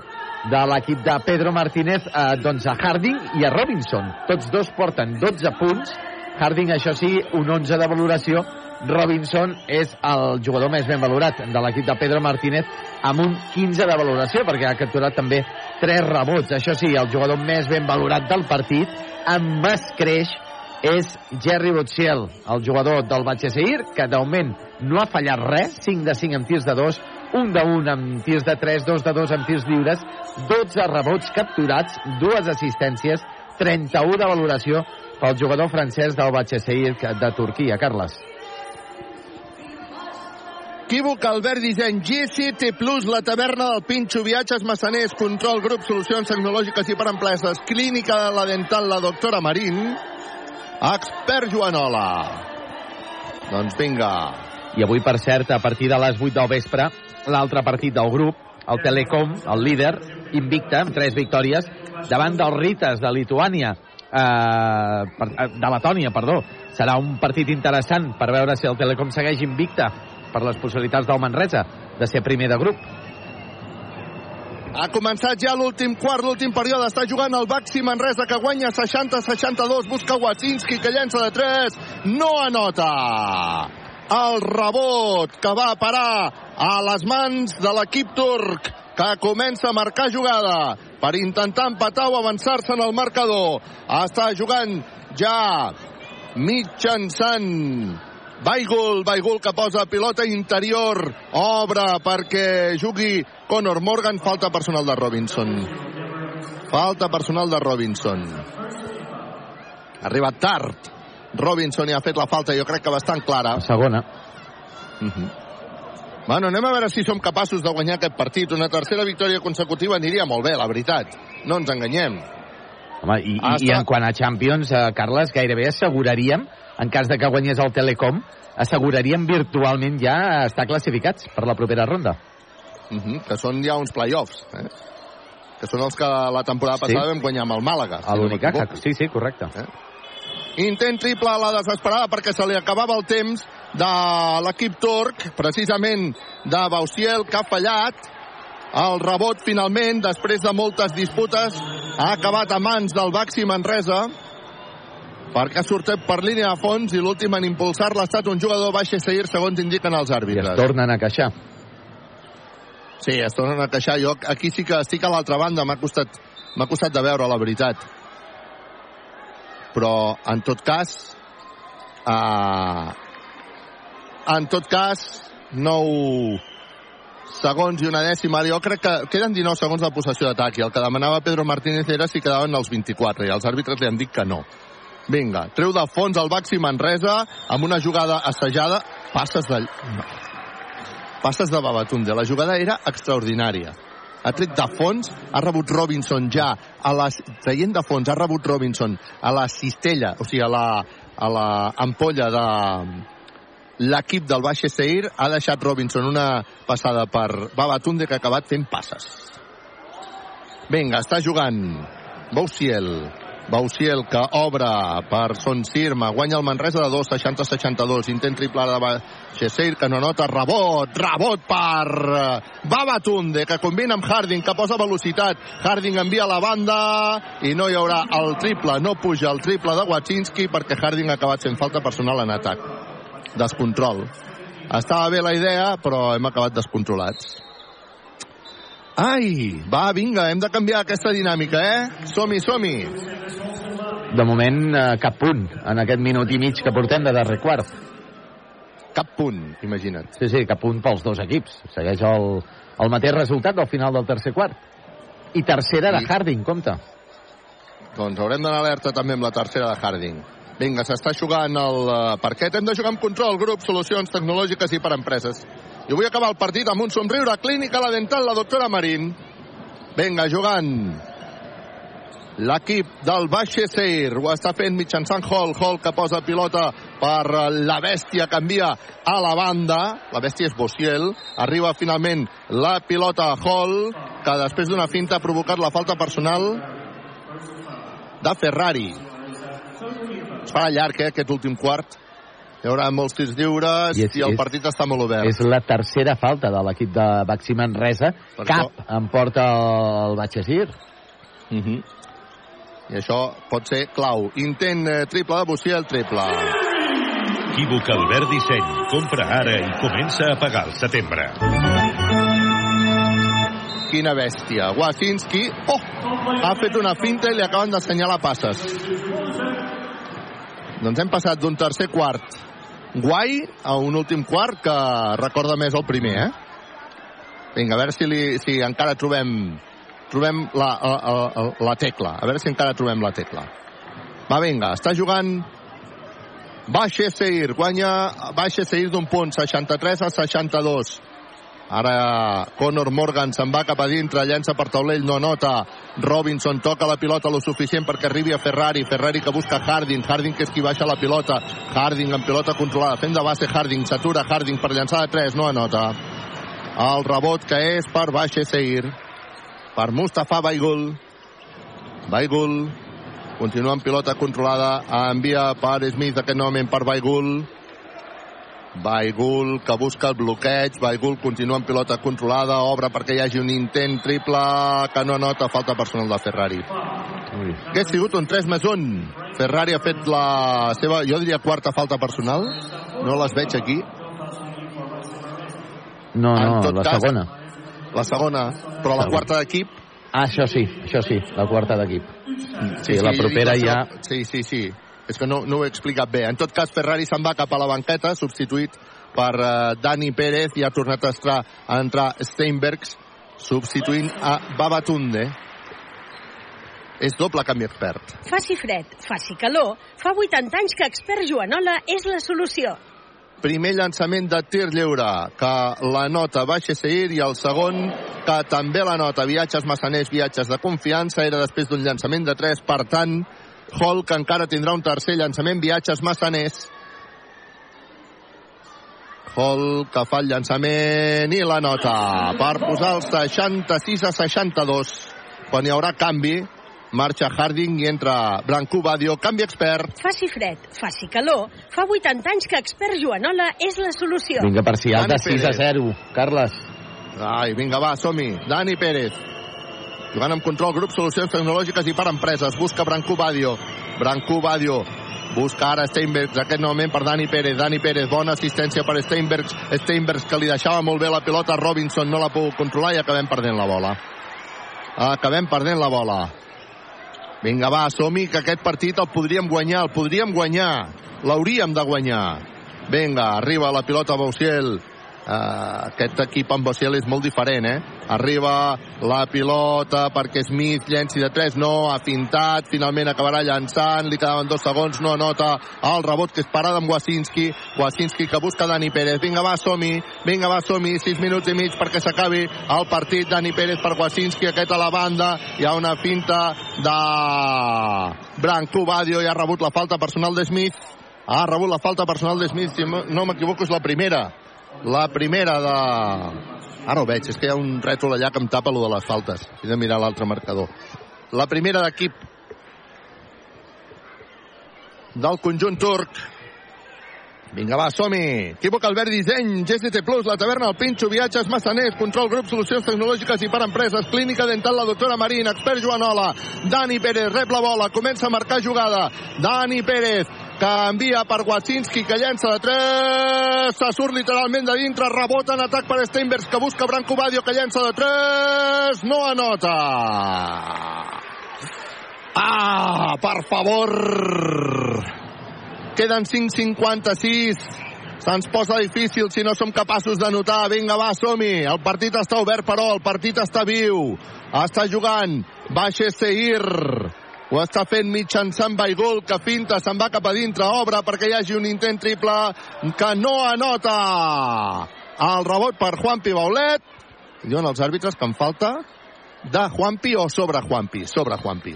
de l'equip de Pedro Martínez eh, doncs a Harding i a Robinson. Tots dos porten 12 punts. Harding, això sí, un 11 de valoració. Robinson és el jugador més ben valorat de l'equip de Pedro Martínez amb un 15 de valoració perquè ha capturat també 3 rebots. Això sí, el jugador més ben valorat del partit amb escreix és Jerry Butziel, el jugador del Batxeseir, que de moment no ha fallat res, 5 de 5 amb tirs de 2, 1 de 1 amb tirs de 3, 2 de 2 amb tirs lliures, 12 rebots capturats, dues assistències, 31 de valoració pel jugador francès del Batxeseir de Turquia, Carles. Equívoc, Albert Disseny, GCT Plus, la taverna del Pinxo, viatges massaners, control, grup, solucions tecnològiques i per empreses, clínica de la dental, la doctora Marín, expert Joanola. Doncs vinga. I avui, per cert, a partir de les 8 del vespre, l'altre partit del grup, el Telecom, el líder, invicta, amb tres victòries, davant dels Rites de Lituània, eh, eh, de Letònia, perdó. Serà un partit interessant per veure si el Telecom segueix invicta per les possibilitats del Manresa de ser primer de grup. Ha començat ja l'últim quart, l'últim període. Està jugant el Baxi Manresa, que guanya 60-62. Busca Watsinski, que llença de 3. No anota. El rebot que va parar a les mans de l'equip turc, que comença a marcar jugada per intentar empatar o avançar-se en el marcador. Està jugant ja mitjançant Baigul, Baigul que posa pilota interior, obre perquè jugui Conor Morgan, falta personal de Robinson. Falta personal de Robinson. Arriba tard. Robinson hi ha fet la falta, jo crec que bastant clara. Segona. Uh -huh. Bueno, anem a veure si som capaços de guanyar aquest partit. Una tercera victòria consecutiva aniria molt bé, la veritat. No ens enganyem. Home, i, i, i en quant a Champions, eh, Carles, gairebé asseguraríem en cas de que guanyés el Telecom, assegurarien virtualment ja estar classificats per la propera ronda. Uh -huh, que són ja uns play-offs, eh? que són els que la temporada passada Sí. vam guanyar amb el Màlaga. A no l'Unicaja, m'equivoco. sí, sí, correcte. Eh? Intent triple a la desesperada perquè se li acabava el temps de l'equip turc, precisament de Bausiel, que ha fallat. El rebot, finalment, després de moltes disputes, ha acabat a mans del Baxi Manresa perquè ha sortit per línia de fons i l'últim en impulsar-la ha estat un jugador baix seguir segons indiquen els I àrbitres. es tornen a queixar. Sí, es tornen a queixar. Jo aquí sí que estic a l'altra banda, m'ha costat, costat de veure, la veritat. Però, en tot cas, uh, en tot cas, 9 segons i una dècima. Jo crec que queden 19 segons de possessió d'atac i el que demanava Pedro Martínez era si quedaven els 24 i els àrbitres li han dit que no. Vinga, treu de fons el Baxi Manresa amb una jugada assajada, passes de... No. Passes de Babatunde. La jugada era extraordinària. Ha tret de fons, ha rebut Robinson ja, a la, traient de fons, ha rebut Robinson a la cistella, o sigui, a la, a la ampolla de l'equip del Baix Seir, ha deixat Robinson una passada per Babatunde que ha acabat fent passes. Vinga, està jugant Bousiel. Bausiel que obre per Son Sirma, guanya el Manresa de 2, 60-62, intent triple de Baixeseir que no nota, rebot, rebot per eh, Babatunde, que combina amb Harding, que posa velocitat, Harding envia a la banda i no hi haurà el triple, no puja el triple de Wachinski perquè Harding ha acabat fent falta personal en atac. Descontrol. Estava bé la idea, però hem acabat descontrolats. Ai, va, vinga, hem de canviar aquesta dinàmica, eh? Som-hi, som-hi. De moment, eh, cap punt en aquest minut i mig que portem de darrer quart. Cap punt, imagina't. Sí, sí, cap punt pels dos equips. Segueix el, el mateix resultat del final del tercer quart. I tercera de I- Harding, compte. Doncs haurem d'anar alerta també amb la tercera de Harding. Vinga, s'està jugant el uh, parquet. Hem de jugar amb control, grup, solucions tecnològiques i per empreses. Jo vull acabar el partit amb un somriure. Clínica La Dental, la doctora Marín. Vinga, jugant. L'equip del Baixe Seir ho està fent mitjançant Hall. Hall que posa pilota per la bèstia que envia a la banda. La bèstia és Bociel. Arriba finalment la pilota a Hall, que després d'una finta ha provocat la falta personal de Ferrari. Es farà llarg, eh, aquest últim quart. Hi haurà molts tirs lliures I és- i el és- partit està molt obert. És la tercera falta de l'equip de Baxi Manresa. Per Cap em porta el Batxesir. Uh -huh. I això pot ser clau. Intent eh, triple de Buciel, triple. Equívoc Albert Disseny. Compra ara i comença a pagar al setembre. Quina bèstia. Wasinski, oh, ha fet una finta i li acaben d'assenyalar passes. Doncs hem passat d'un tercer quart guai a un últim quart que recorda més el primer, eh? Vinga, a veure si, li, si encara trobem trobem la, la, la, la tecla. A veure si encara trobem la tecla. Va, vinga, està jugant Baixe Seir, guanya Baixe Seir d'un punt, 63 a 62. Ara Conor Morgan se'n va cap a dintre, llença per taulell, no nota. Robinson toca la pilota lo suficient perquè arribi a Ferrari. Ferrari que busca Harding. Harding que és qui baixa la pilota. Harding amb pilota controlada. Fent de base Harding. S'atura Harding per llançar de 3. No anota. El rebot que és per Baixe Seir. Per Mustafa Baigul. Baigul. Continua amb pilota controlada. Envia per Smith aquest moment per Baigul. Baigul que busca el bloqueig, Baigul continua amb pilota controlada, obre perquè hi hagi un intent triple que no nota falta personal de Ferrari. Ui. Que ha sigut un 3 més 1. Ferrari ha fet la seva, jo diria, quarta falta personal. No les veig aquí. No, no, la cas- segona. La segona, però la quarta d'equip... Ah, això sí, això sí, la quarta d'equip. Sí, la jo dic propera la ja... Sí, sí, sí. És que no, no ho he explicat bé. En tot cas, Ferrari se'n va cap a la banqueta, substituït per uh, Dani Pérez i ha tornat a, estar, a entrar Steinbergs, substituint a Babatunde. És doble canvi expert. Faci fred, faci calor, fa 80 anys que Expert Joanola és la solució. Primer llançament de tir lliure, que la nota baixa seguir, i el segon, que també la nota viatges massaners, viatges de confiança, era després d'un llançament de 3, per tant, Hall, que encara tindrà un tercer llançament, viatges massaners. Hall, que fa el llançament i la nota per posar el 66 a 62. Quan hi haurà canvi, marxa Harding i entra Brancú Badio, canvi expert. Faci fred, faci calor, fa 80 anys que expert Joanola és la solució. Vinga, parcial de Dani 6 a Pérez. 0. Carles. Ai, vinga, va, som-hi. Dani Pérez. Jugant amb control, grup Solucions Tecnològiques i per empreses. Busca Brancú Badio. Brancú Badio. Busca ara Steinbergs, aquest novament per Dani Pérez. Dani Pérez, bona assistència per Steinbergs. Steinbergs, que li deixava molt bé la pilota. Robinson no la pogut controlar i acabem perdent la bola. Acabem perdent la bola. Vinga, va, som-hi, que aquest partit el podríem guanyar, el podríem guanyar. L'hauríem de guanyar. Vinga, arriba la pilota Bausiel. Uh, aquest equip amb Bausiel és molt diferent, eh? Arriba la pilota perquè Smith llenci de 3, no, ha fintat, finalment acabarà llançant, li quedaven dos segons, no anota el rebot que és parada amb Wasinski, Wasinski que busca Dani Pérez, vinga va, som-hi, vinga va, som-hi, 6 minuts i mig perquè s'acabi el partit, Dani Pérez per Wasinski, aquest a la banda, hi ha una finta de Branco Badio i ha rebut la falta personal de Smith, ha rebut la falta personal de Smith, si no m'equivoco és la primera, la primera de... Ara ho veig, és que hi ha un rètol allà que em tapa lo de les faltes. He de mirar l'altre marcador. La primera d'equip del conjunt turc. Vinga, va, som-hi! Equívoc Albert Disseny, GST Plus, la taverna, el Pinxo, viatges, massaners, control, grup, solucions tecnològiques i per empreses, clínica dental, la doctora Marín, expert Joanola, Dani Pérez, rep la bola, comença a marcar jugada, Dani Pérez, que envia per Wacinski, que llença de 3, se surt literalment de dintre, rebota en atac per Steinbergs, que busca Branco Badio, que llença de 3, no anota. Ah, per favor! Queden 5.56. Se'ns posa difícil si no som capaços de notar. Vinga, va, som-hi. El partit està obert, però el partit està viu. Està jugant. Baixa Seir. Ho està fent mitjançant Baigol, que finta, se'n va cap a dintre, obre perquè hi hagi un intent triple que no anota. El rebot per Juanpi Baulet. Diuen els àrbitres que en falta de Juanpi o sobre Juanpi? Sobre Juanpi.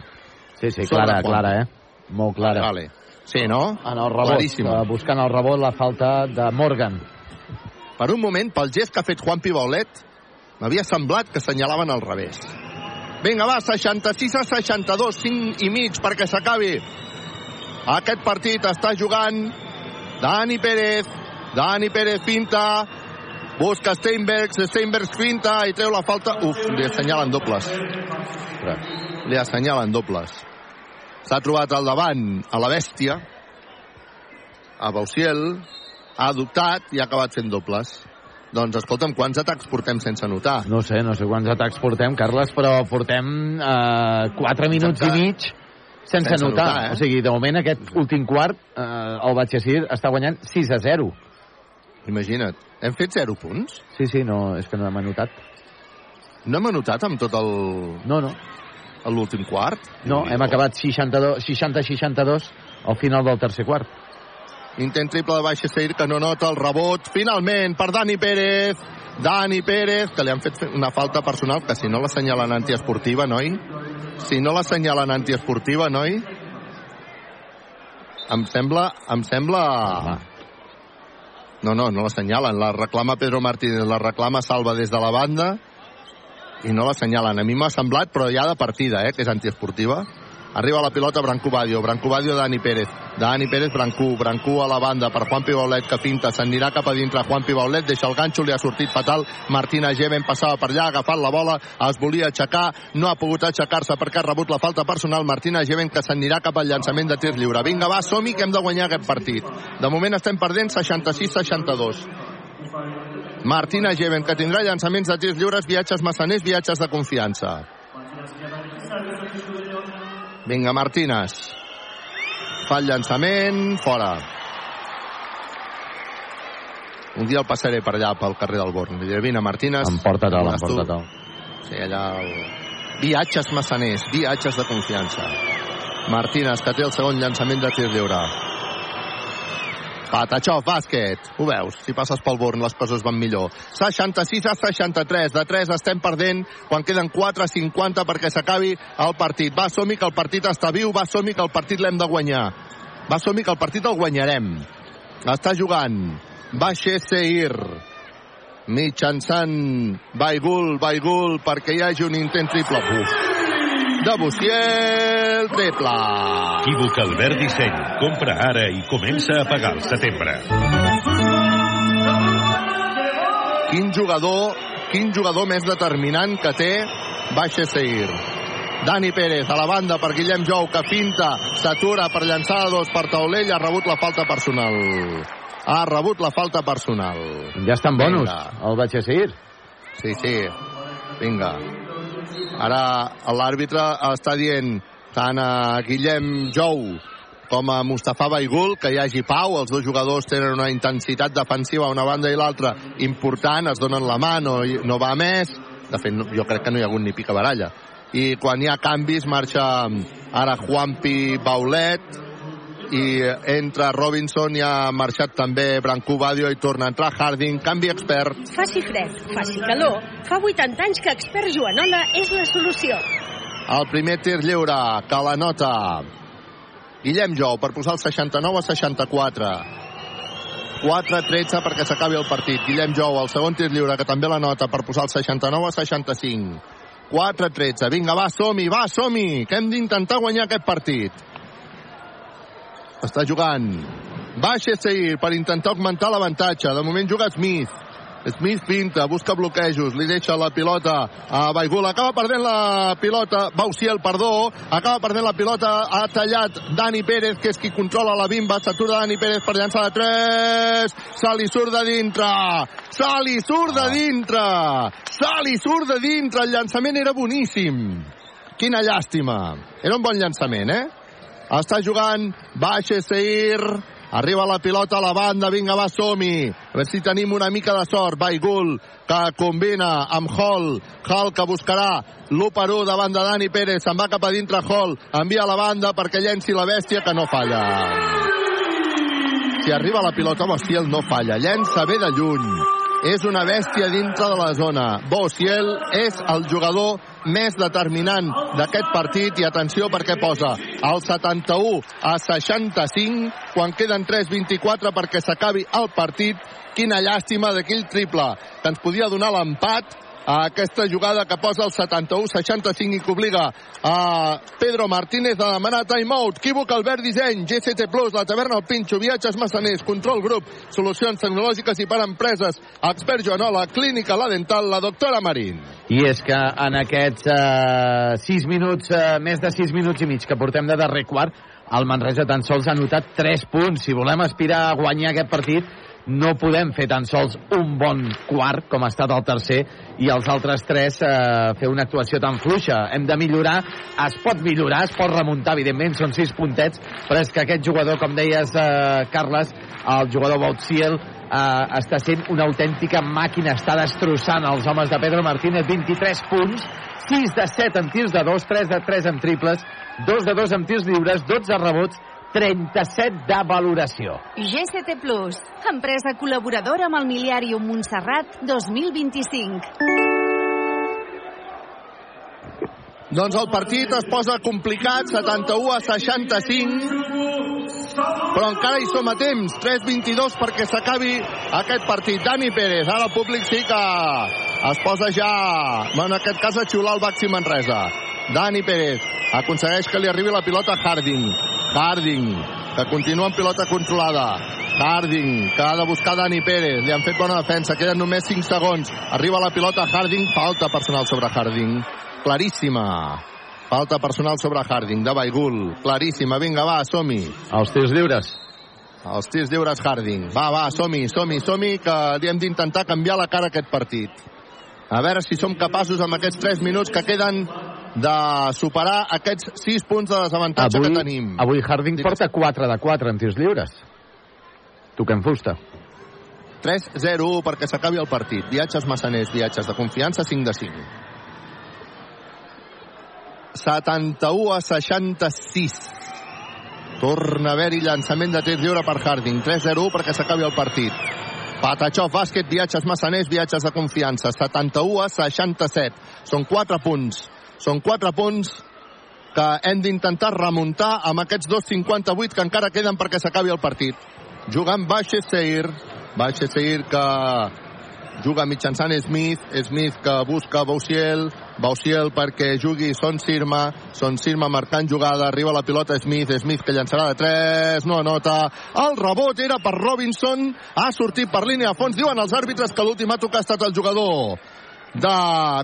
Sí, sí, Sobre clara, Juanpi. clara, eh? Molt clara. Vale. Sí, no? En el rebot, Claríssima. eh, buscant el rebot, la falta de Morgan. Per un moment, pel gest que ha fet Juanpi Baulet, m'havia semblat que assenyalaven al revés. Vinga, va, 66 a 62, 5 i mig perquè s'acabi. Aquest partit està jugant Dani Pérez. Dani Pérez finta. Busca Steinbergs. Steinbergs finta i treu la falta. Uf, li assenyalen dobles. Li assenyalen dobles. S'ha trobat al davant a la bèstia, a Bausiel, ha adoptat i ha acabat fent dobles. Doncs escolta'm, quants atacs portem sense notar? No sé, no sé quants atacs portem, Carles, però portem eh, 4 minuts i mig sense, Sense notar. notar, eh? O sigui, de moment aquest últim quart eh, el Batxessir està guanyant 6 a 0. Imagina't. Hem fet 0 punts? Sí, sí, no, és que no hem anotat. No hem anotat amb tot el... No, no. L'últim quart? No, hem acabat 60-62 al final del tercer quart. Intent triple de baixa Seir que no nota el rebot. Finalment per Dani Pérez. Dani Pérez, que li han fet una falta personal, que si no l'assenyalen antiesportiva, noi? Si no l'assenyalen antiesportiva, noi? Em sembla... Em sembla... No, no, no l'assenyalen. La reclama Pedro Martínez, la reclama Salva des de la banda i no l'assenyalen. A mi m'ha semblat, però ja de partida, eh, que és antiesportiva. Arriba la pilota Branco Badio, Branco Badio Dani Pérez. Dani Pérez, Brancú, Brancú a la banda per Juanpi Baulet que finta, s'anirà cap a dintre Juanpi Baulet, deixa el ganxo, li ha sortit fatal. Martina Geven passava per allà, ha agafat la bola, es volia aixecar, no ha pogut aixecar-se perquè ha rebut la falta personal. Martina Geven que s'anirà cap al llançament de tir lliure. Vinga, va, som-hi que hem de guanyar aquest partit. De moment estem perdent 66-62. Martina Geven, que tindrà llançaments de tirs lliures, viatges massaners, viatges de confiança. Vinga, Martínez. Fa el llançament, fora. Un dia el passaré per allà, pel carrer del Born. Li diré, vine, Martínez. Emporta-te'l, emporta-te'l. Sí, allà... El... Viatges massaners, viatges de confiança. Martínez, que té el segon llançament de tir lliure. Patachov, bàsquet. Ho veus? Si passes pel Born les coses van millor. 66 a 63. De 3 estem perdent quan queden 4-50 perquè s'acabi el partit. Va, som que el partit està viu. Va, som que el partit l'hem de guanyar. Va, som que el partit el guanyarem. Està jugant. Baixe Seir. Mitjançant Baigul, Baigul, perquè hi hagi un intent triple. Uf. De Buciel, triple. Equívoc Albert Disseny. Compra ara i comença a pagar al setembre. Quin jugador, quin jugador més determinant que té Baixa Seir. Dani Pérez a la banda per Guillem Jou, que finta, s'atura per llançar a dos per Taulell, ha rebut la falta personal. Ha rebut la falta personal. Ja està en bonus, Vinga. el seguir. Sí, sí. Vinga. Ara l'àrbitre està dient tant a Guillem Jou com a Mustafa Baigul que hi hagi pau, els dos jugadors tenen una intensitat defensiva a una banda i l'altra important, es donen la mà, no, no va més, de fet no- jo crec que no hi ha hagut ni pica baralla i quan hi ha canvis marxa ara Juanpi Baulet i entra Robinson i ha marxat també Brancú Badio i torna a entrar Harding, canvi expert Faci fred, faci calor, fa 80 anys que Expert Joanola és la solució. El primer tir lliure, que la nota Guillem Jou per posar el 69 a 64. 4-13 perquè s'acabi el partit. Guillem Jou, el segon tir lliure, que també la nota per posar el 69 a 65. 4-13. Vinga, va, som-hi, va, som-hi, que hem d'intentar guanyar aquest partit. Està jugant. Baixa Seir per intentar augmentar l'avantatge. De moment juga Smith. Smith pinta, busca bloquejos, li deixa la pilota a Baigul, acaba perdent la pilota, Bauciel, perdó, acaba perdent la pilota, ha tallat Dani Pérez, que és qui controla la bimba, s'atura Dani Pérez per llançar de 3, se li surt de dintre, se li surt de dintre, se li surt de dintre, el llançament era boníssim. Quina llàstima. Era un bon llançament, eh? Està jugant Baixa Seir. Arriba la pilota a la banda, vinga, va, som-hi. A veure si tenim una mica de sort. Baigul, que combina amb Hall. Hall, que buscarà l'1 per 1 davant de Dani Pérez. Se'n va cap a dintre Hall. Envia a la banda perquè llenci la bèstia, que no falla. Si arriba la pilota, Bociel no falla. Llença bé de lluny. És una bèstia dintre de la zona. Bociel és el jugador més determinant d'aquest partit i atenció perquè posa el 71 a 65 quan queden 3-24 perquè s'acabi el partit. Quina llàstima d'aquell triple que ens podia donar l'empat a aquesta jugada que posa el 71-65 i que obliga a Pedro Martínez a demanar timeout. Equívoc Albert Disseny, GCT Plus, la taverna El Pinxo, viatges massaners, control grup, solucions tecnològiques i per empreses, expert Joanola, clínica La Dental, la doctora Marín. I és que en aquests eh, 6 minuts, eh, més de 6 minuts i mig que portem de darrer quart, el Manresa tan sols ha notat 3 punts. Si volem aspirar a guanyar aquest partit, no podem fer tan sols un bon quart, com ha estat el tercer, i els altres tres eh, fer una actuació tan fluixa. Hem de millorar, es pot millorar, es pot remuntar, evidentment, són sis puntets, però és que aquest jugador, com deies, eh, Carles, el jugador Bautziel, eh, està sent una autèntica màquina, està destrossant els homes de Pedro Martínez, 23 punts, 6 de 7 en tirs de 2, 3 de 3 en triples, 2 de 2 en tirs lliures, 12 rebots, 37 de valoració. GCT Plus, empresa col·laboradora amb el Miliàrium Montserrat 2025. Doncs el partit es posa complicat, 71 a 65, però encara hi som a temps, 3-22 perquè s'acabi aquest partit. Dani Pérez, ara el públic sí que es posa ja, en aquest cas a xiular el Baxi Manresa. Dani Pérez aconsegueix que li arribi la pilota a Harding. Harding, que continua amb pilota controlada. Harding, que ha de buscar Dani Pérez. Li han fet bona defensa, queden només 5 segons. Arriba la pilota Harding, falta personal sobre Harding. Claríssima. Falta personal sobre Harding, de Baigul. Claríssima, vinga, va, som-hi. Els tirs lliures. Els tirs lliures Harding. Va, va, som-hi, som-hi, som-hi, que li hem d'intentar canviar la cara a aquest partit. A veure si som capaços amb aquests 3 minuts que queden de superar aquests 6 punts de desavantatge avui, que tenim. Avui Harding porta 4 de 4 en tirs lliures. Toquem fusta. 3-0 perquè s'acabi el partit. Viatges massaners, viatges de confiança, 5 de 5. 71 a 66. Torna a haver-hi llançament de tir lliure per Harding. 3-0 perquè s'acabi el partit. Patachov, bàsquet, viatges massaners, viatges de confiança. 71 a 67. Són 4 punts. Són 4 punts que hem d'intentar remuntar amb aquests 2.58 que encara queden perquè s'acabi el partit. Jugant Baixes Seir. Baixes Seir que juga mitjançant Smith, Smith que busca Bausiel, Bausiel perquè jugui Son Sirma, Son Sirma marcant jugada, arriba la pilota Smith, Smith que llançarà de 3, no anota, el rebot era per Robinson, ha sortit per línia a fons, diuen els àrbitres que l'últim ha tocat ha estat el jugador de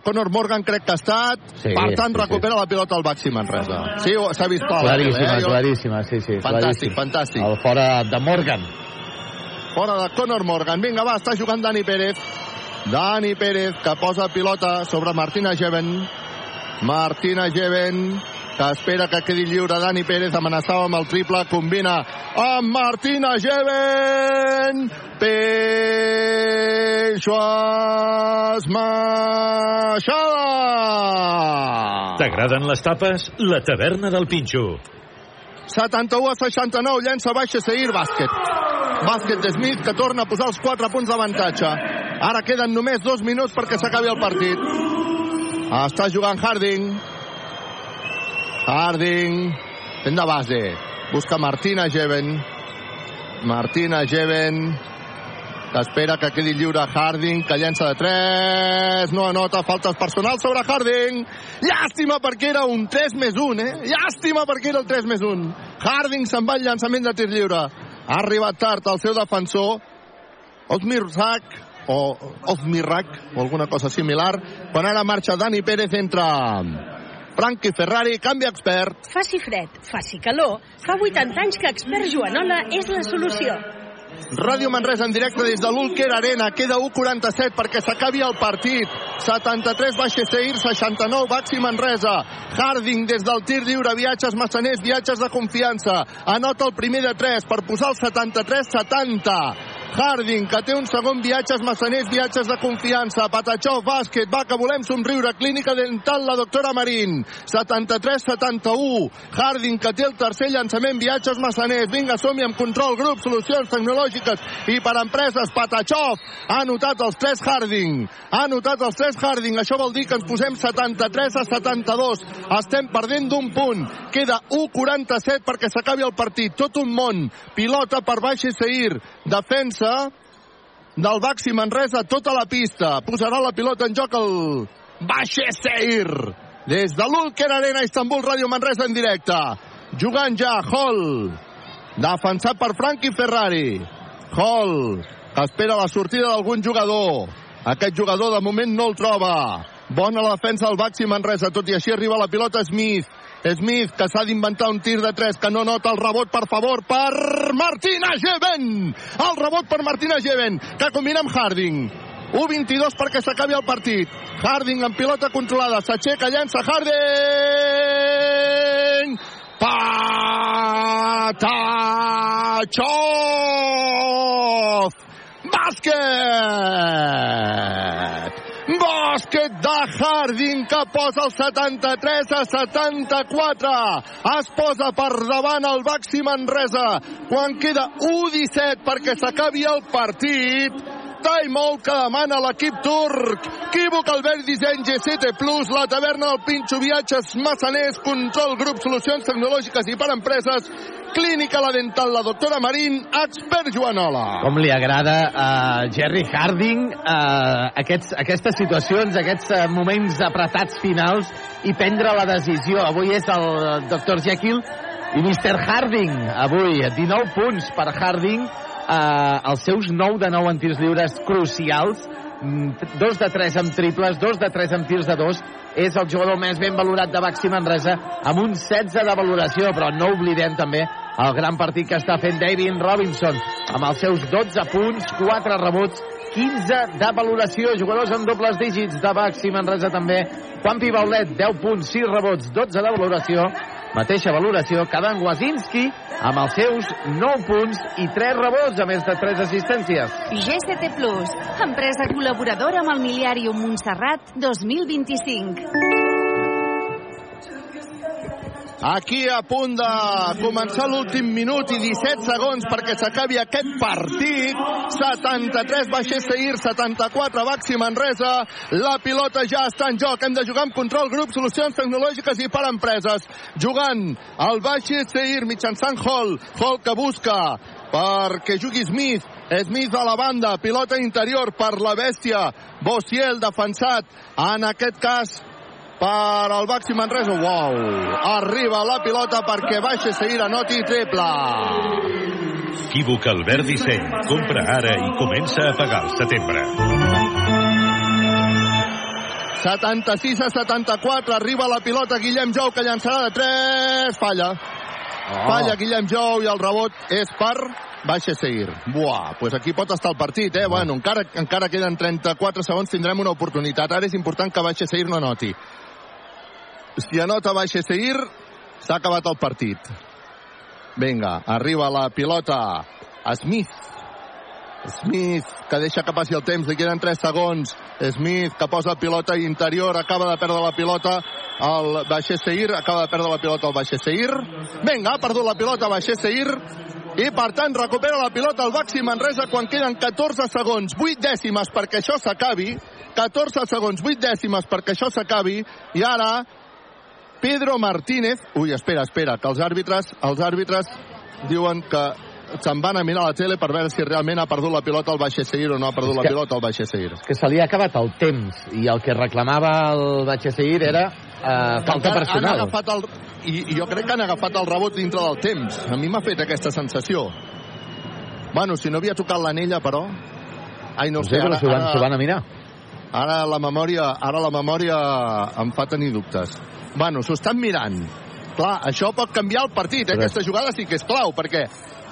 Conor Morgan crec que ha estat Sí, per tant sí, sí. recupera la pilota al Baxi Manresa sí, ho- s'ha vist clar Claríssima, eh? Jo- claríssima, sí, sí. Fantàstic, claríssim. fantàstic. El fora de Morgan. fora de Conor Morgan. Vinga, va, està jugant Dani Pérez. Dani Pérez, que posa pilota sobre Martina Geven. Martina Geven, que espera que quedi lliure Dani Pérez, amenaçava amb el triple, combina amb Martina Geven. Peixos Maixada. T'agraden les tapes? La taverna del Pinxo. 71 a 69, llença baixa Seir, bàsquet. Bàsquet de Smith, que torna a posar els 4 punts d'avantatge. Ara queden només dos minuts perquè s'acabi el partit. Està jugant Harding. Harding, fent de base. Busca Martina Geven. Martina Geven, que espera que quedi lliure Harding, que llença de 3, no anota, faltes personals sobre Harding. Llàstima perquè era un 3 més 1, eh? Llàstima perquè era el 3 més 1. Harding se'n va al llançament de tir lliure. Ha arribat tard el seu defensor, Osmirzak, o Osmirak, o alguna cosa similar, quan ara marxa Dani Pérez entra Frankie Ferrari, canvi expert. Faci fred, faci calor, fa 80 anys que Expert Joanola és la solució. Ràdio Manresa en directe des de l'Ulker Arena. Queda 1.47 perquè s'acabi el partit. 73 Baixa Seir, 69 Baxi Manresa. Harding des del tir lliure, viatges massaners, viatges de confiança. Anota el primer de 3 per posar el 73-70. Harding, que té un segon viatges massaners, viatges de confiança. Patachó, bàsquet, va, que volem somriure. Clínica dental, la doctora Marín. 73-71. Harding, que té el tercer llançament, viatges massaners. Vinga, som-hi amb control, grup, solucions tecnològiques i per empreses. Patachó ha anotat els 3 Harding. Ha anotat els 3 Harding. Això vol dir que ens posem 73 a 72. Estem perdent d'un punt. Queda 1.47 perquè s'acabi el partit. Tot un món. Pilota per Baixa Seir. Defensa del Baxi Manresa tota la pista. Posarà la pilota en joc el Baixa Seir. Des de l'Ulker Arena, Istanbul, Ràdio Manresa en directe. Jugant ja Hall. Defensat per Frankie Ferrari. Hall, espera la sortida d'algun jugador. Aquest jugador de moment no el troba. Bona la defensa del Baxi Manresa, tot i així arriba la pilota Smith. Smith, que s'ha d'inventar un tir de 3, que no nota el rebot, per favor, per Martina Geven! El rebot per Martina Geven, que combina amb Harding. 1-22 perquè s'acabi el partit. Harding amb pilota controlada, s'aixeca, llença Harding! Patachov! Bàsquet! Bàsquet de Harding que posa el 73 a 74. Es posa per davant el Baxi Manresa quan queda 1-17 perquè s'acabi el partit. Timeout que demana l'equip turc. Equívoc Albert Disseny G7 Plus, la taverna del Pinxo, viatges massaners, control grup, solucions tecnològiques i per empreses, clínica la dental, la doctora Marín, expert Joanola. Com li agrada a Jerry Harding uh, aquests, aquestes situacions, aquests uh, moments apretats finals i prendre la decisió. Avui és el Dr. Jekyll i Mr. Harding. Avui, 19 punts per Harding, uh, els seus 9 de 9 en tirs lliures crucials, mm, dos de 3 amb triples, dos de 3 amb tirs de 2, és el jugador més ben valorat de Baxi Manresa amb un 16 de valoració, però no oblidem també el gran partit que està fent David Robinson amb els seus 12 punts, 4 rebots, 15 de valoració, jugadors amb dobles dígits de Baxi Manresa també, Juan Pibaulet, 10 punts, 6 rebots, 12 de valoració, mateixa valoració que Dan Wazinski amb els seus 9 punts i 3 rebots, a més de 3 assistències. GCT Plus, empresa col·laboradora amb el Miliàrium Montserrat 2025. Aquí a punt de començar l'últim minut i 17 segons perquè s'acabi aquest partit. 73 Baixer Seir, 74 Baxi Manresa. La pilota ja està en joc. Hem de jugar amb control grup, solucions tecnològiques i per empreses. Jugant el Baixer Seir mitjançant Hall. Hall que busca perquè jugui Smith. Smith a la banda, pilota interior per la bèstia. Bossiel defensat, en aquest cas per al Baxi Manresa. Uau! Arriba la pilota perquè baixa seguir a noti triple. Equívoc Albert Disseny. Compra ara i comença a pagar al setembre. 76 a 74, arriba la pilota Guillem Jou que llançarà de 3, falla. Oh. Falla Guillem Jou i el rebot és per Baixa Seguir. Buah, pues aquí pot estar el partit, eh? Bueno, encara, encara queden 34 segons, tindrem una oportunitat. Ara és important que Baixa Seguir no noti. Si anota Baixa Seguir, s'ha acabat el partit. Vinga, arriba la pilota. Smith. Smith, que deixa que passi el temps, li queden 3 segons. Smith, que posa pilota interior, acaba de perdre la pilota el Baixer Seir, acaba de perdre la pilota el Baixer Seir. Vinga, ha perdut la pilota Baixer Seir, i per tant recupera la pilota el Baxi Manresa quan queden 14 segons, 8 dècimes perquè això s'acabi, 14 segons, 8 dècimes perquè això s'acabi, i ara Pedro Martínez... Ui, espera, espera, que els àrbitres, els àrbitres diuen que se'n van a mirar a la tele per veure si realment ha perdut la pilota el Seguir o no ha perdut És la que- pilota el Seguir. que se li ha acabat el temps i el que reclamava el Batxe Seguir era eh, falta personal. Han agafat el, i, I jo crec que han agafat el rebot dintre del temps. A mi m'ha fet aquesta sensació. Bueno, si no havia tocat l'anella, però... Ai, no, No sé, sé, però ara, s'ho van, s'ho van ara, a mirar. ara, la memòria, ara la memòria em fa tenir dubtes. Bueno, s'ho estan mirant. Clar, això pot canviar el partit, eh? Però- Aquesta jugada sí que és clau, perquè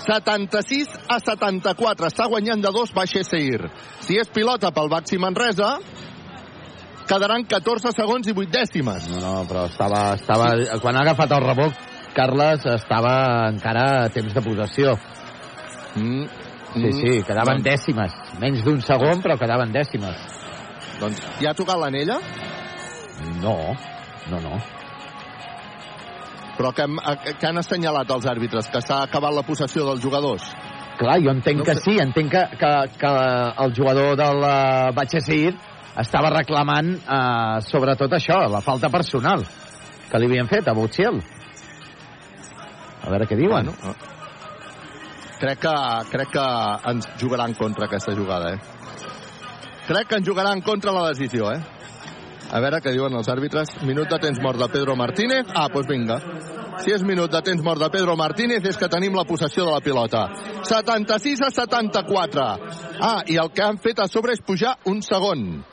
76 a 74. Està guanyant de dos Baixa Seir. Si és pilota pel Baxi Manresa, quedaran 14 segons i 8 dècimes. No, no, però estava, estava... Quan ha agafat el rebot, Carles estava encara a temps de possessió. Mm, Sí, sí, quedaven doncs, dècimes. Menys d'un segon, però quedaven dècimes. Doncs ja ha tocat l'anella? No, no, no. Però que, hem- que han assenyalat els àrbitres? Que s'ha acabat la possessió dels jugadors? Clar, jo entenc No que sé. sí, entenc que, que, que el jugador del uh, Batxesir estava reclamant uh, sobretot això, la falta personal que li havien fet a Butxiel. A veure què diuen. Bueno, eh, crec que, crec que ens jugarà en contra aquesta jugada, eh? Crec que ens jugarà en contra la decisió, eh? A veure què diuen els àrbitres. Minut de temps mort de Pedro Martínez. Ah, doncs vinga. Si és minut de temps mort de Pedro Martínez és que tenim la possessió de la pilota. 76 a 74. Ah, i el que han fet a sobre és pujar un segon.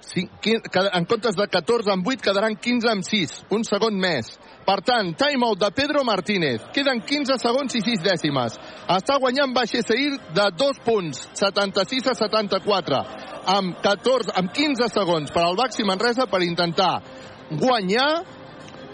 Cinc, quin, que- en comptes de 14 amb 8 quedaran 15 amb 6, un segon més. Per tant, timeout de Pedro Martínez. Queden 15 segons i 6 dècimes. Està guanyant Baixa Seir de 2 punts, 76 a 74, amb, 14, amb 15 segons per al Baxi Manresa per intentar guanyar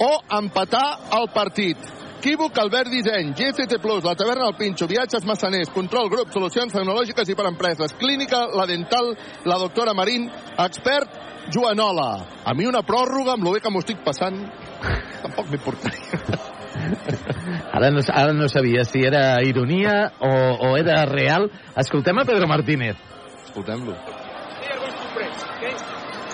o empatar el partit. Equívoc, Albert Disseny, GCT Plus, la taverna del Pinxo, viatges massaners, control grup, solucions tecnològiques i per empreses, clínica, la dental, la doctora Marín, expert, Joanola. A mi una pròrroga, amb lo bé que m'ho estic passant, tampoc m'importaria. Ara no, ara no sabia si era ironia o, o era real. Escoltem a Pedro Martínez. Escoltem-lo. Are okay?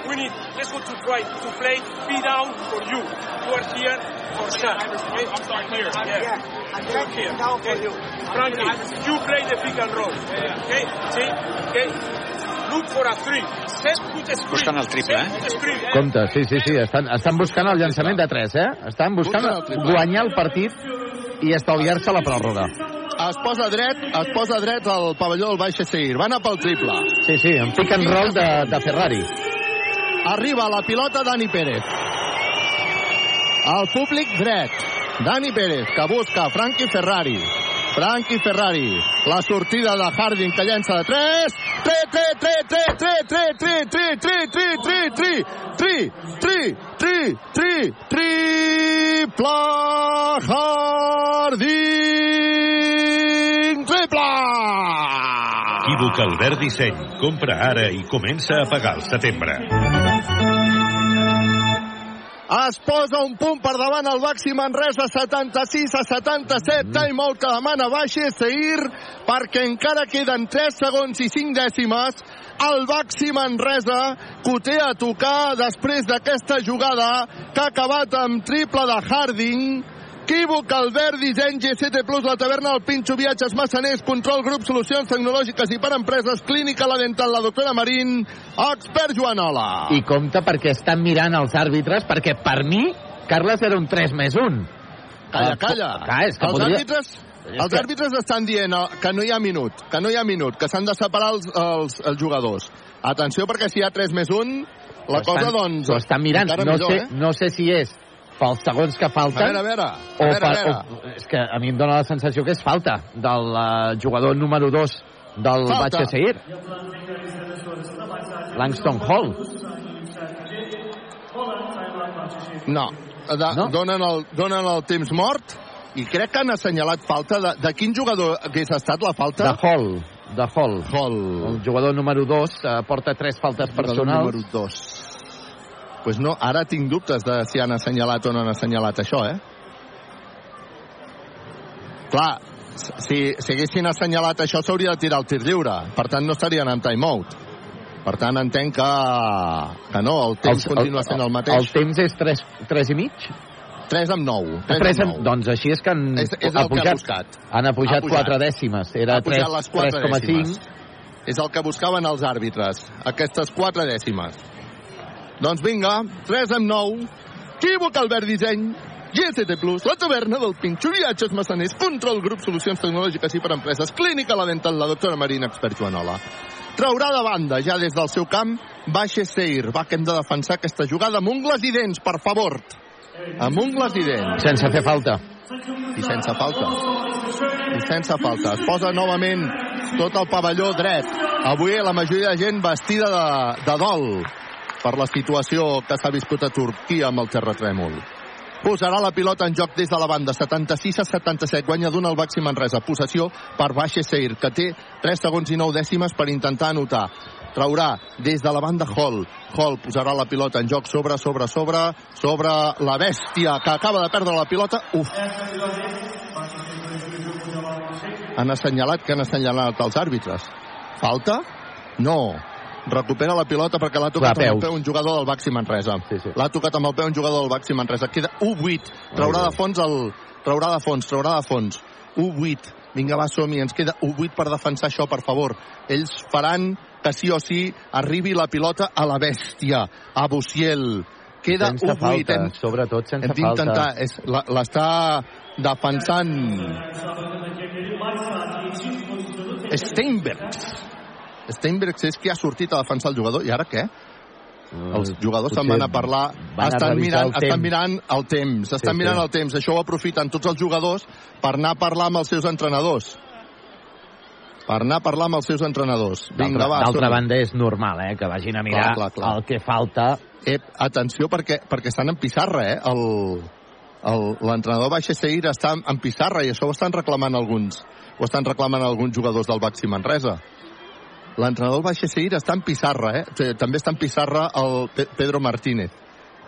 We need, let's go to try to play be down for you. You are here for shot. Okay? I'm sorry, here. Yeah. I'm here. Down for you. Frankie, you play the pick and roll. Okay? See? Okay? Buscant el triple, eh? Compte, sí, sí, sí. Estan, estan buscant el llançament de 3, eh? Estan buscant Busquen guanyar el partit i estalviar-se la pròrroga. Es posa dret, es posa dret al pavelló del Baixa Seir. Va anar pel triple. Sí, sí, en pick and roll de, de Ferrari. Arriba la pilota Dani Pérez. El públic dret. Dani Pérez, que busca Frankie Ferrari. Frankie Ferrari. La sortida de Harding, que llença de 3. 3, 3, 3, 3, 3, 3, 3, 3, 3, 3, 3, 3, 3, 3, 3, 3, triple Harding! Triple! Equívoc Albert Disseny. Compra ara i comença a pagar al setembre. Es posa un punt per davant el Baxi Manresa 76 a 77 mm. timeout que demana Baixe Seir perquè encara queden 3 segons i 5 dècimes. El Baxi Manresa que ho té a tocar després d'aquesta jugada que ha acabat amb triple de Harding Equívoc, Albert, Disseny, G7 Plus, la taverna, el Pinxo, Viatges, Massaners, Control, Grup, Solucions Tecnològiques i per Empreses, Clínica, la Dental, la doctora Marín, Expert Joanola. I compte perquè estan mirant els àrbitres, perquè per mi, Carles era un 3 més 1. Calla, calla. Clar, és que els podria... àrbitres... Els àrbitres estan dient eh, que no hi ha minut, que no hi ha minut, que s'han de separar els, els, els jugadors. Atenció, perquè si hi ha 3 més 1, la Ho cosa, estan, doncs... Ho estan mirant. No millor, sé, eh? no sé si és pels segons que falten... A veure, a veure, a o veure, a per, veure. O, és que a mi em dóna la sensació que és falta del uh, jugador número 2 del Falta. Batxe Seguir. Langston Hall. No, de, no? Donen, el, donen el temps mort i crec que han assenyalat falta. De, de quin jugador hagués estat la falta? De Hall. De Hall. Hall. El jugador número 2 uh, porta tres faltes Jugador personals. número 2. Pues no, ara tinc dubtes de si han assenyalat o no han assenyalat això, eh? Clar, si, si haguessin assenyalat això s'hauria de tirar el tir lliure. Per tant, no estarien en timeout. Per tant, entenc que, que no, el temps El- continua el- sent el mateix. El temps és 3, 3 i mig? 3 amb 9. 3, 3 amb 9. doncs així és que han, És- és ha que pujat, buscat. han apujat, Ha pujat. 4 dècimes. Era ha pujat les 4 3,5. dècimes. És el que buscaven els àrbitres, aquestes 4 dècimes. Doncs vinga, 3 amb 9. Equívoc, Albert Disseny. GST Plus, la taverna del Pinxo, viatges massaners, control, grup, solucions tecnològiques i per empreses, clínica, la dental, la doctora Marina, expert Joanola. Traurà de banda, ja des del seu camp, baixa Seir. Va, que hem de defensar aquesta jugada amb ungles i dents, per favor. Amb ungles i dents. Sense fer falta. I sense falta. I sense falta. Es posa novament tot el pavelló dret. Avui la majoria de gent vestida de, de dol per la situació que s'ha viscut a Turquia amb el terratrèmol. Posarà la pilota en joc des de la banda, 76 a 77, guanya d'un al Baxi Manresa, possessió per Baixa Seir, que té 3 segons i 9 dècimes per intentar anotar. Traurà des de la banda Hall. Hall posarà la pilota en joc sobre, sobre, sobre, sobre la bèstia que acaba de perdre la pilota. Uf, han assenyalat que han assenyalat els àrbitres. Falta? No. Recupera la pilota perquè l'ha tocat Clar, amb el peu un jugador del Baxi Manresa. Sí, sí. L'ha tocat amb el peu un jugador del Baxi Manresa. Queda 1-8. Traurà de fons el... Traurà de fons, traurà de fons. 1-8. Vinga, va, som -hi. Ens queda 1-8 per defensar això, per favor. Ells faran que sí o sí arribi la pilota a la bèstia, a Buciel. Queda sense 1-8. falta, Hem, sobretot sense hem d'intentar... falta. L'està defensant Steinbergs. Steinbergs és qui ha sortit a defensar el jugador. I ara què? Els jugadors se'n van a parlar, van a estan, revisar mirant, el estan mirant el temps, estan Sí, mirant sí. el temps. Això ho aprofiten tots els jugadors per anar a parlar amb els seus entrenadors. Per anar a parlar amb els seus entrenadors. Vinga, D'altra va, d'altra som-hi. banda és normal, eh, que vagin a mirar Clar, clar, clar. el que falta. Eh, atenció, perquè, perquè estan en pissarra, eh? L'entrenador Baixa Seir està en pissarra i això ho estan reclamant alguns ho estan reclamant alguns jugadors del Baxi Manresa. L'entrenador Baixa Seir està en pissarra, eh? També està en pissarra el Pe- Pedro Martínez.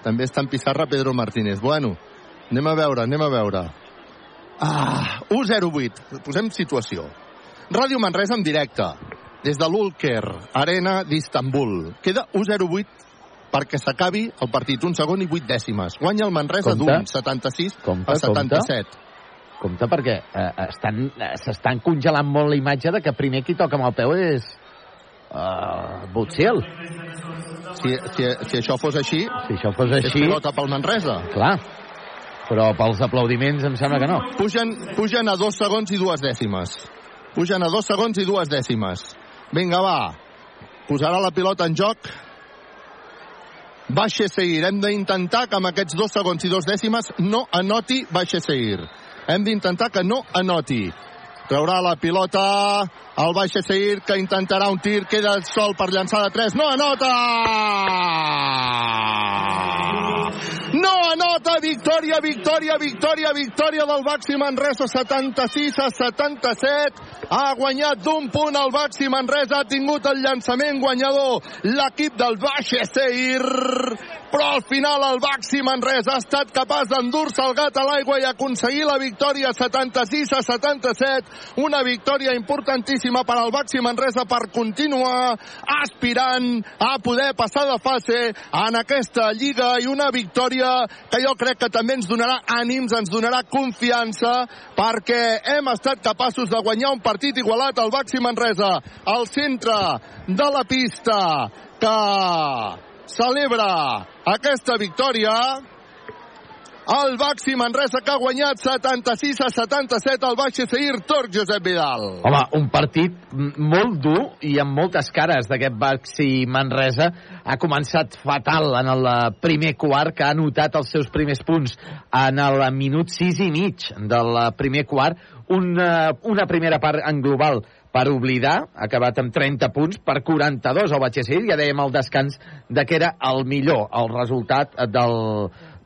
També està en pissarra Pedro Martínez. Bueno, anem a veure, anem a veure. Ah, 1-0-8. Posem situació. Ràdio Manresa en directe, des de l'Ulker Arena d'Istanbul. Queda 1-0-8 perquè s'acabi el partit. Un segon i vuit dècimes. Guanya el Manresa Compte. d'un, 76 Compte, a 77. Compte perquè eh, eh, s'estan congelant molt la imatge de que primer qui toca amb el peu és uh, Butziel. Si, si, si això fos així, Si això fos és així, pilota pel Manresa. clar. Però pels aplaudiments em sembla que no. Pugen, pugen a dos segons i dues dècimes. Pugen a dos segons i dues dècimes. Vinga, va. Posarà la pilota en joc. Baixa Seir. Hem d'intentar que amb aquests dos segons i dos dècimes no anoti Baixa Seir. Hem d'intentar que no anoti. Traurà la pilota el Baixa Seir, que intentarà un tir. Queda sol per llançar de 3. No anota! No anota! Victòria, victòria, victòria, victòria del Baxi Manresa 76 a 77. Ha guanyat d'un punt el Baxi Manresa. Ha tingut el llançament guanyador l'equip del Baixa Seir. però al final el Baxi Manresa ha estat capaç d'endur-se el gat a l'aigua i aconseguir la victòria 76 a 77, una victòria importantíssima per al Baxi Manresa per continuar aspirant a poder passar de fase en aquesta lliga i una victòria que jo crec que també ens donarà ànims, ens donarà confiança perquè hem estat capaços de guanyar un partit igualat al Baxi Manresa al centre de la pista que celebra aquesta victòria el Baxi Manresa que ha guanyat 76 a 77 al Baxi Seir Torc Josep Vidal. Home, un partit molt dur i amb moltes cares d'aquest Baxi Manresa. Ha començat fatal en el primer quart, que ha notat els seus primers punts en el minut 6 i mig del primer quart. Una, una primera part en global per oblidar, ha acabat amb 30 punts per 42 al Batxesir, ja dèiem al descans de que era el millor, el resultat del,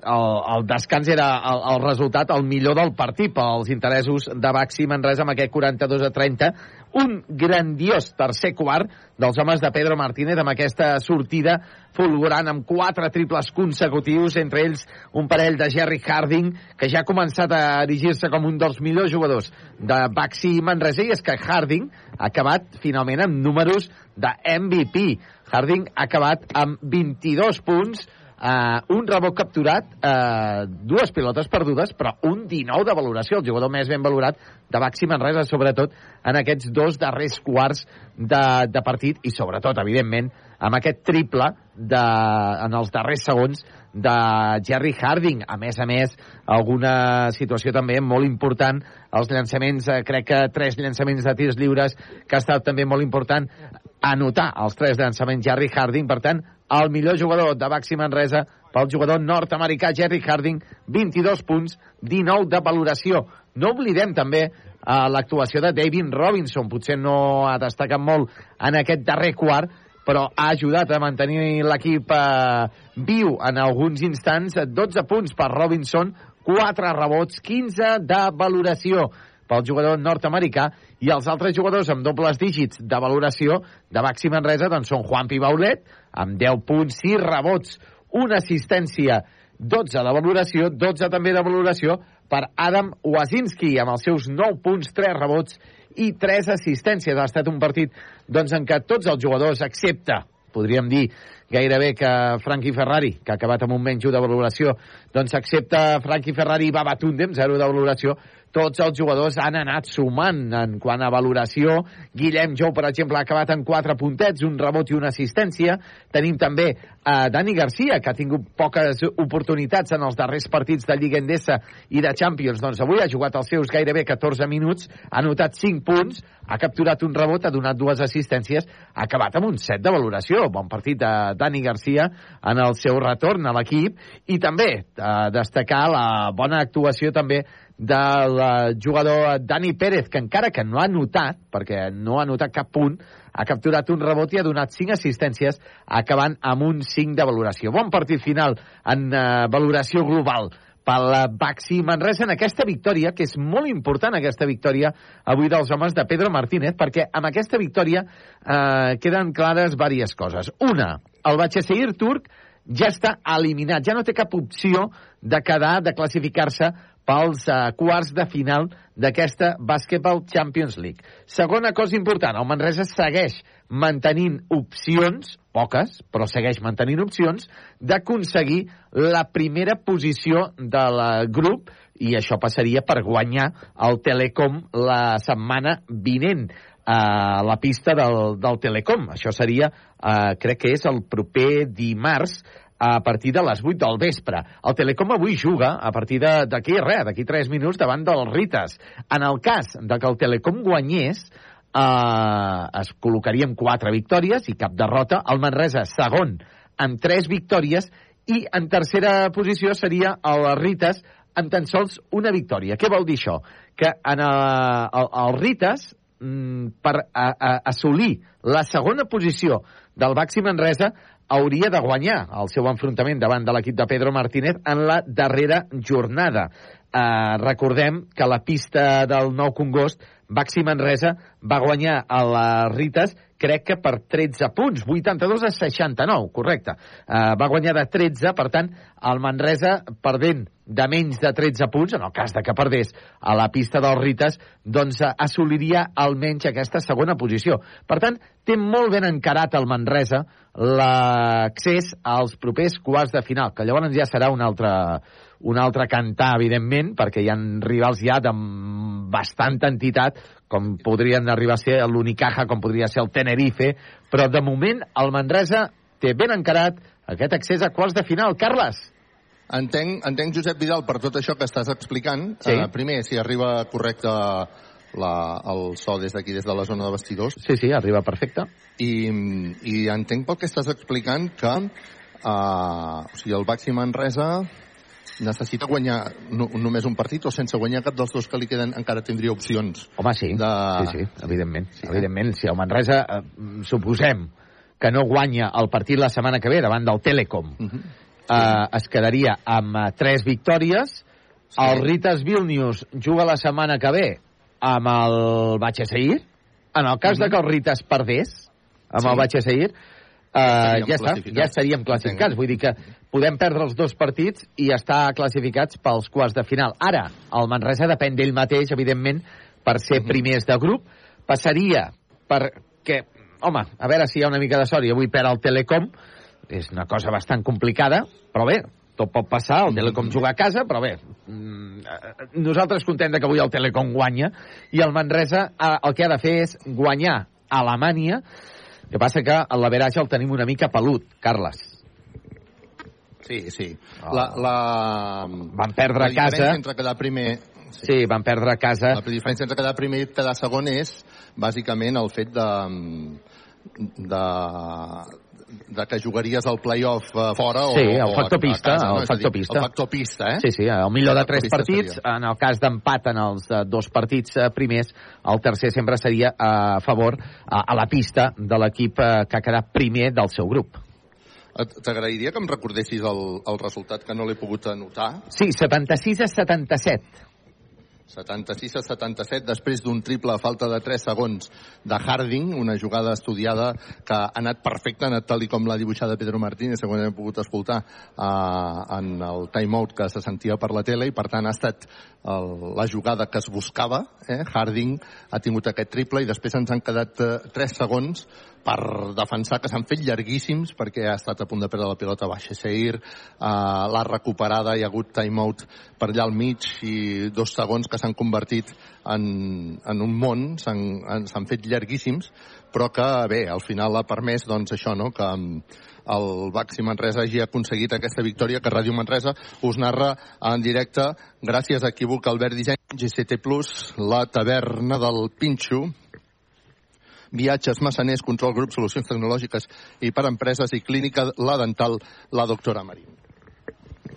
el, el descans era el, el resultat, el millor del partit pels interessos de Baxi Manresa amb aquest 42 a 30. Un grandiós tercer quart dels homes de Pedro Martínez amb aquesta sortida fulgurant amb quatre triples consecutius, entre ells un parell de Jerry Harding, que ja ha començat a erigir-se com un dels millors jugadors de Baxi Manresa, i és que Harding ha acabat finalment amb números de MVP. Harding ha acabat amb 22 punts, Uh, un rebot capturat, uh, dues pilotes perdudes, però un 19 de valoració, el jugador més ben valorat de Baxi Manresa, sobretot en aquests dos darrers quarts de, de partit i sobretot, evidentment, amb aquest triple de, en els darrers segons de Jerry Harding. A més a més, alguna situació també molt important, els llançaments, eh, crec que tres llançaments de tirs lliures, que ha estat també molt important anotar els tres llançaments Jerry Harding, per tant, el millor jugador de Baxi Manresa pel jugador nord-americà Jerry Harding, 22 punts, 19 de valoració. No oblidem també uh, l'actuació de David Robinson, potser no ha destacat molt en aquest darrer quart, però ha ajudat a mantenir l'equip eh, viu en alguns instants. 12 punts per Robinson, 4 rebots, 15 de valoració pel jugador nord-americà i els altres jugadors amb dobles dígits de valoració de Baxi Manresa doncs són Juan Pibaulet amb 10 punts, 6 rebots, una assistència, 12 de valoració, 12 també de valoració per Adam Wazinski amb els seus 9 punts, 3 rebots i 3 assistències. Ha estat un partit doncs, en què tots els jugadors, excepte, podríem dir, gairebé que Frankie Ferrari, que ha acabat amb un menys de valoració, doncs excepte Frankie Ferrari i Babatunde, amb 0 de valoració, tots els jugadors han anat sumant en quant a valoració. Guillem Jou, per exemple, ha acabat amb 4 puntets, un rebot i una assistència. Tenim també a Dani Garcia, que ha tingut poques oportunitats en els darrers partits de Lliga Endesa i de Champions. Doncs avui ha jugat els seus gairebé 14 minuts, ha notat 5 punts, ha capturat un rebot, ha donat dues assistències, ha acabat amb un 7 de valoració. Bon partit de Dani Garcia en el seu retorn a l'equip i també eh, destacar la bona actuació també del eh, jugador Dani Pérez, que encara que no ha notat, perquè no ha notat cap punt, ha capturat un rebot i ha donat 5 assistències, acabant amb un 5 de valoració. Bon partit final en uh, valoració global pel Baxi Manresa en aquesta victòria, que és molt important aquesta victòria avui dels homes de Pedro Martínez, perquè amb aquesta victòria eh, queden clares diverses coses. Una, el Batxeseir turc ja està eliminat, ja no té cap opció de quedar, de classificar-se pels uh, quarts de final d'aquesta Basketball Champions League. Segona cosa important, el Manresa segueix mantenint opcions, poques, però segueix mantenint opcions, d'aconseguir la primera posició del grup i això passaria per guanyar el Telecom la setmana vinent a la pista del, del Telecom. Això seria, eh, crec que és el proper dimarts, a partir de les 8 del vespre. El Telecom avui juga a partir d'aquí res, d'aquí 3 minuts davant del Ritas. En el cas de que el Telecom guanyés, eh, es col·locaria amb 4 victòries i cap derrota. El Manresa, segon, amb 3 victòries i en tercera posició seria el Ritas amb tan sols una victòria. Què vol dir això? Que en el, el, el Ritas, mm, per a, a, assolir la segona posició del Baxi Manresa, hauria de guanyar el seu enfrontament davant de l'equip de Pedro Martínez en la darrera jornada. Uh, recordem que la pista del Nou Congost Baxi Manresa va guanyar a les Rites crec que per 13 punts, 82 a 69, correcte. Uh, va guanyar de 13, per tant, el Manresa perdent de menys de 13 punts, en el cas de que perdés a la pista dels Rites, doncs uh, assoliria almenys aquesta segona posició. Per tant, té molt ben encarat el Manresa l'accés als propers quarts de final, que llavors ja serà un altre, un altre cantar, evidentment, perquè hi ha rivals ja de bastanta entitat, com podrien arribar a ser l'Unicaja, com podria ser el Tenerife, però de moment el Manresa té ben encarat aquest accés a quarts de final. Carles? Entenc, entenc, Josep Vidal, per tot això que estàs explicant. Sí. Uh, primer, si arriba correcte la, el so des d'aquí, des de la zona de vestidors. Sí, sí, arriba perfecte. I, i entenc pel que estàs explicant que uh, o sigui, el Baxi Manresa necessita guanyar no, només un partit o sense guanyar cap dels dos que li queden encara tindria opcions. Home, sí, de... sí, sí, evidentment. Sí, evidentment, si el Manresa, eh, suposem que no guanya el partit la setmana que ve davant del Telecom, uh -huh. eh, es quedaria amb eh, tres victòries, sí. el Ritas Vilnius juga la setmana que ve amb el Batxeseir, en el cas uh -huh. de que el Ritas perdés amb sí. el Batxeseir, Uh, ja està, ja estaríem classificats. Vull dir que podem perdre els dos partits i estar classificats pels quarts de final. Ara, el Manresa depèn d'ell mateix, evidentment, per ser primers de grup. Passaria perquè, home, a veure si hi ha una mica de sort i avui perd el Telecom. És una cosa bastant complicada, però bé, tot pot passar, el Telecom juga a casa, però bé, nosaltres contem que avui el Telecom guanya i el Manresa el que ha de fer és guanyar a Alemanya el que passa que l'averatge el tenim una mica pelut, Carles. Sí, sí. Oh. La, la... Van perdre la casa... entre quedar primer... Sí. sí, van perdre a casa... La diferència entre quedar primer i quedar segon és, bàsicament, el fet de, de, de que jugaries al playoff uh, fora sí, o, el factor o pista, casa, no? el factor pista. El factor pista, eh? Sí, sí, el millor el de tres partits, seria. en el cas d'empat en els uh, dos partits primers, el tercer sempre seria a favor uh, a la pista de l'equip que ha quedat primer del seu grup. T'agrairia que em recordessis el, el resultat que no l'he pogut anotar? Sí, 76 a 77. 76 a 77, després d'un triple a falta de 3 segons de Harding, una jugada estudiada que ha anat perfecta, ha anat tal com l'ha dibuixada Pedro Martínez, segons hem pogut escoltar uh, en el timeout que se sentia per la tele, i per tant ha estat el, la jugada que es buscava. Eh? Harding ha tingut aquest triple i després ens han quedat uh, 3 segons per defensar que s'han fet llarguíssims perquè ha estat a punt de perdre la pilota baixa Seir, uh, l'ha recuperada, hi ha hagut timeout per allà al mig i dos segons que s'han convertit en, en un món, s'han fet llarguíssims, però que bé, al final ha permès doncs això, no?, que el Baxi Manresa hagi aconseguit aquesta victòria que Ràdio Manresa us narra en directe gràcies a Equívoc Albert Disseny, GCT+, la taverna del Pinxo, viatges, massaners, control grup, solucions tecnològiques i per empreses i clínica La Dental, la doctora Marín.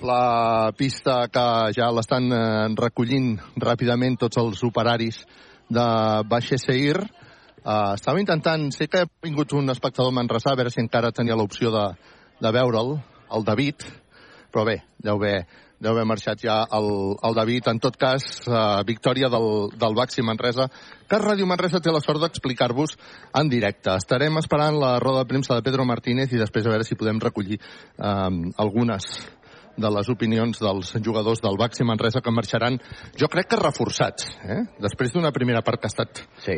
La pista que ja l'estan eh, recollint ràpidament tots els operaris de Baixe Seir. Uh, estava intentant, sé que ha vingut un espectador manresà, a veure si encara tenia l'opció de, de veure'l, el David, però bé, deu haver, deu haver marxat ja el, el David. En tot cas, uh, victòria del, del Baxi Manresa, que Ràdio Manresa té la sort d'explicar-vos en directe. Estarem esperant la roda de premsa de Pedro Martínez i després a veure si podem recollir um, algunes de les opinions dels jugadors del Baxi Manresa que marxaran, jo crec que reforçats, eh? després d'una primera part que ha estat sí.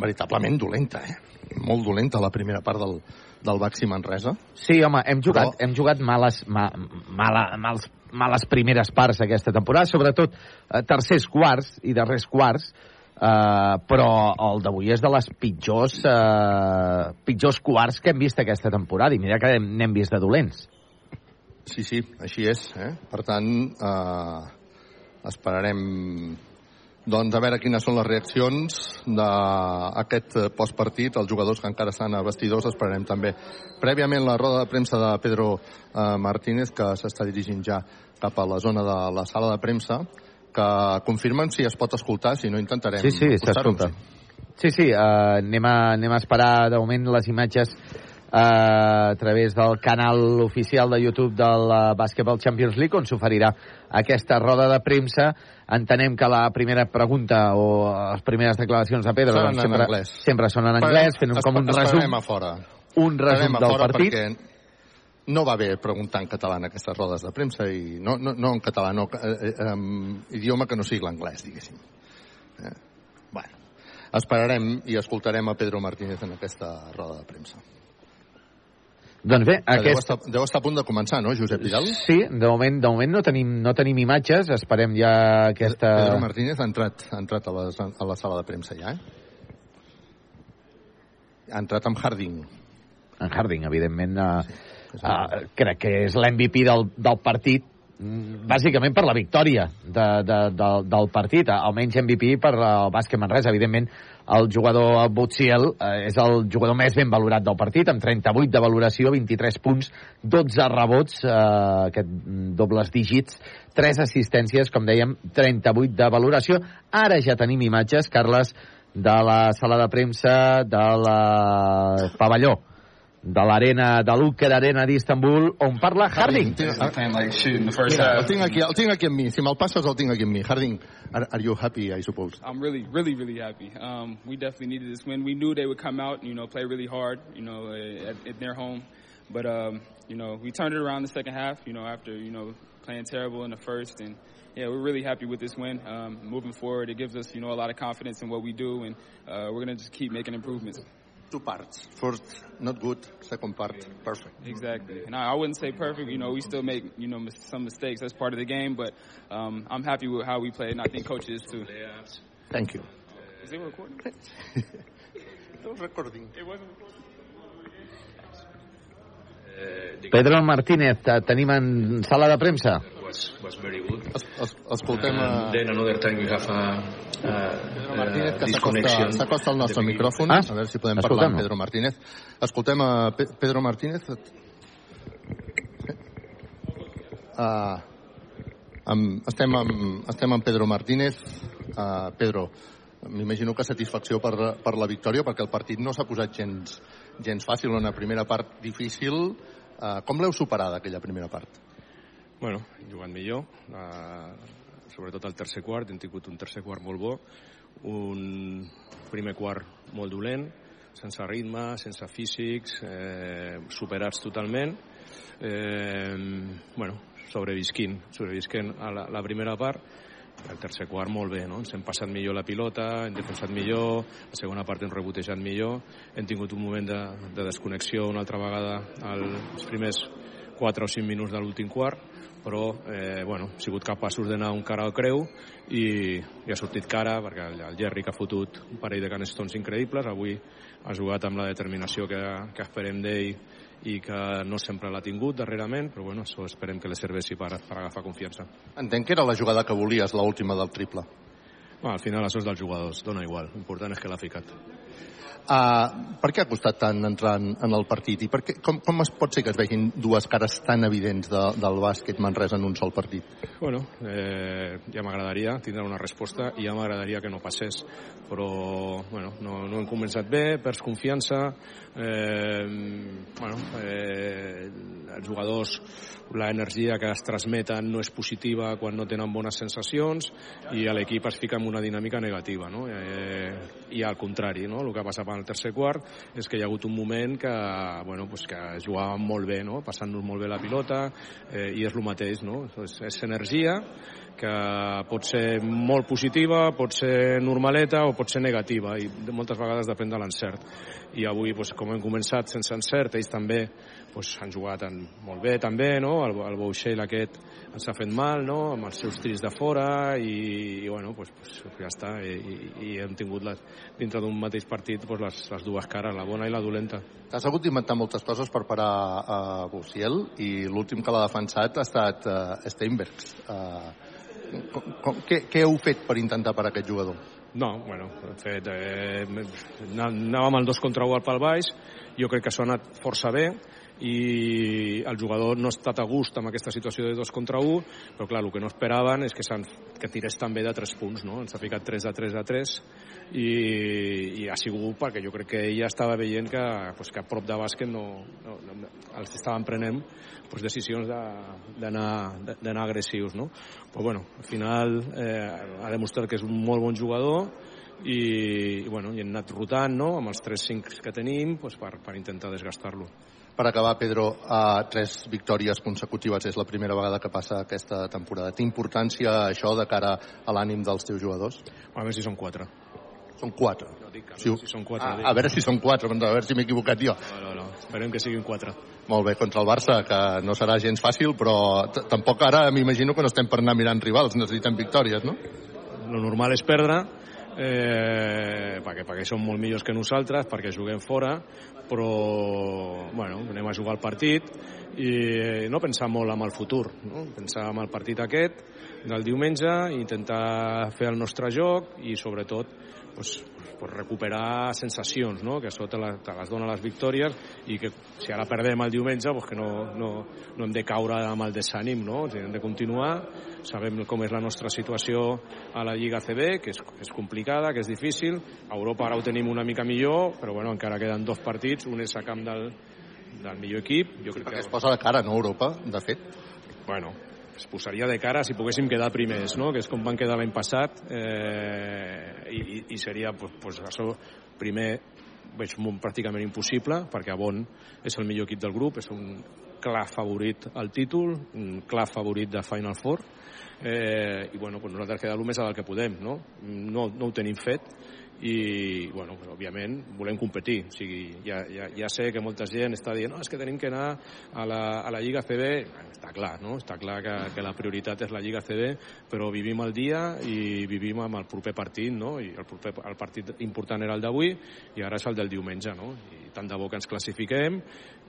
veritablement dolenta, eh? molt dolenta la primera part del, del Baxi Manresa. Sí, home, hem jugat, Però... hem jugat males, ma, mala, mals, males primeres parts aquesta temporada, sobretot eh, tercers quarts i darrers quarts, Uh, però el d'avui és de les pitjors uh, pitjors quarts que hem vist aquesta temporada i mira que n'hem vist de dolents Sí, sí, així és. Eh? Per tant, eh, esperarem doncs, a veure quines són les reaccions d'aquest postpartit. Els jugadors que encara estan a vestidors esperarem també prèviament la roda de premsa de Pedro eh, Martínez, que s'està dirigint ja cap a la zona de la sala de premsa, que confirmen si es pot escoltar, si no intentarem Sí, sí, s'escolta. Sí, sí, uh, anem, a, anem a esperar de moment les imatges a través del canal oficial de YouTube del uh, Basketball Champions League, on s'oferirà aquesta roda de premsa. Entenem que la primera pregunta o les primeres declaracions de Pedro doncs, en sempre, anglès. sempre són en anglès, fent un, com un resum, a fora. un resum del partit. Perquè no va bé preguntar en català en aquestes rodes de premsa i no, no, no en català, no, eh, eh, um, idioma que no sigui l'anglès, diguéssim. Eh? Bueno, esperarem i escoltarem a Pedro Martínez en aquesta roda de premsa. Doncs bé, Que Deu, aquest... estar, deu estar a punt de començar, no, Josep Vidal? Sí, de moment, de moment no, tenim, no tenim imatges, esperem ja aquesta... Pedro Martínez ha entrat, ha entrat a, les, a la sala de premsa ja, eh? Ha entrat amb Harding. En Harding, evidentment, uh, uh, crec que és l'MVP del, del partit, mm, bàsicament per la victòria de, de, de, del partit, almenys MVP per el bàsquet Manresa. Evidentment, el jugador Butsiel eh, és el jugador més ben valorat del partit, amb 38 de valoració, 23 punts, 12 rebots, eh, aquest dobles dígits, 3 assistències, com dèiem, 38 de valoració. Ara ja tenim imatges, Carles, de la sala de premsa de la pavelló de l'arena de l'Uker Arena d'Istanbul on parla Harding. Mira, el tinc, aquí, el tinc aquí amb mi. Si me'l passes, el tinc aquí amb mi. Harding, are, are you happy, I suppose? I'm really, really, really happy. Um, we definitely needed this win. We knew they would come out, you know, play really hard, you know, at, at their home. But, um, you know, we turned it around the second half, you know, after, you know, playing terrible in the first. And, yeah, we're really happy with this win. Um, moving forward, it gives us, you know, a lot of confidence in what we do, and uh, we're going to just keep making improvements. Two parts. First, not good. Second part, perfect. Exactly. And I, I wouldn't say perfect. You know, we still make, you know, mis- some mistakes. That's part of the game. But um, I'm happy with how we played, and I think coaches too. Thank you. Is it recording? No recording. It wasn't recording. Pedro Martínez, tenim en sala de premsa. Was, was very good. Es, es, escoltem a... And then another time we have a, Pedro a, Martínez, a que s'acosta disconnection. s'acosta al nostre micròfon. Ah, a veure si podem parlar amb Pedro Martínez. Escoltem a Pe Pedro Martínez. Uh, amb, estem, amb, estem amb Pedro Martínez. Uh, Pedro, m'imagino que satisfacció per, per la victòria, perquè el partit no s'ha posat gens, gens fàcil, una primera part difícil. Uh, com l'heu superada, aquella primera part? Bueno, jugant millor, eh, sobretot al tercer quart, hem tingut un tercer quart molt bo, un primer quart molt dolent, sense ritme, sense físics, eh, superats totalment, eh, bueno, sobrevisquint, sobrevisquent a la, la primera part, el tercer quart molt bé, no? Ens hem passat millor la pilota, hem defensat millor, la segona part hem rebotejat millor, hem tingut un moment de, de desconnexió una altra vegada als primers 4 o 5 minuts de l'últim quart, però eh, bueno, hem sigut capaços d'anar un cara al creu i, i ha sortit cara perquè el, el Jerry que ha fotut un parell de canestons increïbles, avui ha jugat amb la determinació que, que esperem d'ell i que no sempre l'ha tingut darrerament, però bueno, això esperem que li serveixi per, per agafar confiança. Entenc que era la jugada que volies, l'última del triple. Bueno, al final això és dels jugadors, dona igual, l'important és que l'ha ficat. Uh, per què ha costat tant entrar en, en el partit i per què, com, com es pot ser que es vegin dues cares tan evidents de, del bàsquet Manresa en un sol partit? Bueno, eh, ja m'agradaria tindre una resposta i ja m'agradaria que no passés, però bueno, no, no hem començat bé, perds confiança, eh, bueno, eh, els jugadors l'energia que es transmeten no és positiva quan no tenen bones sensacions i l'equip es fica en una dinàmica negativa no? eh, i al contrari no? el que ha passat en el tercer quart és que hi ha hagut un moment que, bueno, pues que jugàvem molt bé no? passant-nos molt bé la pilota eh, i és el mateix no? és, és energia que pot ser molt positiva, pot ser normaleta o pot ser negativa i moltes vegades depèn de l'encert i avui pues, com hem començat sense encert ells també pues, han jugat en, molt bé també, no? el, el Bouchel aquest ens ha fet mal no? amb els seus tirs de fora i, i bueno, pues, pues, ja està i, i, i hem tingut les, dintre d'un mateix partit pues, les, les dues cares, la bona i la dolenta T'has hagut d'inventar moltes coses per parar a uh, Bussiel i l'últim que l'ha defensat ha estat uh, Steinbergs. Uh, com, com, què, què heu fet per intentar parar aquest jugador? No, bueno, de fet, eh, anàvem al dos contra 1 al pal baix, jo crec que s'ha anat força bé i el jugador no ha estat a gust amb aquesta situació de dos contra un, però clar, el que no esperaven és que, que tirés també de 3 punts, no? Ens ha ficat 3 a 3 a 3 i, i ha sigut perquè jo crec que ella estava veient que, pues, que a prop de bàsquet no, no, no els estaven prenent pues, decisions d'anar agressius, no? Però bueno, al final eh, ha demostrat que és un molt bon jugador i, i, bueno, i hem anat rotant no? amb els 3-5 que tenim pues, per, per intentar desgastar-lo. Per acabar, Pedro, uh, tres victòries consecutives és la primera vegada que passa aquesta temporada. Té importància això de cara a l'ànim dels teus jugadors? A veure si són quatre. Són quatre? No, dic que si, si són quatre. Ah, a veure si són quatre, a veure si m'he equivocat jo. No, no, no, esperem que siguin quatre. Molt bé, contra el Barça, que no serà gens fàcil, però tampoc ara m'imagino que no estem per anar mirant rivals, necessitem victòries, no? Lo normal és perdre, eh, perquè, perquè són molt millors que nosaltres, perquè juguem fora, però bueno, anem a jugar el partit i no pensar molt en el futur, no? pensar en el partit aquest del diumenge, intentar fer el nostre joc i sobretot pues, pues recuperar sensacions, no? que això te, la, te les dona les victòries i que si ara perdem el diumenge pues que no, no, no hem de caure amb el desànim, no? hem de continuar, sabem com és la nostra situació a la Lliga CB, que és, és complicada, que és difícil, a Europa ara ho tenim una mica millor, però bueno, encara queden dos partits, un és a camp del, del millor equip. Jo crec que es posa de cara, no, Europa, de fet? Bueno, es posaria de cara si poguéssim quedar primers, no? que és com van quedar l'any passat, eh, i, i seria, pues, pues, això, primer, veig pràcticament impossible, perquè Avon és el millor equip del grup, és un clar favorit al títol, un clar favorit de Final Four, eh, i bueno, pues nosaltres quedar el més a del que podem, no? No, no ho tenim fet, i, bueno, però, òbviament, volem competir. O sigui, ja, ja, ja sé que molta gent està dient no, és que tenim que anar a la, a la Lliga CB. Està clar, no? Està clar que, que la prioritat és la Lliga CB, però vivim el dia i vivim amb el proper partit, no? I el, proper, el partit important era el d'avui i ara és el del diumenge, no? I tant de bo que ens classifiquem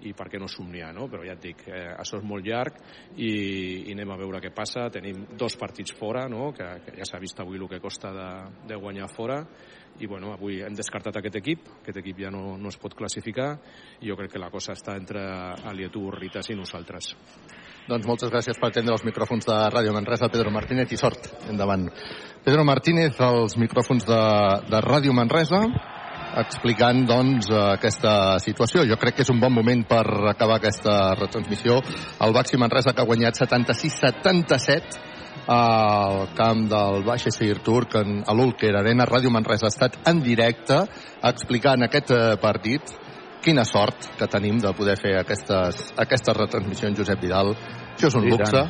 i per què no somniar, no? Però ja et dic, eh, això és molt llarg i, i anem a veure què passa. Tenim dos partits fora, no? Que, que ja s'ha vist avui el que costa de, de guanyar fora i bueno, avui hem descartat aquest equip, aquest equip ja no, no es pot classificar i jo crec que la cosa està entre Alietur, Ritas i nosaltres. Doncs moltes gràcies per atendre els micròfons de Ràdio Manresa, Pedro Martínez, i sort endavant. Pedro Martínez, als micròfons de, de Ràdio Manresa, explicant doncs aquesta situació. Jo crec que és un bon moment per acabar aquesta retransmissió. El Baxi Manresa que ha guanyat 76-77 al camp del Baix Seguir Turc a l'Ulker Arena. Ràdio Manresa ha estat en directe explicant aquest eh, partit. Quina sort que tenim de poder fer aquestes, aquestes retransmissions, Josep Vidal. Això és un luxe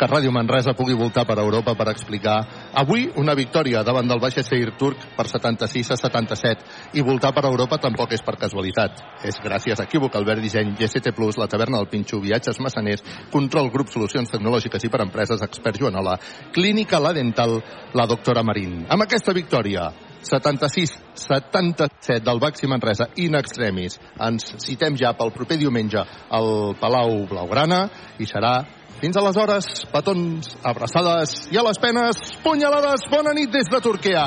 que Ràdio Manresa pugui voltar per Europa per explicar avui una victòria davant del Baix Seguir Turc per 76 a 77 i voltar per Europa tampoc és per casualitat. És gràcies a Equívoc, Albert Disseny, GCT+, la taverna del Pinxo, Viatges Massaners, Control Grup Solucions Tecnològiques i per Empreses, Expert Joanola, Clínica La Dental, la doctora Marín. Amb aquesta victòria, 76-77 del Baxi Manresa in extremis. Ens citem ja pel proper diumenge al Palau Blaugrana i serà fins aleshores, petons, abraçades i a les penes, punyalades. Bona nit des de Turquia.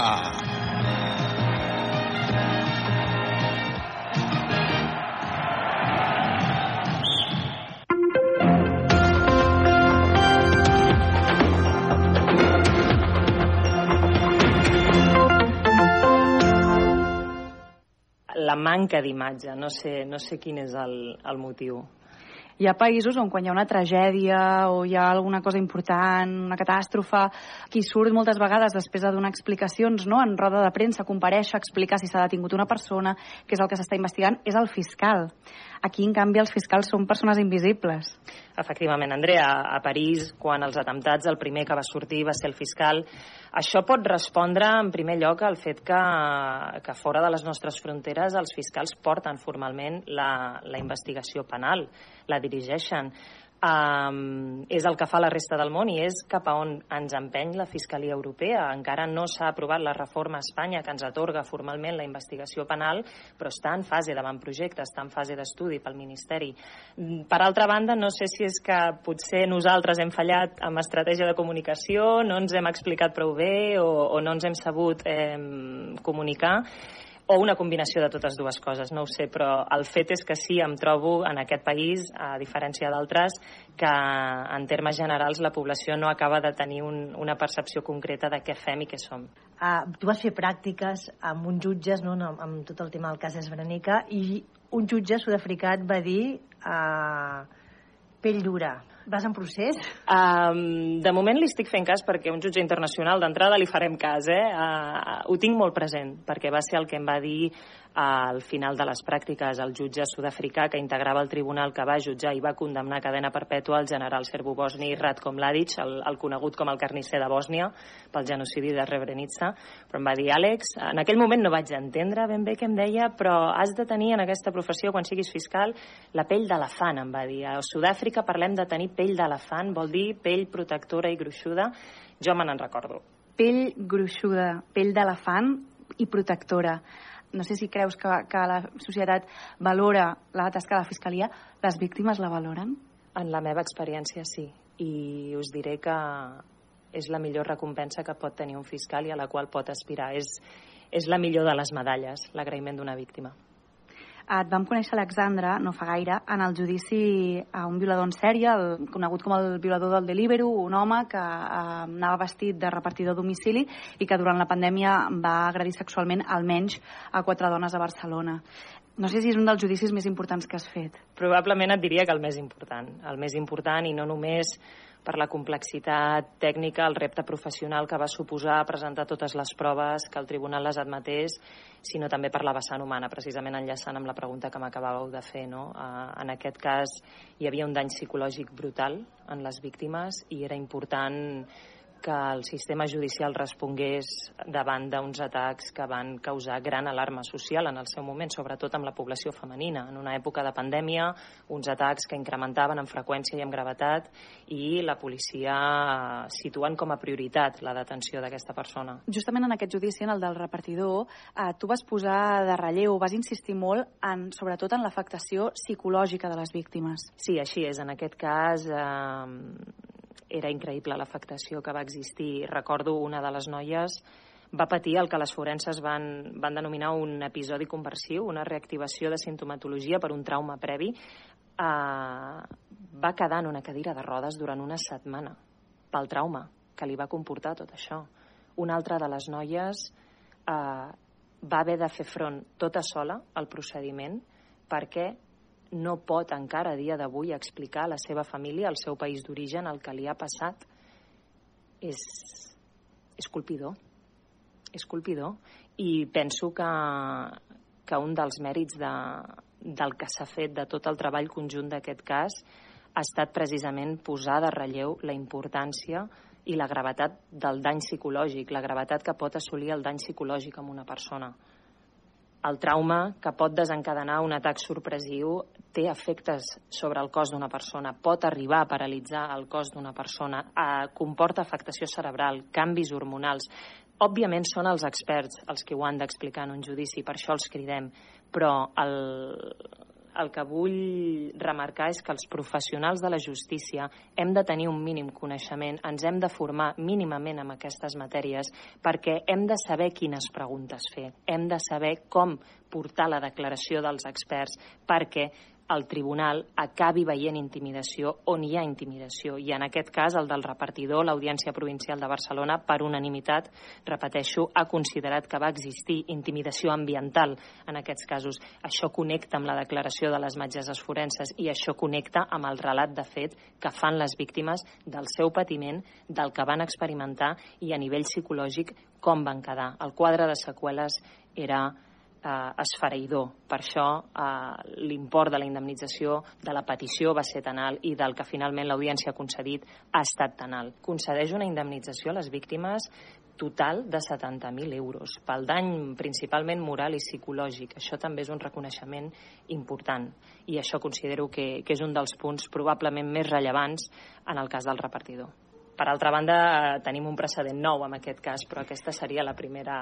la manca d'imatge. No sé, no sé quin és el, el motiu hi ha països on quan hi ha una tragèdia o hi ha alguna cosa important, una catàstrofe, qui surt moltes vegades després de donar explicacions no? en roda de premsa, compareixer, explicar si s'ha detingut una persona, que és el que s'està investigant, és el fiscal. Aquí, en canvi, els fiscals són persones invisibles. Efectivament, Andrea, a París, quan els atemptats, el primer que va sortir va ser el fiscal. Això pot respondre, en primer lloc, al fet que, que fora de les nostres fronteres els fiscals porten formalment la, la investigació penal, la dirigeixen um, és el que fa la resta del món i és cap a on ens empeny la Fiscalia Europea. Encara no s'ha aprovat la reforma a Espanya que ens atorga formalment la investigació penal, però està en fase d'avantprojecte, està en fase d'estudi pel Ministeri. Per altra banda, no sé si és que potser nosaltres hem fallat amb estratègia de comunicació, no ens hem explicat prou bé o, o no ens hem sabut eh, comunicar, o una combinació de totes dues coses, no ho sé, però el fet és que sí, em trobo en aquest país, a diferència d'altres, que en termes generals la població no acaba de tenir un, una percepció concreta de què fem i què som. Uh, tu vas fer pràctiques amb uns jutges, no, amb, amb tot el tema del cas Esbranica, i un jutge sud-africà et va dir uh, pell dura. Vas en procés? Um, de moment li estic fent cas perquè un jutge internacional d'entrada li farem cas, eh? Uh, ho tinc molt present, perquè va ser el que em va dir al final de les pràctiques el jutge sud-africà que integrava el tribunal que va jutjar i va condemnar cadena perpètua el general serbo-bosni Ratko Mladic, el, el conegut com el carnisser de Bòsnia, pel genocidi de Rebrenica, però em va dir, Àlex, en aquell moment no vaig entendre ben bé què em deia, però has de tenir en aquesta professió, quan siguis fiscal, la pell d'elefant, em va dir. A Sud-àfrica parlem de tenir pell d'elefant, vol dir pell protectora i gruixuda. Jo me n'en recordo. Pell gruixuda, pell d'elefant i protectora no sé si creus que, que la societat valora la tasca de la Fiscalia, les víctimes la valoren? En la meva experiència, sí. I us diré que és la millor recompensa que pot tenir un fiscal i a la qual pot aspirar. És, és la millor de les medalles, l'agraïment d'una víctima. Et vam conèixer Alexandra, no fa gaire, en el judici a un violador en sèrie, el, conegut com el violador del Deliveroo, un home que eh, anava vestit de repartidor domicili i que durant la pandèmia va agredir sexualment almenys a quatre dones a Barcelona. No sé si és un dels judicis més importants que has fet. Probablement et diria que el més important. El més important i no només per la complexitat tècnica, el repte professional que va suposar presentar totes les proves, que el tribunal les admetés, sinó també per la vessant humana, precisament enllaçant amb la pregunta que m'acabàveu de fer. No? En aquest cas hi havia un dany psicològic brutal en les víctimes i era important que el sistema judicial respongués davant d'uns atacs que van causar gran alarma social en el seu moment, sobretot amb la població femenina. En una època de pandèmia, uns atacs que incrementaven en freqüència i en gravetat i la policia situant com a prioritat la detenció d'aquesta persona. Justament en aquest judici, en el del repartidor, eh, tu vas posar de relleu, vas insistir molt en, sobretot en l'afectació psicològica de les víctimes. Sí, així és. En aquest cas, eh, era increïble l'afectació que va existir. Recordo una de les noies va patir el que les forenses van, van denominar un episodi conversiu, una reactivació de sintomatologia per un trauma previ. Uh, va quedar en una cadira de rodes durant una setmana pel trauma que li va comportar tot això. Una altra de les noies uh, va haver de fer front tota sola al procediment perquè no pot encara a dia d'avui explicar a la seva família, al seu país d'origen, el que li ha passat, és, és colpidor. És colpidor. I penso que, que un dels mèrits de, del que s'ha fet de tot el treball conjunt d'aquest cas ha estat precisament posar de relleu la importància i la gravetat del dany psicològic, la gravetat que pot assolir el dany psicològic amb una persona el trauma que pot desencadenar un atac sorpresiu té efectes sobre el cos d'una persona, pot arribar a paralitzar el cos d'una persona, eh, comporta afectació cerebral, canvis hormonals. Òbviament són els experts els que ho han d'explicar en un judici, per això els cridem, però el, el que vull remarcar és que els professionals de la justícia hem de tenir un mínim coneixement, ens hem de formar mínimament amb aquestes matèries perquè hem de saber quines preguntes fer, hem de saber com portar la declaració dels experts perquè el tribunal acabi veient intimidació on hi ha intimidació. I en aquest cas, el del repartidor, l'Audiència Provincial de Barcelona, per unanimitat, repeteixo, ha considerat que va existir intimidació ambiental en aquests casos. Això connecta amb la declaració de les metgesses forenses i això connecta amb el relat de fet que fan les víctimes del seu patiment, del que van experimentar i a nivell psicològic com van quedar. El quadre de seqüeles era eh, esfereïdor. Per això eh, l'import de la indemnització de la petició va ser tan alt i del que finalment l'audiència ha concedit ha estat tan alt. Concedeix una indemnització a les víctimes total de 70.000 euros pel dany principalment moral i psicològic. Això també és un reconeixement important i això considero que, que és un dels punts probablement més rellevants en el cas del repartidor. Per altra banda, eh, tenim un precedent nou en aquest cas, però aquesta seria la primera,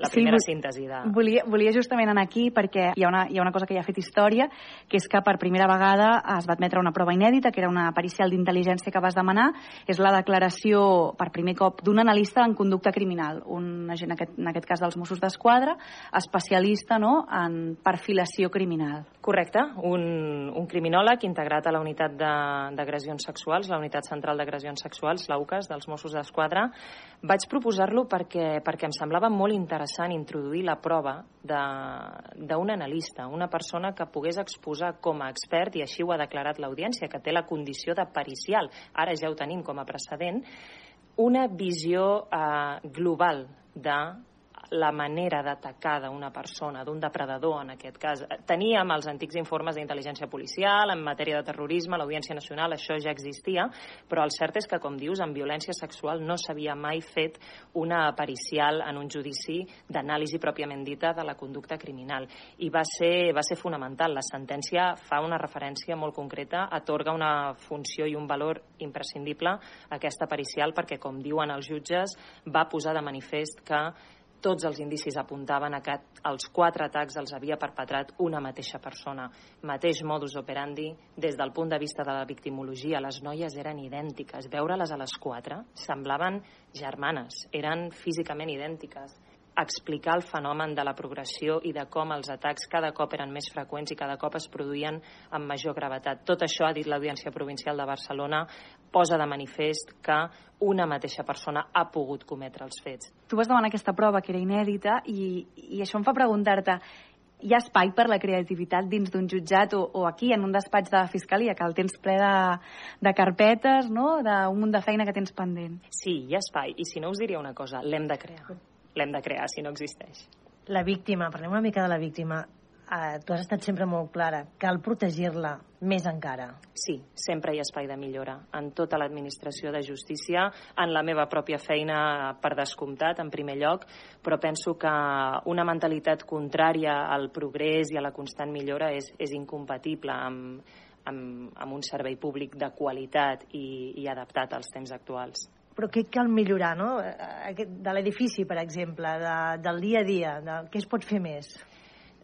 la primera sí, síntesi de... Volia, volia justament anar aquí perquè hi ha, una, hi ha una cosa que ja ha fet història, que és que per primera vegada es va admetre una prova inèdita, que era una pericial d'intel·ligència que vas demanar, és la declaració per primer cop d'un analista en conducta criminal, un agent, en aquest, en aquest cas dels Mossos d'Esquadra, especialista no, en perfilació criminal. Correcte, un, un criminòleg integrat a la unitat d'agressions sexuals, la unitat central d'agressions sexuals, la UCAS, dels Mossos d'Esquadra. Vaig proposar-lo perquè, perquè em semblava molt interessant introduir la prova d'un analista, una persona que pogués exposar com a expert, i així ho ha declarat l'audiència, que té la condició de pericial, ara ja ho tenim com a precedent, una visió eh, global de la manera d'atacar d'una persona, d'un depredador en aquest cas. Teníem els antics informes d'intel·ligència policial, en matèria de terrorisme, l'Audiència Nacional, això ja existia, però el cert és que, com dius, en violència sexual no s'havia mai fet una pericial en un judici d'anàlisi pròpiament dita de la conducta criminal. I va ser, va ser fonamental. La sentència fa una referència molt concreta, atorga una funció i un valor imprescindible a aquesta pericial perquè, com diuen els jutges, va posar de manifest que tots els indicis apuntaven a que els quatre atacs els havia perpetrat una mateixa persona. Mateix modus operandi, des del punt de vista de la victimologia, les noies eren idèntiques. Veure-les a les quatre semblaven germanes, eren físicament idèntiques explicar el fenomen de la progressió i de com els atacs cada cop eren més freqüents i cada cop es produïen amb major gravetat. Tot això, ha dit l'Audiència Provincial de Barcelona, posa de manifest que una mateixa persona ha pogut cometre els fets. Tu vas demanar aquesta prova que era inèdita i, i això em fa preguntar-te hi ha espai per la creativitat dins d'un jutjat o, o aquí, en un despatx de fiscalia, que el tens ple de, de carpetes, no? d'un munt de feina que tens pendent. Sí, hi ha espai. I si no us diria una cosa, l'hem de crear l'hem de crear si no existeix. La víctima, parlem una mica de la víctima. Uh, tu has estat sempre molt clara. Cal protegir-la més encara. Sí, sempre hi ha espai de millora. En tota l'administració de justícia, en la meva pròpia feina, per descomptat, en primer lloc, però penso que una mentalitat contrària al progrés i a la constant millora és, és incompatible amb, amb, amb un servei públic de qualitat i, i adaptat als temps actuals però què cal millorar, no? De l'edifici, per exemple, de, del dia a dia, de, què es pot fer més?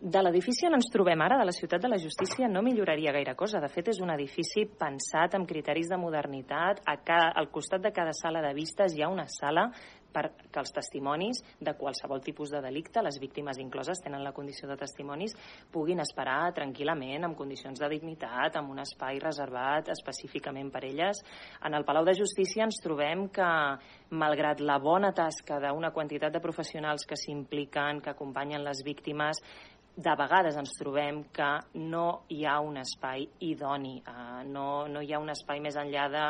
De l'edifici on ens trobem ara, de la Ciutat de la Justícia, no milloraria gaire cosa. De fet, és un edifici pensat amb criteris de modernitat. A cada, al costat de cada sala de vistes hi ha una sala perquè els testimonis de qualsevol tipus de delicte, les víctimes incloses tenen la condició de testimonis, puguin esperar tranquil·lament, amb condicions de dignitat, amb un espai reservat específicament per elles. En el Palau de Justícia ens trobem que, malgrat la bona tasca d'una quantitat de professionals que s'impliquen, que acompanyen les víctimes, de vegades ens trobem que no hi ha un espai idoni, eh, no, no hi ha un espai més enllà de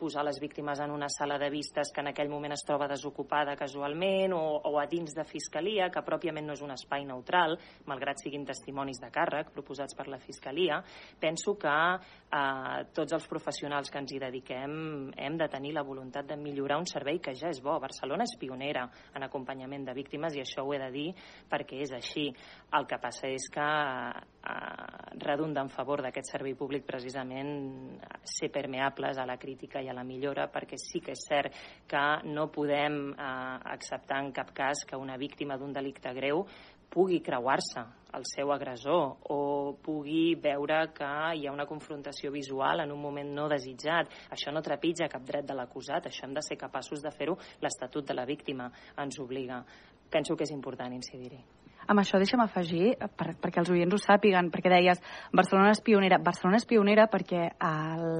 posar les víctimes en una sala de vistes que en aquell moment es troba desocupada casualment o, o a dins de Fiscalia, que pròpiament no és un espai neutral, malgrat siguin testimonis de càrrec proposats per la Fiscalia, penso que eh, tots els professionals que ens hi dediquem hem de tenir la voluntat de millorar un servei que ja és bo. Barcelona és pionera en acompanyament de víctimes i això ho he de dir perquè és així. El que passa és que eh, redunda en favor d'aquest servei públic precisament ser permeables a la crítica i a la millora perquè sí que és cert que no podem eh, acceptar en cap cas que una víctima d'un delicte greu pugui creuar-se el seu agressor o pugui veure que hi ha una confrontació visual en un moment no desitjat. Això no trepitja cap dret de l'acusat, això hem de ser capaços de fer-ho. L'Estatut de la Víctima ens obliga. Penso que és important incidir-hi. Amb això deixa'm afegir, per, perquè els oients ho sàpiguen, perquè deies Barcelona és pionera. Barcelona és pionera perquè a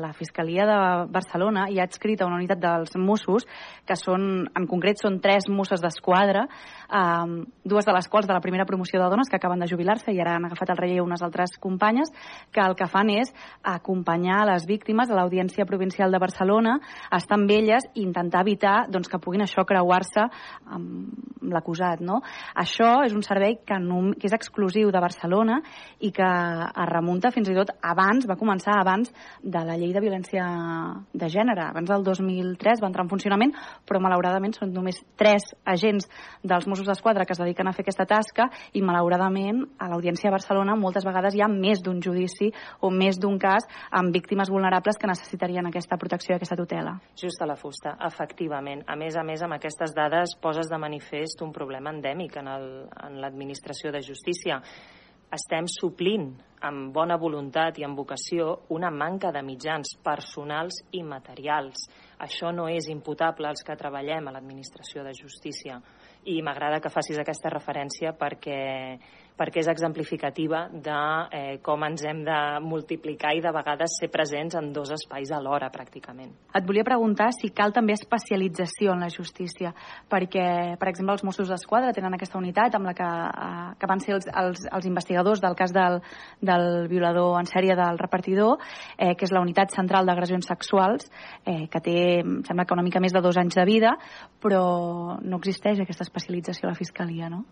la Fiscalia de Barcelona hi ha adscrita una unitat dels Mossos, que són, en concret són tres Mosses d'Esquadra, um, dues de les quals de la primera promoció de dones que acaben de jubilar-se i ara han agafat el relleu unes altres companyes, que el que fan és acompanyar les víctimes a l'Audiència Provincial de Barcelona, estar amb elles i intentar evitar doncs, que puguin això creuar-se amb l'acusat. No? Això és un servei que, no, que és exclusiu de Barcelona i que es remunta fins i tot abans, va començar abans de la llei de violència de gènere. Abans del 2003 va entrar en funcionament, però malauradament són només tres agents dels Mossos d'Esquadra que es dediquen a fer aquesta tasca i malauradament a l'Audiència de Barcelona moltes vegades hi ha més d'un judici o més d'un cas amb víctimes vulnerables que necessitarien aquesta protecció i aquesta tutela. Just a la fusta, efectivament. A més a més, amb aquestes dades poses de manifest un problema endèmic en l'administració de justícia estem suplint amb bona voluntat i amb vocació una manca de mitjans personals i materials. Això no és imputable als que treballem a l'administració de justícia i m'agrada que facis aquesta referència perquè perquè és exemplificativa de eh, com ens hem de multiplicar i de vegades ser presents en dos espais alhora, pràcticament. Et volia preguntar si cal també especialització en la justícia, perquè, per exemple, els Mossos d'Esquadra tenen aquesta unitat amb la que, eh, que van ser els, els, els investigadors del cas del, del violador en sèrie del repartidor, eh, que és la unitat central d'agressions sexuals, eh, que té, em sembla que una mica més de dos anys de vida, però no existeix aquesta especialització a la Fiscalia, no?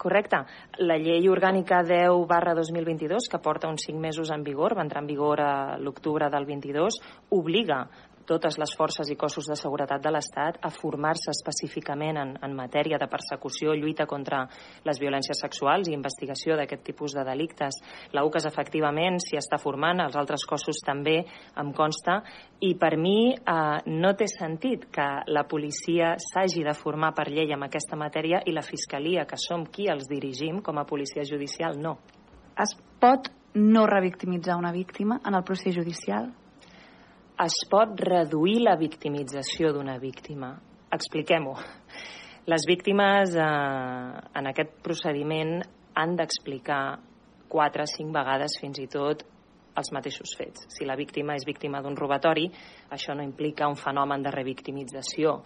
Correcte. La llei orgànica 10 barra 2022, que porta uns 5 mesos en vigor, va entrar en vigor a l'octubre del 22, obliga totes les forces i cossos de seguretat de l'Estat a formar-se específicament en, en matèria de persecució, lluita contra les violències sexuals i investigació d'aquest tipus de delictes. La UCAS efectivament s'hi està formant, els altres cossos també em consta, i per mi eh, no té sentit que la policia s'hagi de formar per llei en aquesta matèria i la Fiscalia, que som qui els dirigim com a policia judicial, no. Es pot no revictimitzar una víctima en el procés judicial? Es pot reduir la victimització d'una víctima. Expliquem-ho. Les víctimes eh, en aquest procediment han d'explicar quatre, cinc vegades fins i tot els mateixos fets. Si la víctima és víctima d'un robatori, això no implica un fenomen de revictimització,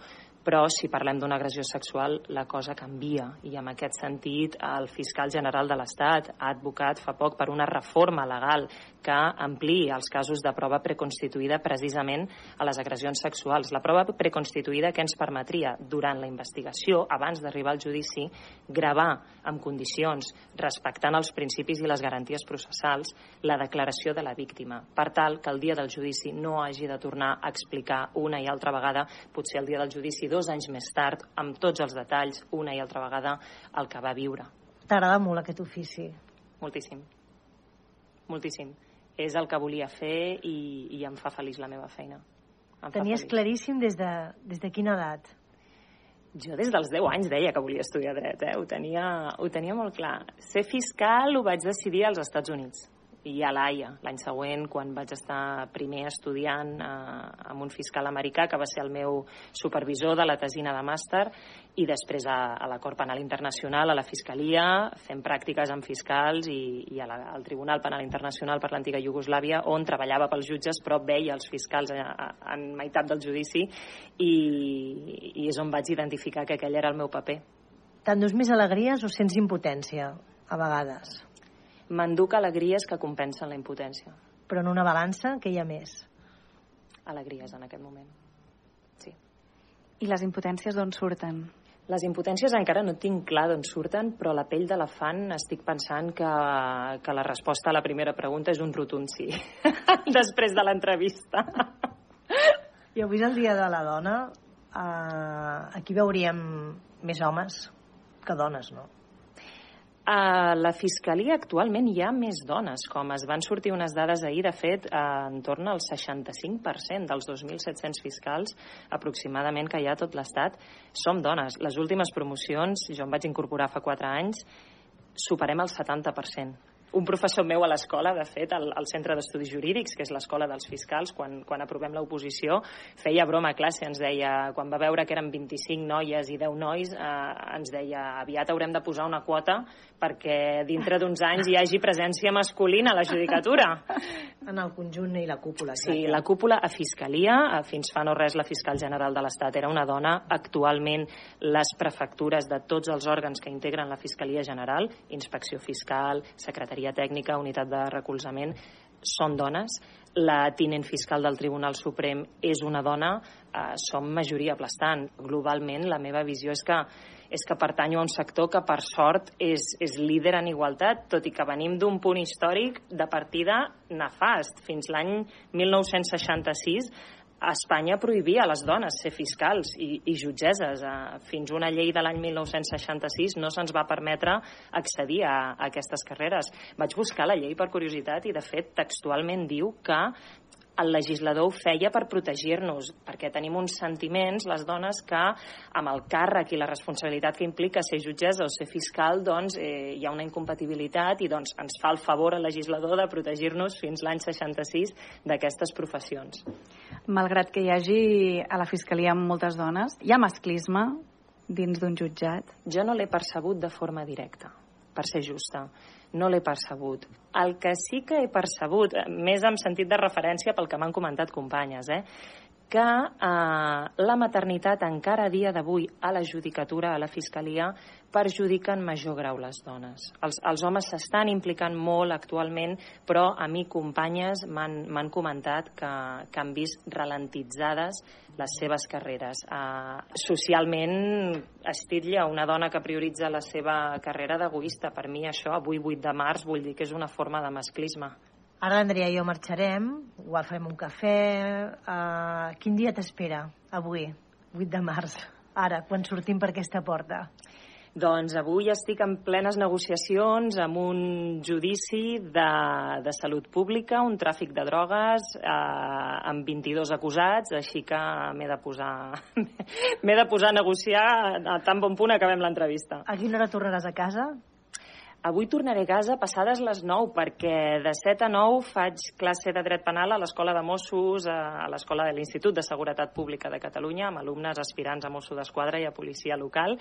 però si parlem d'una agressió sexual la cosa canvia i en aquest sentit el fiscal general de l'Estat ha advocat fa poc per una reforma legal que ampliï els casos de prova preconstituïda precisament a les agressions sexuals. La prova preconstituïda que ens permetria durant la investigació, abans d'arribar al judici, gravar en condicions, respectant els principis i les garanties processals, la declaració de la víctima, per tal que el dia del judici no hagi de tornar a explicar una i altra vegada, potser el dia del judici dos anys més tard, amb tots els detalls, una i altra vegada, el que va viure. T'agrada molt aquest ofici? Moltíssim. Moltíssim. És el que volia fer i, i em fa feliç la meva feina. Em Tenies claríssim des de, des de quina edat? Jo des dels 10 anys deia que volia estudiar dret, eh? ho, tenia, ho tenia molt clar. Ser fiscal ho vaig decidir als Estats Units i a l'AIA l'any següent quan vaig estar primer estudiant eh, amb un fiscal americà que va ser el meu supervisor de la tesina de màster i després a, a la Cort Penal Internacional, a la Fiscalia, fent pràctiques amb fiscals i, i a la, al Tribunal Penal Internacional per l'antiga Iugoslàvia, on treballava pels jutges però veia els fiscals a, a, en meitat del judici i, i és on vaig identificar que aquell era el meu paper. T'endús més alegries o sents impotència, a vegades? M'enduc alegries que compensen la impotència. Però en una balança, què hi ha més? Alegries en aquest moment, sí. I les impotències d'on surten? Les impotències encara no tinc clar d'on surten, però a la pell d'elefant estic pensant que, que la resposta a la primera pregunta és un rotund sí, després de l'entrevista. I avui és el Dia de la Dona. Uh, aquí veuríem més homes que dones, no? A la Fiscalia actualment hi ha més dones, com es van sortir unes dades ahir, de fet, en torn al 65% dels 2.700 fiscals aproximadament que hi ha a tot l'Estat som dones. Les últimes promocions, jo em vaig incorporar fa 4 anys, superem el 70% un professor meu a l'escola, de fet, al, al Centre d'Estudis Jurídics, que és l'escola dels fiscals, quan, quan aprovem l'oposició, feia broma a classe, ens deia, quan va veure que eren 25 noies i 10 nois, eh, ens deia, aviat haurem de posar una quota perquè dintre d'uns anys hi hagi presència masculina a la judicatura. En el conjunt i la cúpula. Sí, la cúpula a Fiscalia, fins fa no res la fiscal general de l'Estat era una dona. Actualment les prefectures de tots els òrgans que integren la Fiscalia General, Inspecció Fiscal, Secretaria Tècnica, Unitat de Recolzament, són dones. La tinent fiscal del Tribunal Suprem és una dona. Eh, som majoria aplastant. Globalment, la meva visió és que és que pertanyo a un sector que, per sort, és, és líder en igualtat, tot i que venim d'un punt històric de partida nefast. Fins l'any 1966 Espanya prohibia a les dones ser fiscals i, i jutgeses. Eh, fins una llei de l'any 1966 no se'ns va permetre accedir a, a aquestes carreres. Vaig buscar la llei per curiositat i, de fet, textualment diu que el legislador ho feia per protegir-nos, perquè tenim uns sentiments, les dones, que amb el càrrec i la responsabilitat que implica ser jutgessa o ser fiscal, doncs eh, hi ha una incompatibilitat i doncs ens fa el favor al legislador de protegir-nos fins l'any 66 d'aquestes professions. Malgrat que hi hagi a la Fiscalia moltes dones, hi ha masclisme dins d'un jutjat? Jo no l'he percebut de forma directa, per ser justa no l'he percebut. El que sí que he percebut, més en sentit de referència pel que m'han comentat companyes, eh, que eh, la maternitat encara a dia d'avui a la judicatura, a la Fiscalia, perjudica en major grau les dones. Els, els homes s'estan implicant molt actualment, però a mi companyes m'han comentat que, que han vist ralentitzades les seves carreres. Uh, socialment es titlla una dona que prioritza la seva carrera d'egoista. Per mi això, avui 8 de març, vull dir que és una forma de masclisme. Ara l'Andrea i jo marxarem, igual farem un cafè... Uh, quin dia t'espera avui, 8 de març? Ara, quan sortim per aquesta porta? Doncs avui estic en plenes negociacions amb un judici de, de salut pública, un tràfic de drogues, eh, amb 22 acusats, així que m'he de posar m'he de posar a negociar a tan bon punt acabem l'entrevista. A quina hora tornaràs a casa? Avui tornaré a casa passades les 9 perquè de 7 a 9 faig classe de dret penal a l'Escola de Mossos, a l'Escola de l'Institut de Seguretat Pública de Catalunya, amb alumnes aspirants a Mosso d'Esquadra i a policia local,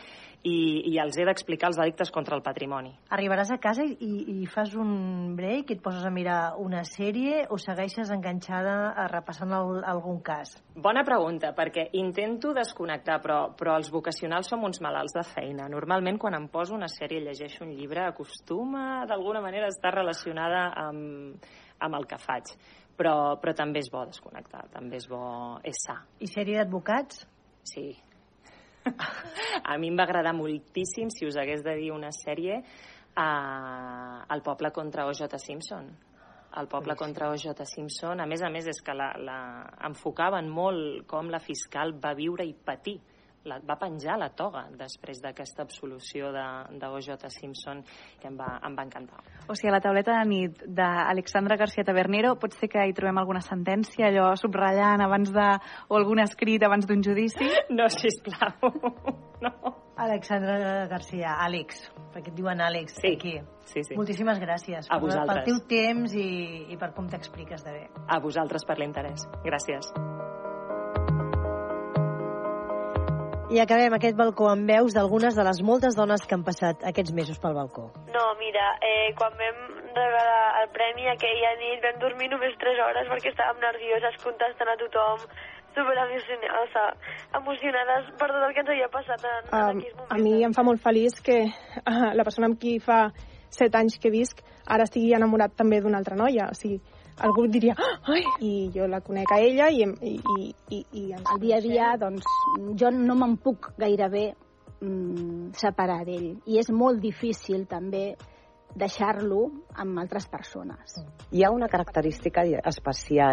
i, i els he d'explicar els delictes contra el patrimoni. Arribaràs a casa i, i fas un break i et poses a mirar una sèrie o segueixes enganxada a repassant el, algun cas? Bona pregunta, perquè intento desconnectar, però, però els vocacionals som uns malalts de feina. Normalment, quan em poso una sèrie llegeixo un llibre, acostuma d'alguna manera a estar relacionada amb, amb el que faig. Però, però també és bo desconnectar, també és bo, és sa. I sèrie d'advocats? Sí. a mi em va agradar moltíssim, si us hagués de dir una sèrie, a El poble contra O.J. Simpson. El poble sí. contra O.J. Simpson, a més a més, és que la, la, enfocaven molt com la fiscal va viure i patir la, va penjar la toga després d'aquesta absolució de, de O.J. Simpson que em va, em va encantar. O sigui, a la tauleta de nit d'Alexandra García Tabernero pot ser que hi trobem alguna sentència, allò subratllant abans de... o algun escrit abans d'un judici? No, sisplau. no. Alexandra García, Àlex, perquè et diuen Àlex sí, aquí. Sí, sí. Moltíssimes gràcies a per, vosaltres. pel teu temps i, i per com t'expliques de bé. A vosaltres per l'interès. Gràcies. I acabem aquest balcó amb veus d'algunes de les moltes dones que han passat aquests mesos pel balcó. No, mira, eh, quan vam rebre el premi aquella nit vam dormir només 3 hores perquè estàvem nervioses contestant a tothom, super emocionades per tot el que ens havia passat en, en um, aquells moments. A mi em fa molt feliç que uh, la persona amb qui fa 7 anys que visc ara estigui enamorat també d'una altra noia, o sigui, algú diria, ai, i jo la conec a ella i, i, i, i, i ens el dia a dia, doncs, jo no me'n puc gairebé mm, separar d'ell. I és molt difícil també deixar-lo amb altres persones. Hi ha una característica especial